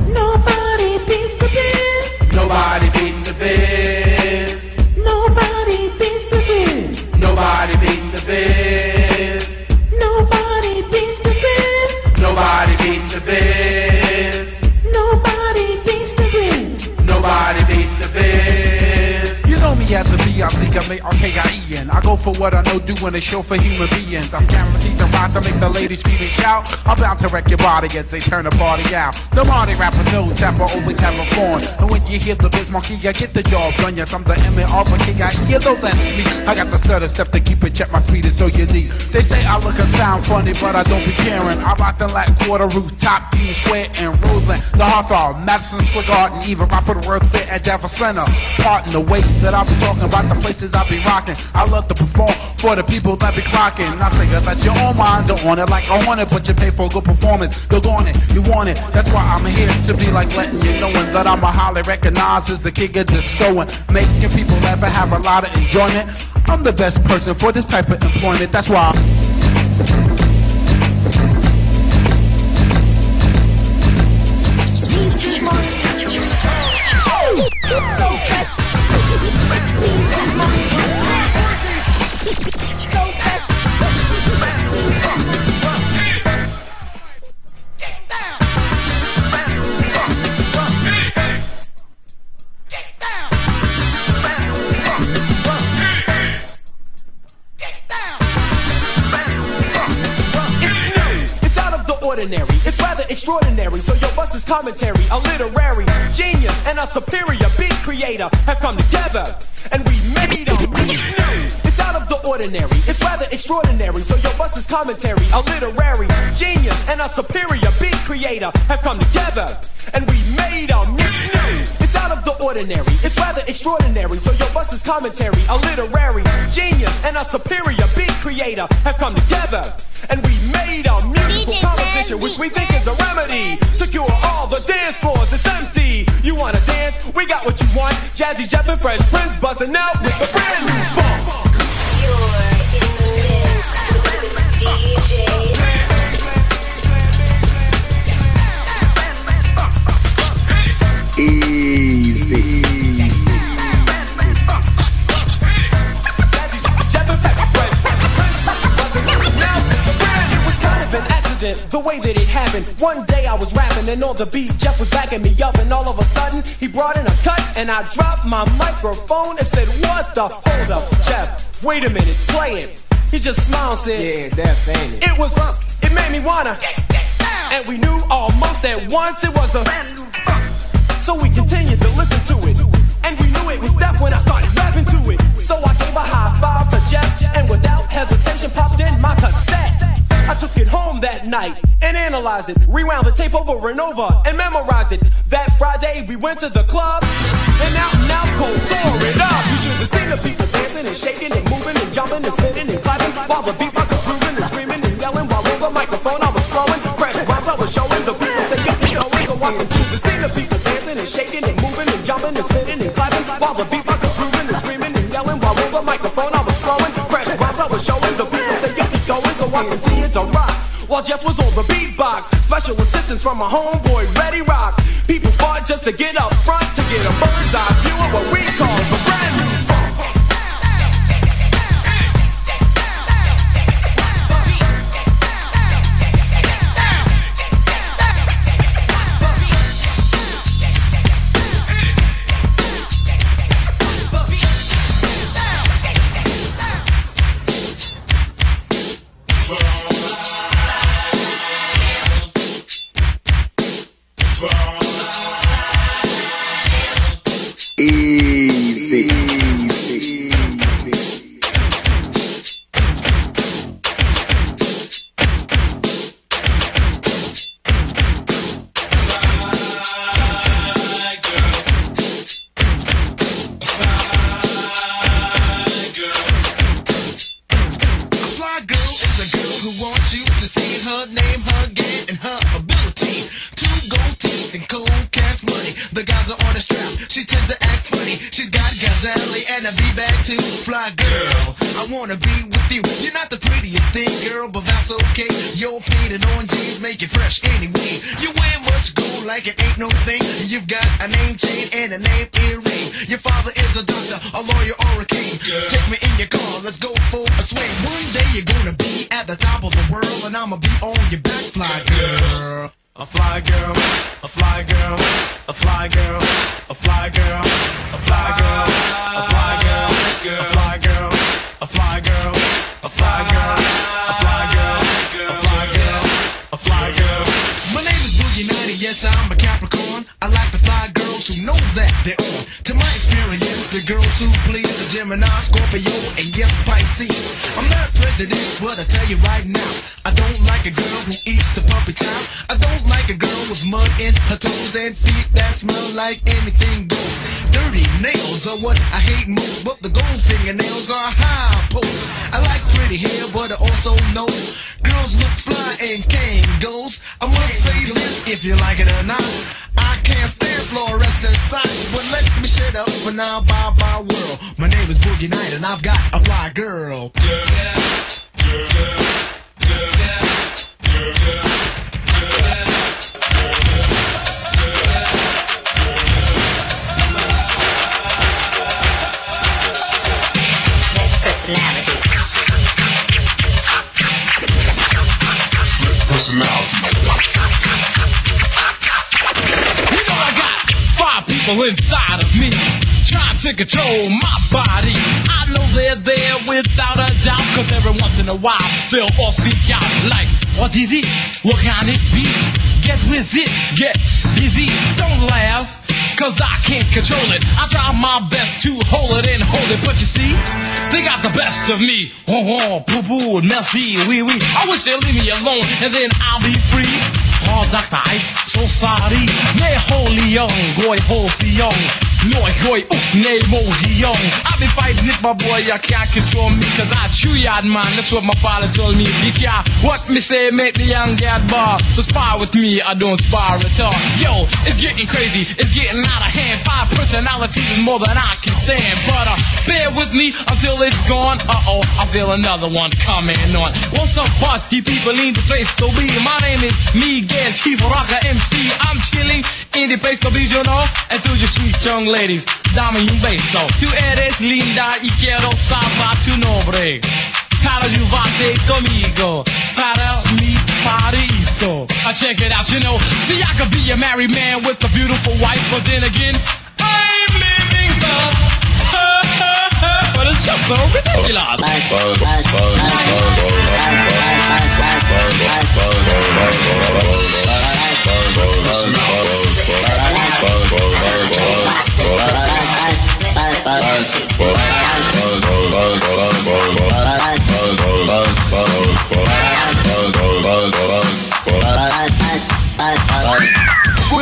Nobody beats the biz. Nobody beating the biz. Nobody beats the biz. Nobody beating the biz. Nobody beats the biz. Nobody beating the biz. Nobody beats the biz. Nobody beating the biz. You know me as the B-I-C-M-A-R-K-I-E-N. I go for what I know, doing a show for human beings. I'm guaranteed to rock to make the ladies scream and shout. I'm bound to wreck your body as they turn the party out. The Marty rapper no tapper always have a fun. And when you hear the Biz Markie, I get the job done. Yes, I'm the M-A-R-K-I-E, though that's me. I got the stutter step to keep it, check my speed is so unique. They say I look and sound funny, but I don't be caring. I rock the Latin Quarter rooftop, Dean Square and Roseland. The Hawthorne, Madison Square Garden, even right for the World Fair at Jefferson Center. Part in the ways that I'll be talking about the places I'll be rocking. I love to perform for the people that be clocking. I say that your own mind don't want it like I want it, but you pay for a good performance. Look on it, you want it. That's why I'm here to be like letting you knowing that I'm a highly recognized as the king of discoing, making people laugh and have a lot of enjoyment. I'm the best person for this type of employment. That's why. I'm ordinary, it's rather extraordinary. So your bus is commentary, a literary genius and a superior beat creator have come together, and we made them. It's out of the ordinary, it's rather extraordinary. So your bus is commentary, a literary genius and a superior beat creator have come together, and we made them. It's out of the ordinary, it's rather extraordinary. So your bus is commentary, a literary genius and a superior beat creator have come together, and we made a musical composition which we think is a remedy to cure all the dance floors that's empty. You wanna dance? We got what you want. Jazzy Jeff and Fresh Prince buzzing out with a brand new funk. Easy. It was kind of an accident, the way that it happened. One day I was rapping and on the beat, Jeff was backing me up, and all of a sudden he brought in a cut, and I dropped my microphone and said, "What the? Hold up, Jeff. Wait a minute, play it." He just smiled and said, "Yeah, that's ain't it." It was. It made me wanna. And we knew almost at once it was a brand new funk. So we continued to listen to it. And we knew it was death when I started rapping to it. So I gave a high five to Jeff and without hesitation popped in my cassette. I took it home that night and analyzed it, rewound the tape over and over and memorized it. That Friday we went to the club and out and out tore it up. You should have seen the people dancing and shaking and moving and jumping and spinning and clapping while the beatbox was grooving and screaming and yelling while the microphone I was flowing. Fresh rhymes I was showing. The people say you can always so watch them too. To see the people dancing and shaking and moving and jumping and spinning and clapping while the beatbox was grooving and screaming and yelling while the microphone I was flowing. Fresh rhymes I was showing. The people say you can going, so watch them continue to rock. While Jeff was on the beatbox, special assistance from my homeboy Ready Rock. People fought just to get up front to get a bird's eye view of what we call the brand tell you right now, I don't like a girl who eats the puppy chow. I don't like a girl with mud in her toes and feet that smell like anything goes. Dirty nails are what I control my body. I know they're there without a doubt, cause every once in a while they'll all speak out like, What is it? What can it be? Get with it, get busy, don't laugh. Cause I can't control it. I try my best to hold it and hold it, but you see, they got the best of me. Oh, oh, poo poo, merci, oui, oui. I wish they'd leave me alone and then I'll be free. Oh, Dr. Ice, so sorry. Nej, holy young, boy, holy young. Noi, hoi, uh, nej, mohi young. I be fighting it, my boy, you can't control me, cause I chew yard, man. That's what my father told me. You can't, what me say, make the young get bar. So spar with me, I don't spar at all. Yo, it's getting crazy, it's getting out of hand. Five personalities more than I can stand. But uh, bear with me until it's gone. Uh oh, I feel another one coming on. What's up, party people in the place to be? My name is Miguel Rocker MC. I'm chilling in the place to be, you know. To you sweet young ladies, dame un beso. Tú eres linda y quiero saber tu nombre. Para llevarte conmigo, para mi paraíso. I check it out, you know. See, I could be a married man with a beautiful wife, but then again, I'm living the. but it's just so ridiculous. We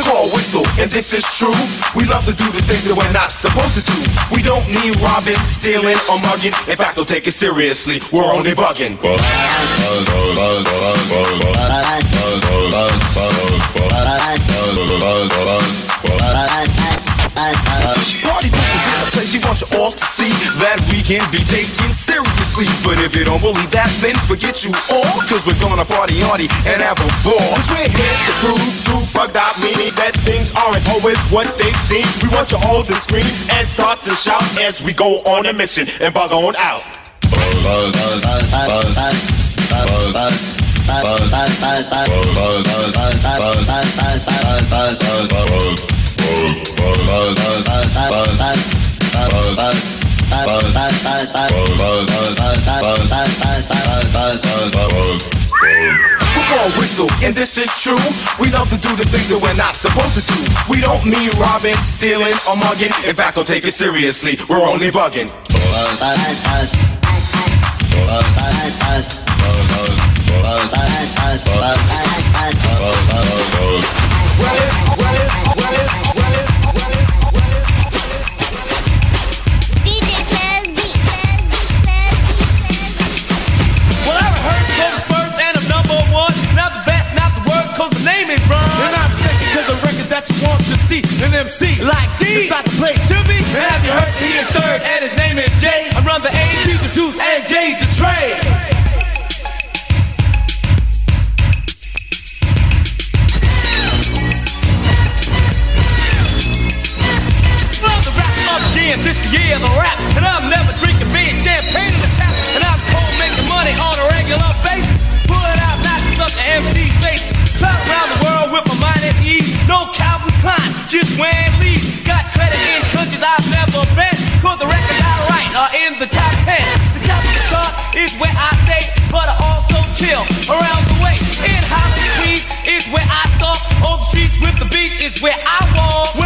call whistle, and this is true. We love to do the things that we're not supposed to do. We don't need robbing, stealing, or mugging. In fact, don't take it seriously. We're only bugging. Party people's in the place, we want you all to see that we can be taken seriously. But if you don't believe that, then forget you all, cause we're gonna party hardy and have a ball. Cause we're here to prove through bugged out meaning that things aren't always what they seem. We want you all to scream and start to shout as we go on a mission and bug on out. Gonna whistle, and this is true. We love to do the things that we're not supposed to do. We don't mean robbing, stealing, or mugging. In fact, don't take it seriously. We're only bugging. Well, that you want to see an MC Like D. Not the place To me, and have you heard he is third, and his name is Jay. I run the A, T, the deuce, and J's the trade. Love the rap up again, this the year of the rap. And I'm never drinking beer, champagne in the tap. And I'm cold making money on a regular basis. Pulling out notches up the MC face. Travel around the world with my mind at ease. No Calvin Klein, just wearing leaves. Got credit in countries I've never been. Cause the records I write are uh, in the top 10. The top of the chart is where I stay, but I also chill around the way. In Hollis, Queens is where I start. On the streets with the beat is where I walk.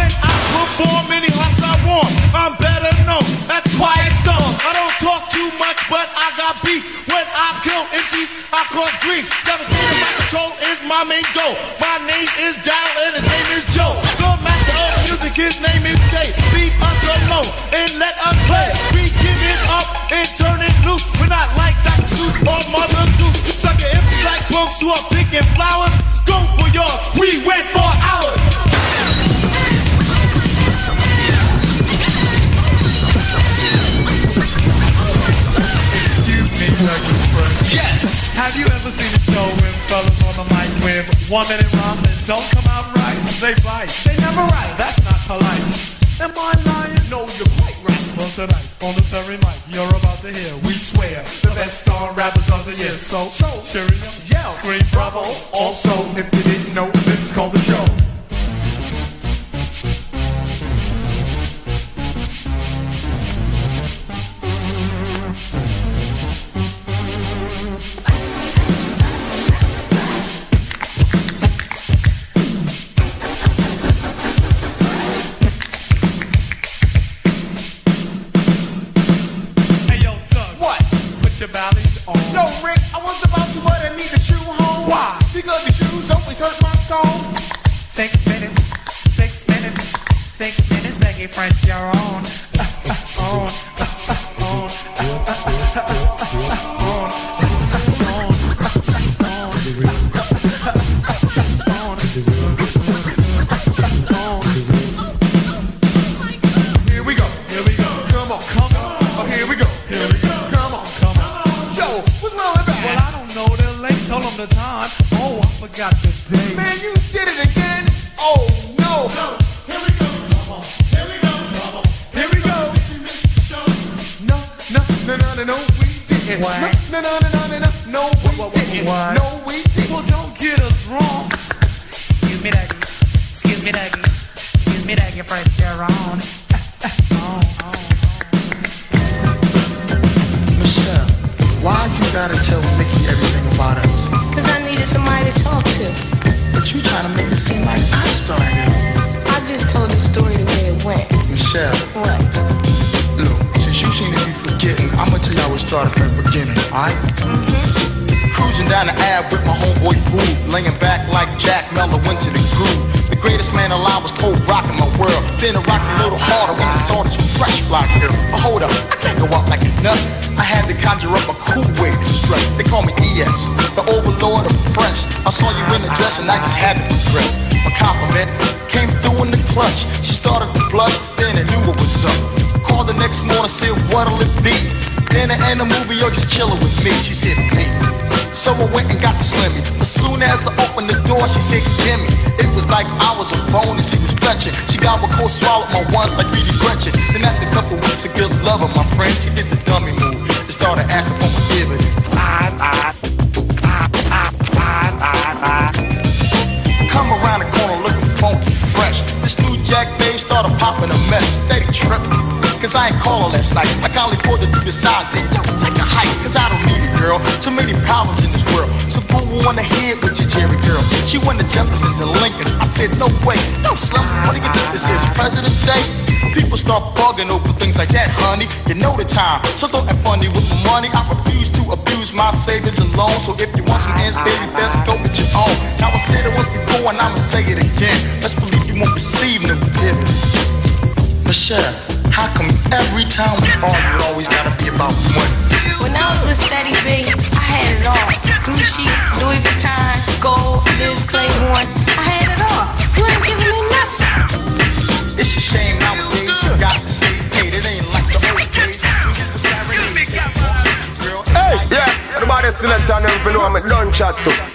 Want I'm better known. That's quiet stuff I don't talk too much but I got beef. When I kill MCs I cause grief. Devastating my control is my main goal. My name is Daryl and his name is Joe. The master of music his name is Jay. Leave us alone and let us play. We give it up and turn it loose. We're not like Dr. Seuss or Mother Goose Sucker MCs like punks who are picking flowers. Go for yours, we went for Yes. Have you ever seen a show when fellas on the mic with one minute rhymes that don't come out right? They bite. They never write. That's not polite. Am I lying? No, you're quite right. Well, tonight, on this very mic, you're about to hear, we swear, the best star rappers of the year. So, so cheerio, yeah, scream bravo. Also, if you didn't know, this is called the show. Always hurt my. Six minutes, six minutes, six minutes, Maggie French, you're on. on, on, call her last night. I kindly pulled her to the side and Yo, take a hike. Cause I don't need it, girl. Too many problems in this world. So go on ahead with your Jerry girl. She went to Jefferson's and Lincoln's. I said, No way. No, Slim. What do you think this is? President's Day? People start bugging over things like that, honey. You know the time. So don't act funny with my money. I refuse to abuse my savings and loans. So if you want some ends, baby, best go with your own. Now I said it once before and I'ma say it again. Let's believe you won't receive no dividends. Michelle, how come every time we argue, it always gotta be about money? When I was with Steady B, I had it all. Gucci, Louis Vuitton, gold, Liz Claiborne. I had it all. You ain't giving me nothing. It's a shame nowadays you got to stay paid. It ain't like the old days. Hey, yeah, everybody still at time if you know I'm a done chat too.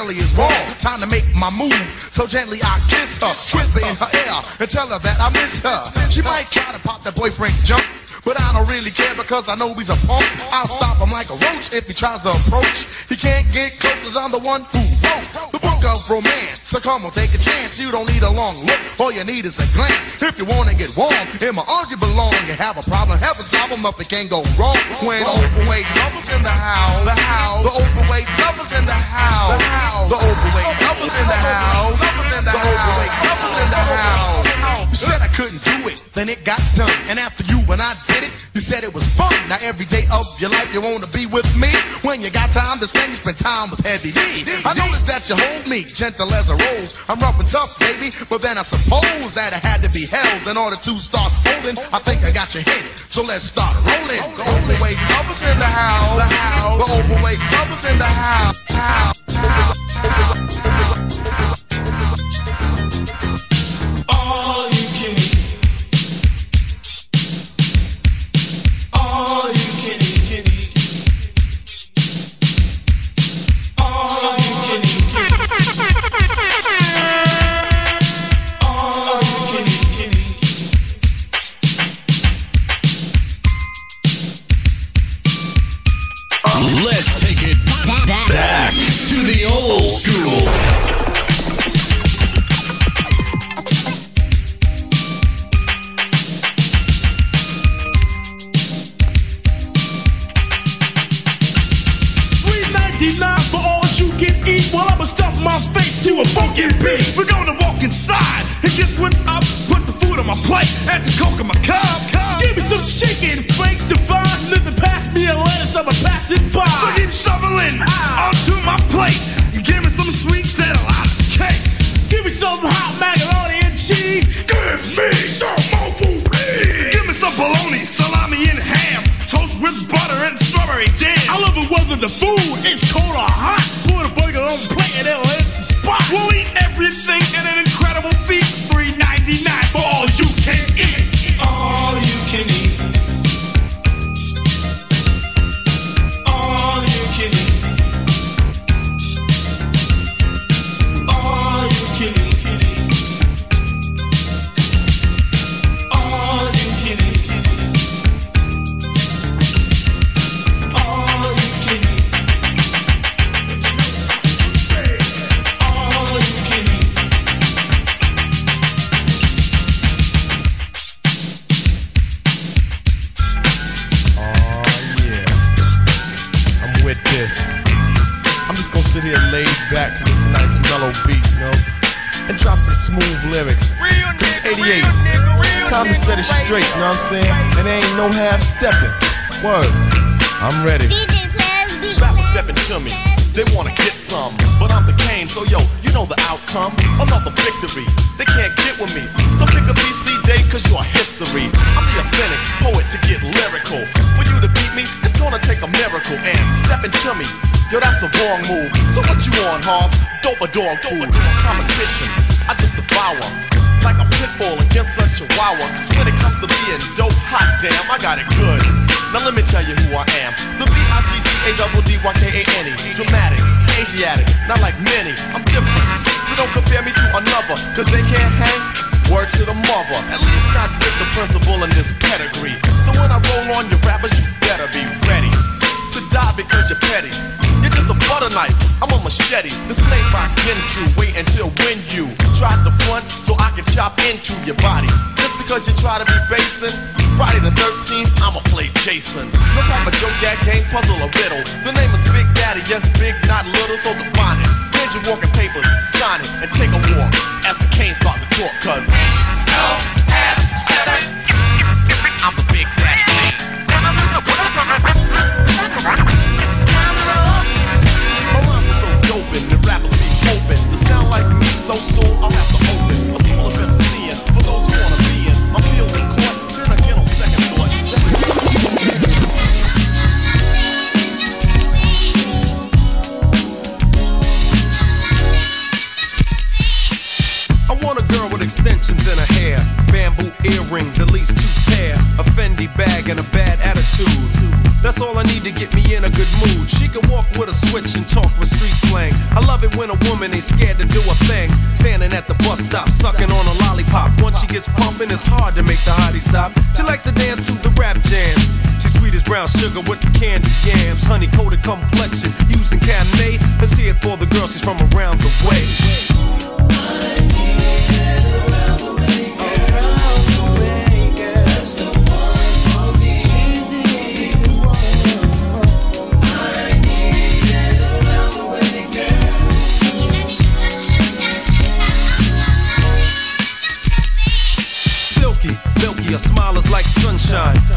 Girlie is warm. Time to make my move. So gently I kiss her, whisper in her ear, and tell her that I miss her. She might try to pop the boyfriend jump. But I don't really care because I know he's a punk. I'll stop him like a roach if he tries to approach. He can't get close cause I'm the one who book of romance. So come on, take a chance. You don't need a long look. All you need is a glance. If you wanna get warm, in my arms you belong. You have a problem, have a problem, nothing can go wrong. When overweight lovers in the house, the house, the overweight lovers in the house, the house, the overweight lovers in the house, the overweight lovers in the house. Said I couldn't do it, then it got done. And after you and I did it, you said it was fun. Now every day of your life you wanna be with me. When you got time to spend, you spend time with Heavy D. I noticed that you hold me gentle as a rose. I'm rough and tough, baby, but then I suppose that I had to be held in order to start holding. I think I got your hint, so let's start rolling. The overweight lovers in the house, the house. The overweight lovers in the house. house. My face to a funky beat. We're gonna walk inside and guess what's up? Put the food on my plate add some coke in my cup. Give me some chicken, flakes and fries, then pass me a lettuce, I'ma pass it by. So keep shoveling ah. onto my plate. You give me some sweets and a lot of cake. Give me some hot macaroni and cheese. Give me some more food, please. Give me some bologna, salami, and ham. Toast with butter and strawberry jam. I love it whether the food is cold or hot. Put a burger on set it straight, you know what I'm saying? And there ain't no half stepping. Word. I'm ready. Rappers stepping to me. They wanna get some, but I'm the Kane, so yo, you know the outcome. Another victory. They can't get with me. So pick a BC date, cause you're history. I'm the authentic poet to get lyrical. For you to beat me, it's gonna take a miracle. And stepping to me, yo, that's a wrong move. So what you on, Hobbs? Dope or dog food? Competition, I just devour. Like a pit bull against a chihuahua. Cause when it comes to being dope, hot damn, I got it good. Now let me tell you who I am. The B-I-G-D-A-D-D-Y-K-A-N-E. Dramatic, Asiatic, not like many. I'm different. So don't compare me to another. Cause they can't hang. Word to the mother. At least not with the principal in this pedigree. So when I roll on your rappers, you better be ready. Die because you're petty. You're just a butter knife. I'm a machete. This ain't my Ginsu. Wait until when you try to front so I can chop into your body. Just because you try to be basing. Friday the 13th, I'ma play Jason. No type of joke, gag, game, puzzle, or riddle. The name is Big Daddy, yes, big, not little, so define it. Here's your walking papers, sign it, and take a walk as the canes start to talk, cause I'm so soon I'll have to open a school of MCing for those who wanna be in. Then again on second thought. I want a girl with extensions in her hair, bamboo earrings, at least two a Fendi bag, and a bad attitude. That's all I need to get me in a good mood. She can walk with a switch and talk with street slang. I love it when a woman ain't scared to do a thing. Standing at the bus stop, sucking on a lollipop. Once she gets pumping, it's hard to make the hottie stop. She likes to dance to the rap jam. She's sweet as brown sugar with the candy yams. Honey coated complexion, using Cabernet. Let's hear it for the girl, she's from around the way. Silky,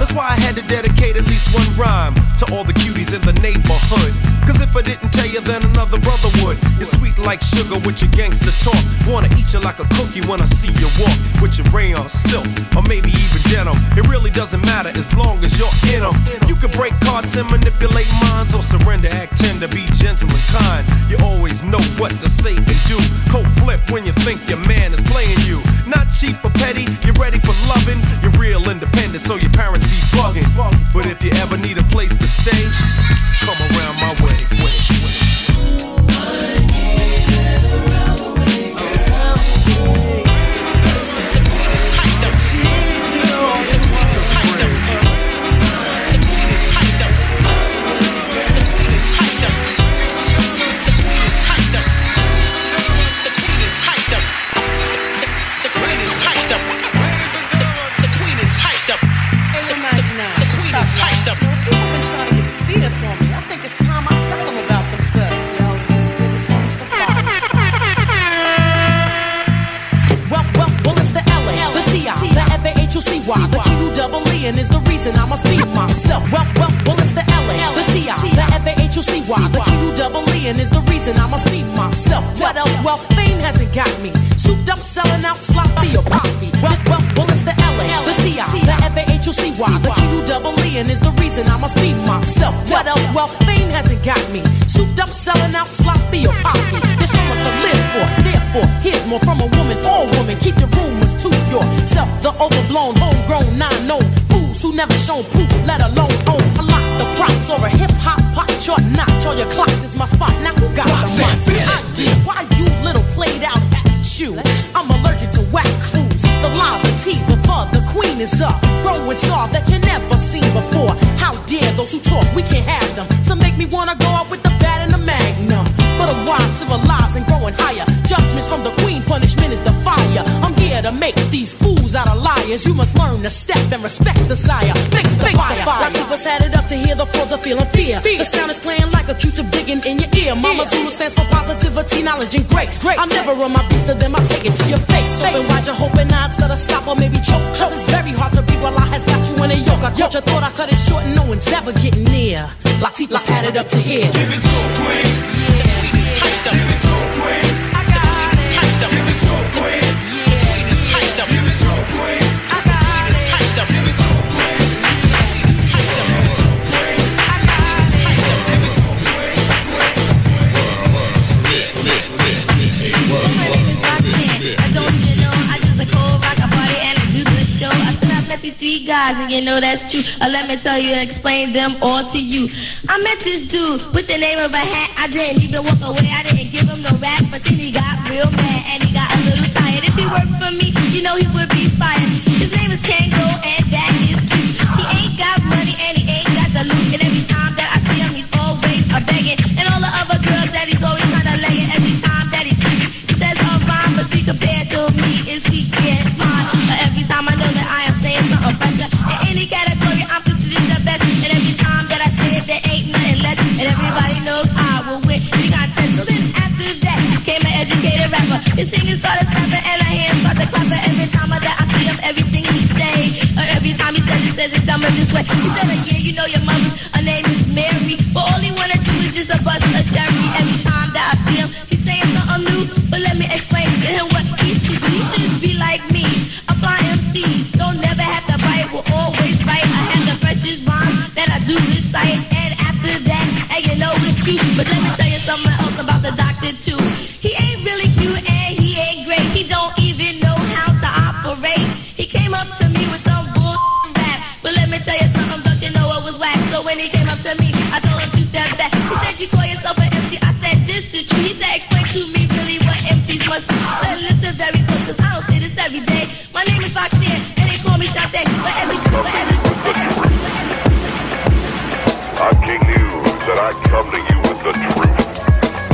That's why I had to dedicate at least one rhyme to all the cuties in the neighborhood. Cause if I didn't tell you, then another brother would. You're sweet like sugar with your gangster talk. Wanna eat you like a cookie when I see you walk with your rayon silk or maybe even denim. It really doesn't matter as long as you're in them. You can break cards and manipulate minds or surrender, act tender, be gentle and kind. You always know what to say and do. Cold flip when you think your man is playing you. Not cheap or petty, you're ready for loving. You're real independent, so your parents be bugging. But if you ever need a place to stay, come around my way. The F-A-H-U-C-Y, the Q-double-E, and is the reason I must be myself. Well, well, well, it's the L.A., the T.I., the F-A-H-U-C-Y, the Q-double-E, and is the reason I must be myself. What else? Well, fame hasn't got me. Souped up, selling out, sloppy or poppy. Well, well, well, it's the L.A., the T.I., the F-A-H-U-C-Y, the Q-double-E, and is the reason I must be myself. What else? Well, fame hasn't got me. Souped up, selling out, sloppy or poppy. There's so much to live for. Therefore, here's more from a woman or woman. Keep your rumors to yourself. The overblown, homegrown, non-known fools who never shown proof, let alone own. A lot the props or a hip hop pop chart notch on your clock is my spot. Now who got the rights? I did. Why you little played out you? I'm allergic to whack crews. The lava tea, the fur, the queen is up. Growing star that you never seen before. How dare those who talk, we can't have them. So make me wanna go out with the and the magnum. But a wise, civilized, and growing higher. Judgments from the queen, punishment is the fire. I'm here to make these fools out of liars. You must learn to step and respect the sire. Fix the fire. Latifah's had it up to hear the frauds are feeling fear. The sound is playing like a Q-tip digging in your ear. Mama Zulu stands for positivity, knowledge, and grace. I'm never run my beast to them, I take it to your face. Open wide, you're hoping odds that I stop or maybe choke. Cause it's very hard to be while I has got you in a yoke. I caught you, thought I cut it short and no one's ever getting near. Latifah's had it up to here. Give it to a queen. Yeah. Give Three guys, and you know that's true. Uh, let me tell you and explain them all to you. I met this dude with the name of a hat. I didn't even walk away. I didn't give him no rap, but then he got real mad and he got a little tired. If he worked for me, you know he would be fired. His name is Kangol, and that is cute. He ain't got money and he ain't got the loot. And every time that I see him, he's always a begging. And all the other girls that he's always trying to lay it every time that he sees, he says all fine, but he compared to me is weak can't. Any category, I'm considered the best. And every time that I say it, there ain't nothing less. And everybody knows I will win the contest. So then after that came an educated rapper. His singing started snapping and I hear him start to clapping. Every time that I see him, everything he say, or every time he says, he says it's dumber this way. He said, yeah, you know your mother, her name is Mary, but all he wanna do is just a bust a cherry. Every time that I see him, he's saying something new, but let me explain to him what he should do. He should be like me, a fly MC. That I do recite, and after that, and you know it's true. But let me tell you something else about the doctor too. He ain't really cute and he ain't great. He don't even know how to operate. He came up to me with some bull rap, but let me tell you something. Don't you know it was whack? So when he came up to me, I told him to step back. He said, "You call yourself an MC?" I said, "This is true." He said, "Explain to me really what MCs must do." Said, "Listen very close, 'cause I don't say this every day. My name is Roxanne, and they call me Shanté. But every, but every, but every, I'm King News, and I come to you with the truth.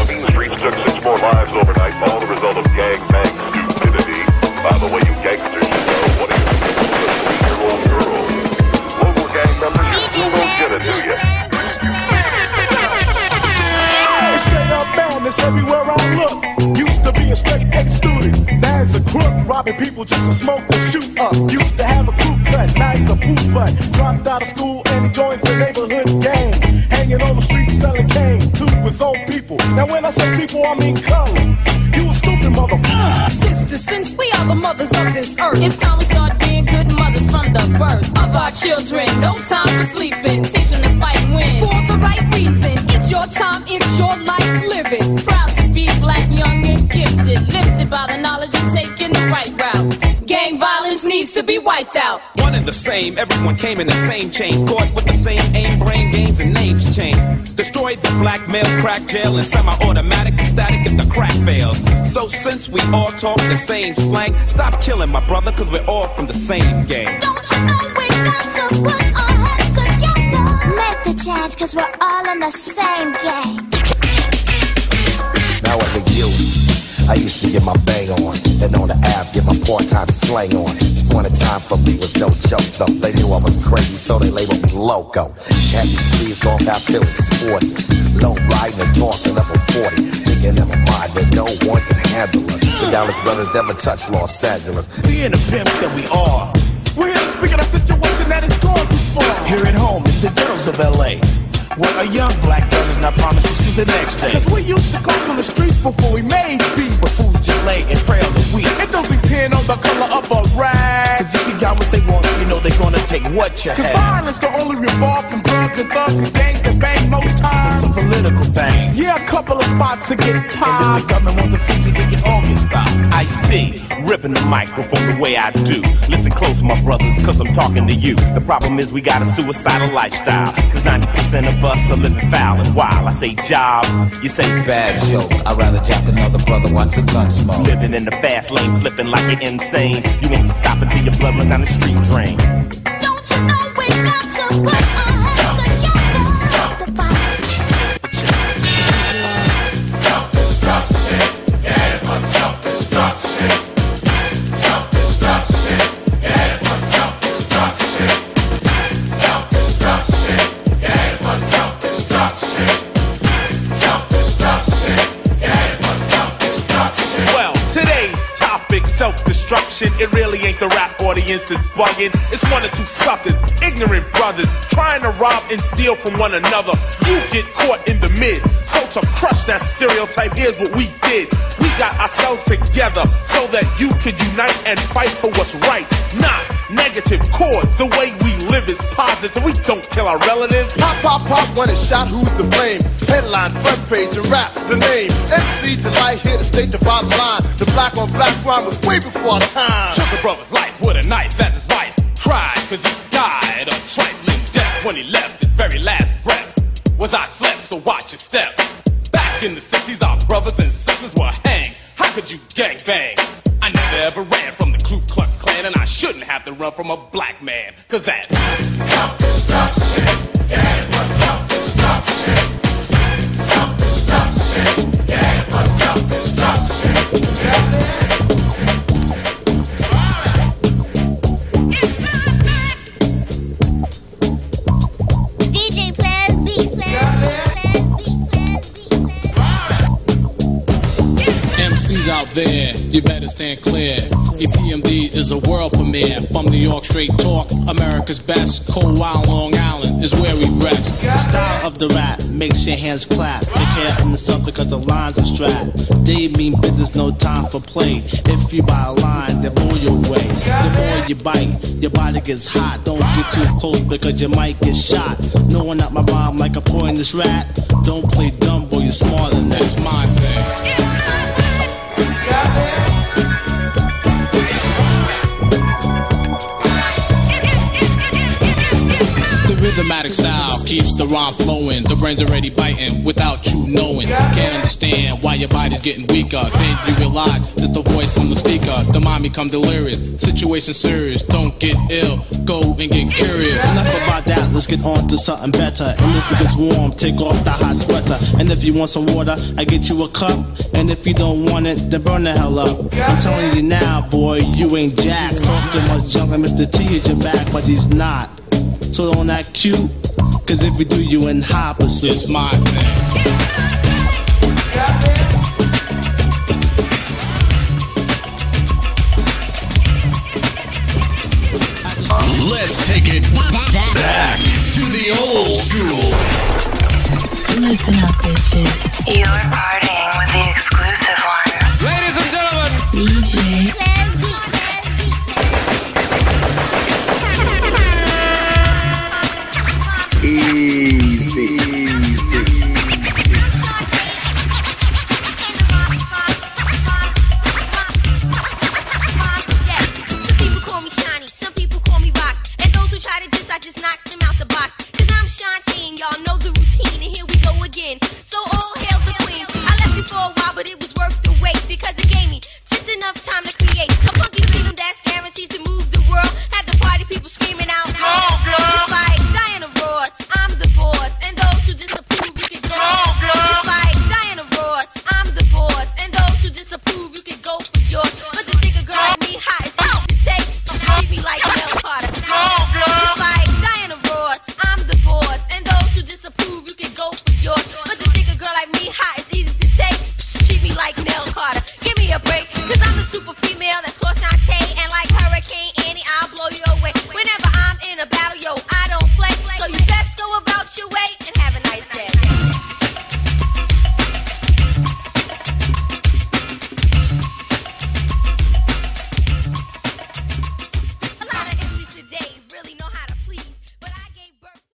The mean streets took six more lives overnight, all the result of gang bang stupidity. By the way, you gangsters should know what is a three-year-old girl. Local gang members, you still don't get it, do you? It's straight up madness everywhere I look. Used to be a straight A student, now a crook, robbing people just to smoke and shoot up. Used to have a crew cut, now he's a poop butt. Dropped out of school and he joins the neighborhood Now when I say people, I mean color. You a stupid motherfucker. Sisters, since we are the mothers of this earth, it's time we start being good mothers from the birth of our children. No time for sleeping, teach them to fight and win for the right reason. It's your time, it's your life, live it. Proud to be black, young and gifted, lifted by the knowledge of taking right route. Gang violence needs to be wiped out. One and the same, everyone came in the same chains, caught with the same aim, brain games, and names changed. Destroyed the blackmail, crack jail, and semi-automatic and static if the crack fails. So since we all talk the same slang, stop killing my brother, cause we're all from the same gang. Don't you know we got to put our heads together? Make the change, cause we're all in the same game. Now as a youth, I used to get my bang on, and on the app get my part-time slang on. A time for me was no joke though. They knew I was crazy, so they labeled me loco. Khakis, sleeves, gone got feeling sporty. Low riding and tossing up a 40. Thinking in my mind that no one can handle us. The Dallas brothers never touched Los Angeles. Being the pimps that we are. We're here to speak of a situation that has gone too far. Here at home of LA. Where a young black girl is not promised to see the next day. Cause we used to coke on the streets before we made beats. But fools just lay and pray on the don't depend on the color take what you Cause have. violence can only revolve from drugs and thugs and gangs that bang most times. It's a political thing. Yeah, a couple of spots to get And if tied. the government want the fees, they can all get stopped. Ice T, ripping the microphone the way I do. Listen close, my brothers, cause I'm talking to you. The problem is we got a suicidal lifestyle. Cause 90% of us are living foul and wild. I say job, you say bad joke. I'd rather jack another brother watch the gun smoke. Living in the fast lane, flipping like you're insane. You won't stop until your blood runs down the street drain. You know we got to put our heads together? Audience that's bugging. It's one or two suckers, ignorant brothers, trying to rob and steal from one another. You get caught in the mid. So to crush that stereotype, here's what we did. We got ourselves together so that you could unite and fight for what's right. Not negative cause. The way we live is positive. We don't kill our relatives. Pop, pop, pop, when it's shot, who's to blame? Headline, front page, and raps the name. MC Delite here to state the bottom line. The black on black crime was way before our time. Took a brother's life with a knife as his wife. Cried cause he died a trifling death when he left his very last breath. Was I slept, so watch your step. Back in the 60s, our brothers and sisters were hanged. How could you gang bang? I never ever ran from the Ku Klux Klan, and I shouldn't have to run from a black man, cause that's self-destruction. Yeah, for self-destruction. Self-destruction. Yeah, for self-destruction. DJ out there, you better stand clear. EPMD is a world premiere. From New York, straight talk. America's best. Cold Wild Long Island is where we rest. The style of the rap makes your hands clap. Take care of yourself because the lines are strapped. They mean business, no time for play. If you buy a line, they blow your way. The more you bite, your body gets hot. Don't get too close because you might get shot. No one at my bomb like a poisonous rat. Don't play dumb, boy, you're smarter than that. It's my thing. Rhythmatic style keeps the rhyme flowing. The brain's already biting without you knowing. Can't understand why your body's getting weaker. Then you realize it's the voice from the speaker. The mind become delirious. Situation serious. Don't get ill. Go and get curious. Enough about that, let's get on to something better. And if it gets warm, take off the hot sweater. And if you want some water, I get you a cup. And if you don't want it, then burn the hell up. I'm telling you now, boy, you ain't jack. Talking much junk, and Mr. T is your back, but he's not. So don't act cute, cause if you do, you in high pursuit. It's my thing. Let's take it back to the old school. Listen up, bitches. You're partying